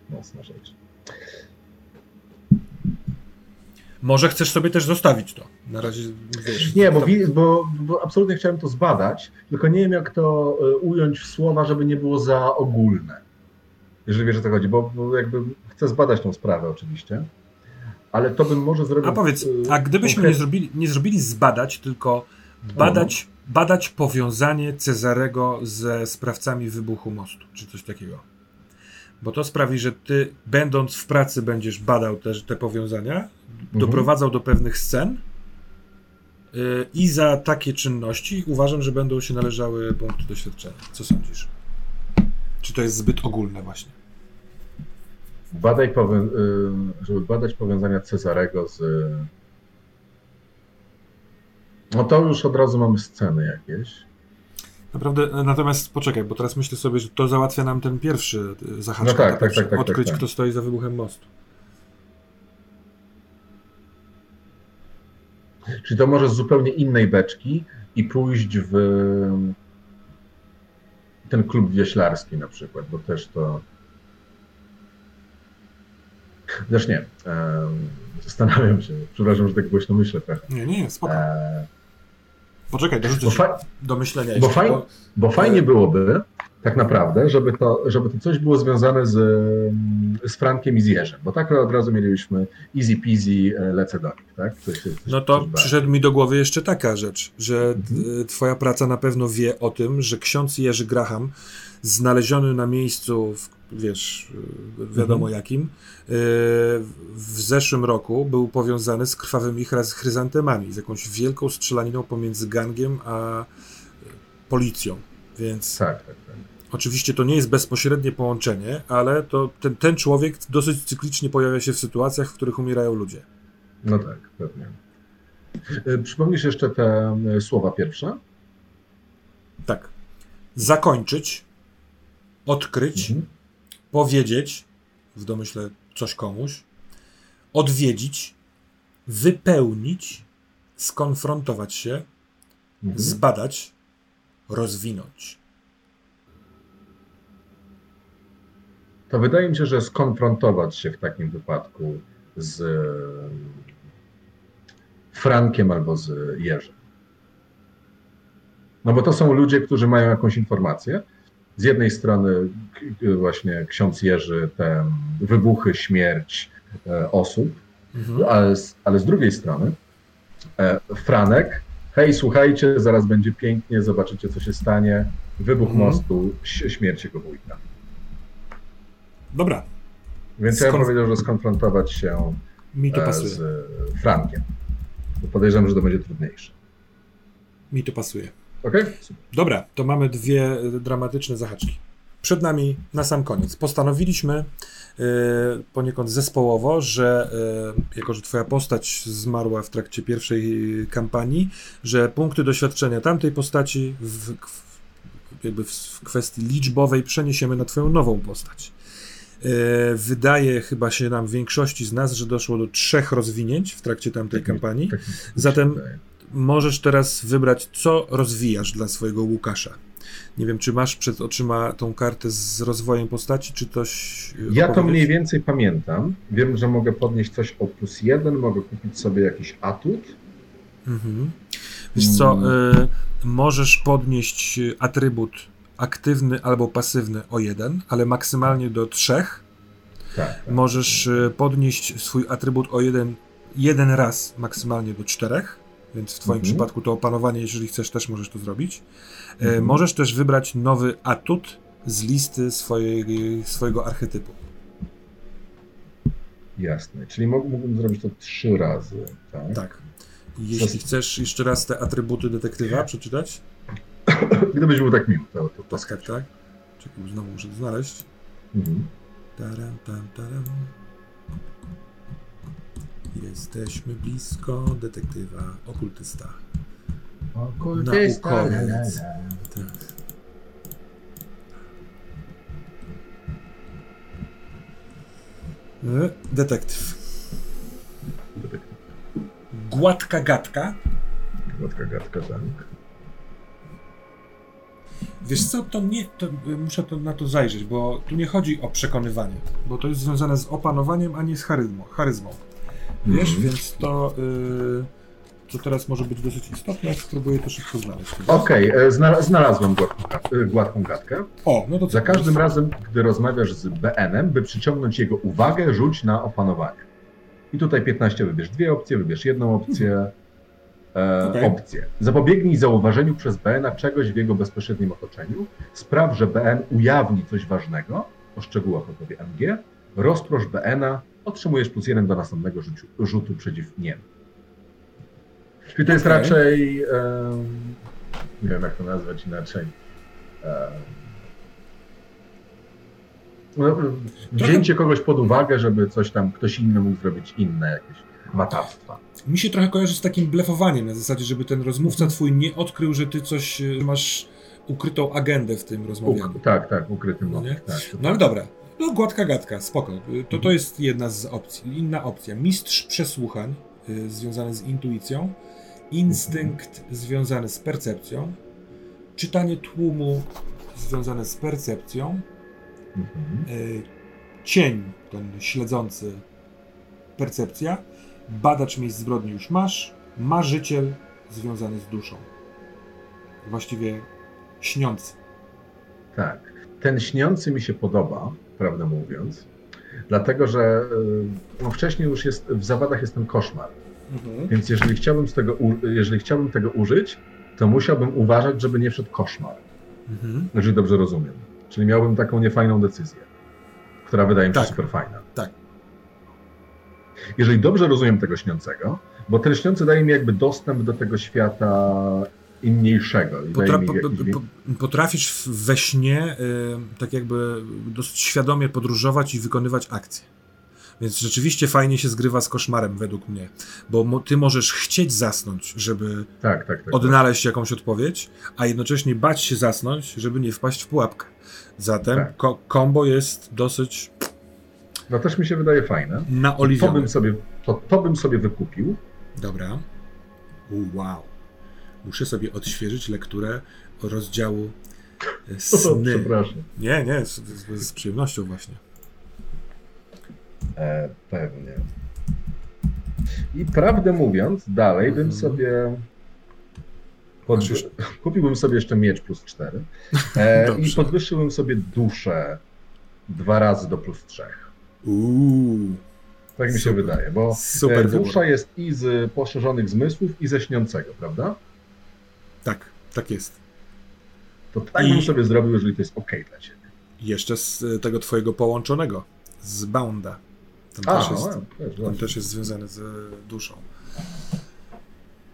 Mocna rzecz. Może chcesz sobie też zostawić to. Na razie wiesz. Nie, bo, bo, bo, absolutnie chciałem to zbadać, tylko nie wiem, jak to e, ująć w słowa, żeby nie było za ogólne. Jeżeli wiesz o co chodzi, bo, bo jakby chcę zbadać tą sprawę oczywiście. Ale to bym może zrobił. A powiedz, e, a gdybyśmy nie zrobili, nie zrobili zbadać, tylko badać, no. badać powiązanie Cezarego ze sprawcami wybuchu mostu, czy coś takiego. Bo to sprawi, że ty, będąc w pracy, będziesz badał te, te powiązania, mhm. doprowadzał do pewnych scen i za takie czynności uważam, że będą się należały punkty doświadczenia. Co sądzisz? Czy to jest zbyt ogólne właśnie? Badaj powią- y, żeby badać powiązania Cezarego z... No to już od razu mamy sceny jakieś. Naprawdę, natomiast poczekaj, bo teraz myślę sobie, że to załatwia nam ten pierwszy y, zahaczek, no tak, tak, tak, tak, odkryć, tak, kto stoi za wybuchem mostu. Czy to może z zupełnie innej beczki i pójść w ten klub wieślarski na przykład, bo też to. Też nie. Zastanawiam się. Przepraszam, że tak głośno myślę trochę. Nie, nie, spoko. E... Poczekaj, dorzucę fa... do myślenia. Bo, faj... bo fajnie byłoby, tak naprawdę, żeby to, żeby to coś było związane z, z Frankiem i z Jerzem, bo tak od razu mielibyśmy easy peasy, e, lecę do nich, tak? Coś, coś, no to przyszedł mi do głowy jeszcze taka rzecz, że mhm. twoja praca na pewno wie o tym, że ksiądz Jerzy Graham znaleziony na miejscu, w, wiesz, wiadomo mhm. jakim, e, w zeszłym roku był powiązany z krwawymi chryzantemami, z jakąś wielką strzelaniną pomiędzy gangiem a policją. Więc tak, tak, tak. Oczywiście to nie jest bezpośrednie połączenie, ale to ten, ten człowiek dosyć cyklicznie pojawia się w sytuacjach, w których umierają ludzie. No tak, pewnie. E, przypomnisz jeszcze te e, słowa pierwsze? Tak. Zakończyć, odkryć, mhm. powiedzieć, w domyśle coś komuś, odwiedzić, wypełnić, skonfrontować się, mhm. zbadać, rozwinąć. To wydaje mi się, że skonfrontować się w takim wypadku z Frankiem albo z Jerzem. No bo to są ludzie, którzy mają jakąś informację. Z jednej strony właśnie ksiądz Jerzy, te wybuchy, śmierć e, osób, mhm. ale, ale z drugiej strony e, Franek hej, słuchajcie, zaraz będzie pięknie, zobaczycie, co się stanie. Wybuch mhm. mostu, śmierć jego wujka. Dobra. Więc ja bym powiedział, że skonfrontować się Mi to e, pasuje. z Frankiem. Bo podejrzewam, że to będzie trudniejsze. Mi to pasuje. Okay? Dobra, to mamy dwie dramatyczne zahaczki. Przed nami na sam koniec. Postanowiliśmy E, poniekąd zespołowo, że e, jako, że twoja postać zmarła w trakcie pierwszej kampanii, że punkty doświadczenia tamtej postaci w, jakby w kwestii liczbowej przeniesiemy na twoją nową postać. E, wydaje chyba się nam większości z nas, że doszło do trzech rozwinięć w trakcie tamtej tak, kampanii. Tak, Zatem możesz teraz wybrać, co rozwijasz dla swojego Łukasza. Nie wiem, czy masz przed oczyma tą kartę z rozwojem postaci, czy coś. Ja to mniej więcej pamiętam. Wiem, że mogę podnieść coś o plus jeden, mogę kupić sobie jakiś atut. Mhm. Wiesz co, y, możesz podnieść atrybut aktywny albo pasywny o jeden, ale maksymalnie do trzech. Tak, tak. Możesz y, podnieść swój atrybut o jeden, jeden raz, maksymalnie do czterech. Więc w Twoim mhm. przypadku to opanowanie, jeżeli chcesz, też możesz to zrobić. E, mhm. Możesz też wybrać nowy atut z listy swojej, swojego archetypu. Jasne, czyli mógłbym zrobić to trzy razy, tak? Tak. Jeśli chcesz jeszcze raz te atrybuty detektywa przeczytać? Gdybyś był tak miły, to, to, to tak, tak? Czekaj, znowu muszę to znaleźć. Mhm. Taram, tam, taram. Jesteśmy blisko detektywa, okultysta. Okultysta. Naukowiec. Tak. E, detektyw. Gładka gadka. Gładka gadka, tak. Wiesz co, to nie, to muszę to, na to zajrzeć, bo tu nie chodzi o przekonywanie, bo to jest związane z opanowaniem, a nie z charyzmą. charyzmą. Wiesz, mm. więc to, yy, to teraz może być dosyć istotne, spróbuję to szybko znaleźć. Okej, okay, e, znalazłem gładką, y, gładką gadkę. O, no to Za każdym razem, gdy rozmawiasz z BN-em, by przyciągnąć jego uwagę, rzuć na opanowanie. I tutaj 15 wybierz dwie opcje, wybierz jedną opcję. E, okay. opcję. Zapobiegnij zauważeniu przez BN-a czegoś w jego bezpośrednim otoczeniu. Spraw, że BN ujawni coś ważnego, o szczegółach opowie MG. Rozprosz BN-a otrzymujesz plus jeden do następnego rzutu, rzutu przeciw niemu. Czyli to jest okay. raczej, um, nie wiem jak to nazwać inaczej, um, wzięcie kogoś pod uwagę, żeby coś tam, ktoś inny mógł zrobić inne jakieś matactwa. Mi się trochę kojarzy z takim blefowaniem, na zasadzie, żeby ten rozmówca twój nie odkrył, że ty coś masz ukrytą agendę w tym rozmawianiu. Uk tak, tak, ukryty no, nie? Tak, no ale dobra, no, gładka gadka, spoko. To, to jest jedna z opcji. Inna opcja. Mistrz przesłuchań, y, związany z intuicją. Instynkt związany z percepcją. Czytanie tłumu związane z percepcją. Y, cień, ten śledzący percepcja. Badacz miejsc zbrodni już masz. Marzyciel związany z duszą. Właściwie śniący. Tak. ten śniący mi się podoba, prawdę mówiąc, dlatego że e, no, wcześniej już jest, w zawadach jest ten koszmar. Mhm. Więc jeżeli chciałbym, z tego, jeżeli chciałbym tego użyć, to musiałbym uważać, żeby nie wszedł koszmar. Mhm. Jeżeli dobrze rozumiem. Czyli miałbym taką niefajną decyzję, która wydaje mi się tak. super fajna. Tak. Jeżeli dobrze rozumiem tego śniącego, bo ten śniący daje mi jakby dostęp do tego świata inniejszego. Potra. Potrafisz we śnie y, tak jakby dosyć świadomie podróżować i wykonywać akcje. Więc rzeczywiście fajnie się zgrywa z koszmarem, według mnie. Bo mo ty możesz chcieć zasnąć, żeby tak, tak, tak, odnaleźć jakąś odpowiedź, a jednocześnie bać się zasnąć, żeby nie wpaść w pułapkę. Zatem tak. ko kombo jest dosyć. No też mi się wydaje fajne. Na. To bym sobie, to, to bym sobie wykupił. Dobra. Wow. Muszę sobie odświeżyć lekturę rozdziału e, sny. O, przepraszam. Nie, nie, z, z, z przyjemnością właśnie. E, pewnie. I prawdę mówiąc, dalej bym mhm. sobie. Pod... Kupiłbym sobie jeszcze miecz plus 4 e, i podwyższyłbym sobie duszę dwa razy do plus 3. Uuu. Tak mi się wydaje, bo Super e, dusza wybór. jest i z poszerzonych zmysłów, i ze śniącego, prawda? Tak, tak jest. To tak I... bym sobie zrobił, jeżeli to jest ok dla ciebie. Jeszcze z tego twojego połączonego, z Bounda. Ten, A, też, jest, no, ten też jest związany z duszą.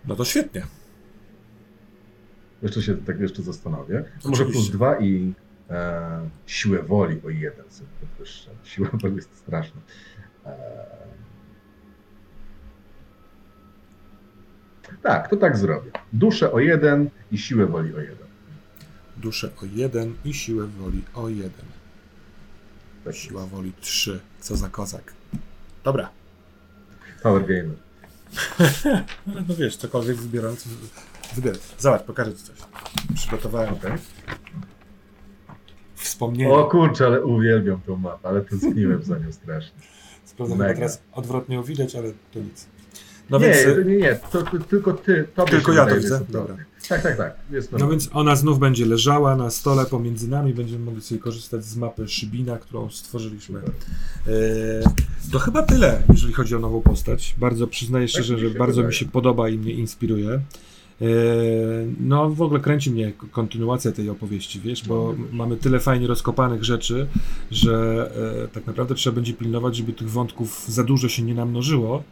No to świetnie. Jeszcze się tak jeszcze zastanowię. Oczywiście. Może plus dwa i e, siłę woli o jeden sobie podwyższę. Siła woli jest straszna. E, tak, to tak zrobię. Duszę o jeden i siłę woli o jeden. Duszę o jeden i siłę woli o jeden. Tak Siła jest. woli trzy. Co za kozak. Dobra. Power game. no wiesz, cokolwiek wybierając, wybieraj. Zobacz, pokażę ci coś. Przygotowałem. Okay. Wspomnienie. O kurczę, ale uwielbiam tą mapę, ale tęskniłem za nią strasznie. Sprawdzam, teraz odwrotnie ją widać, ale to nic. No nie, więc, nie, nie, to, to, tylko ty. Tylko ja to widzę. Dobra. Tak, tak, tak. Jest no więc ona znów będzie leżała na stole pomiędzy nami. Będziemy mogli sobie korzystać z mapy Szybina, którą stworzyliśmy. E, to chyba tyle, jeżeli chodzi o nową postać. Bardzo przyznaję tak szczerze, że bardzo wydaje. mi się podoba i mnie inspiruje. E, no, w ogóle kręci mnie kontynuacja tej opowieści, wiesz, bo no, mamy tyle fajnie rozkopanych rzeczy, że e, tak naprawdę trzeba będzie pilnować, żeby tych wątków za dużo się nie namnożyło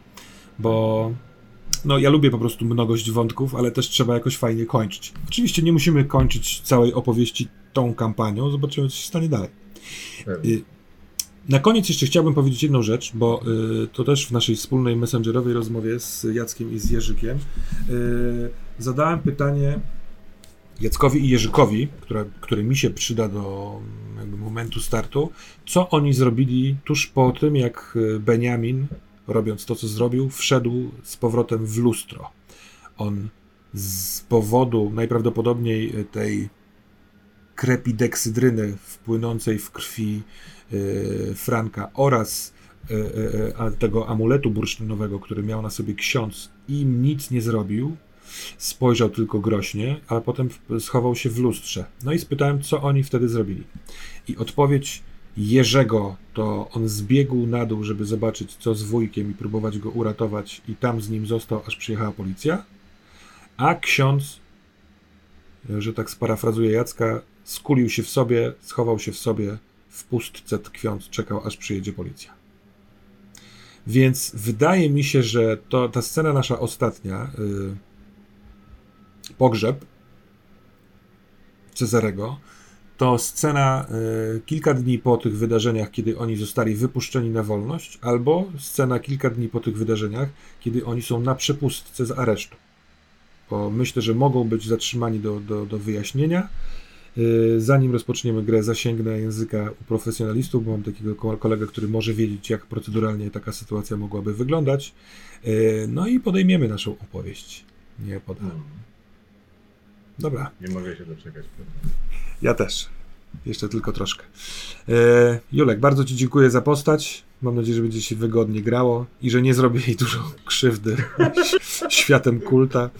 bo no ja lubię po prostu mnogość wątków, ale też trzeba jakoś fajnie kończyć. Oczywiście nie musimy kończyć całej opowieści tą kampanią, zobaczymy co się stanie dalej. Y, na koniec jeszcze chciałbym powiedzieć jedną rzecz, bo y, to też w naszej wspólnej messengerowej rozmowie z Jackiem i z Jerzykiem y, zadałem pytanie Jackowi i Jerzykowi, które, które mi się przyda do momentu startu, co oni zrobili tuż po tym, jak Benjamin robiąc to, co zrobił, wszedł z powrotem w lustro. On z powodu najprawdopodobniej tej krepideksydryny wpłynącej w krwi e, Franka oraz e, e, tego amuletu bursztynowego, który miał na sobie ksiądz, im nic nie zrobił, spojrzał tylko groźnie, ale potem schował się w lustrze. No i spytałem, co oni wtedy zrobili. I odpowiedź Jerzego, to on zbiegł na dół, żeby zobaczyć, co z wujkiem i próbować go uratować, i tam z nim został, aż przyjechała policja. A ksiądz, że tak sparafrazuję Jacka, skulił się w sobie, schował się w sobie, w pustce tkwiąc, czekał, aż przyjedzie policja. Więc wydaje mi się, że to, ta scena nasza ostatnia, yy, pogrzeb Cezarego, to scena y, kilka dni po tych wydarzeniach, kiedy oni zostali wypuszczeni na wolność, albo scena kilka dni po tych wydarzeniach, kiedy oni są na przepustce z aresztu. Bo myślę, że mogą być zatrzymani do, do, do wyjaśnienia. Y, zanim rozpoczniemy grę, zasięgnę języka u profesjonalistów, bo mam takiego kolegę, który może wiedzieć, jak proceduralnie taka sytuacja mogłaby wyglądać. Y, no i podejmiemy naszą opowieść. Nie podam. Dobra. Nie mogę się doczekać. Ja też. Jeszcze tylko troszkę. E, Julek, bardzo Ci dziękuję za postać. Mam nadzieję, że będzie się wygodnie grało i że nie zrobię jej dużo krzywdy światem kulta.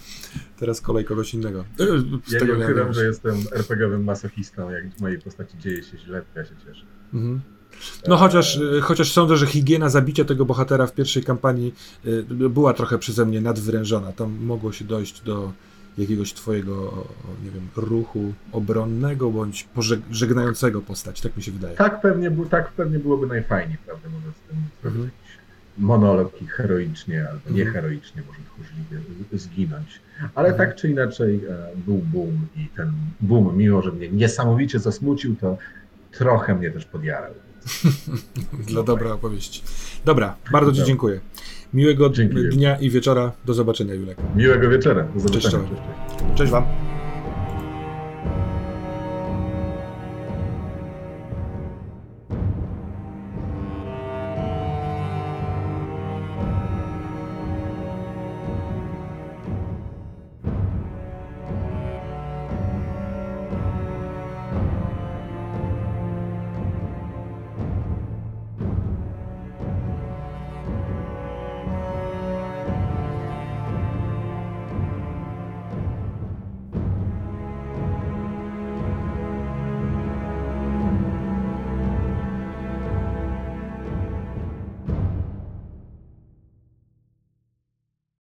Teraz kolej kogoś innego. E, z ja tego nie ukrywam, że jestem RPG-owym masochistą. Jak w mojej postaci dzieje się źle, ja się cieszę. Mhm. No chociaż, e, chociaż sądzę, że higiena zabicia tego bohatera w pierwszej kampanii e, była trochę przeze mnie nadwyrężona. Tam mogło się dojść do jakiegoś twojego, nie wiem, ruchu obronnego bądź pożegnającego postać, tak mi się wydaje. Tak pewnie, tak pewnie byłoby najfajniej, prawda, mówiąc, tym mhm. monolog heroicznie albo mhm. nieheroicznie może tchórzliwie zginąć. Ale mhm. tak czy inaczej e, był boom i ten boom, mimo że mnie niesamowicie zasmucił, to trochę mnie też podjarał. Dla dobra opowieści. Dobra, bardzo Ci dziękuję. Miłego Dzięki dnia i wieczora. Do zobaczenia, Julek. Miłego wieczora. Do zobaczenia. Cześć, cześć. cześć Wam.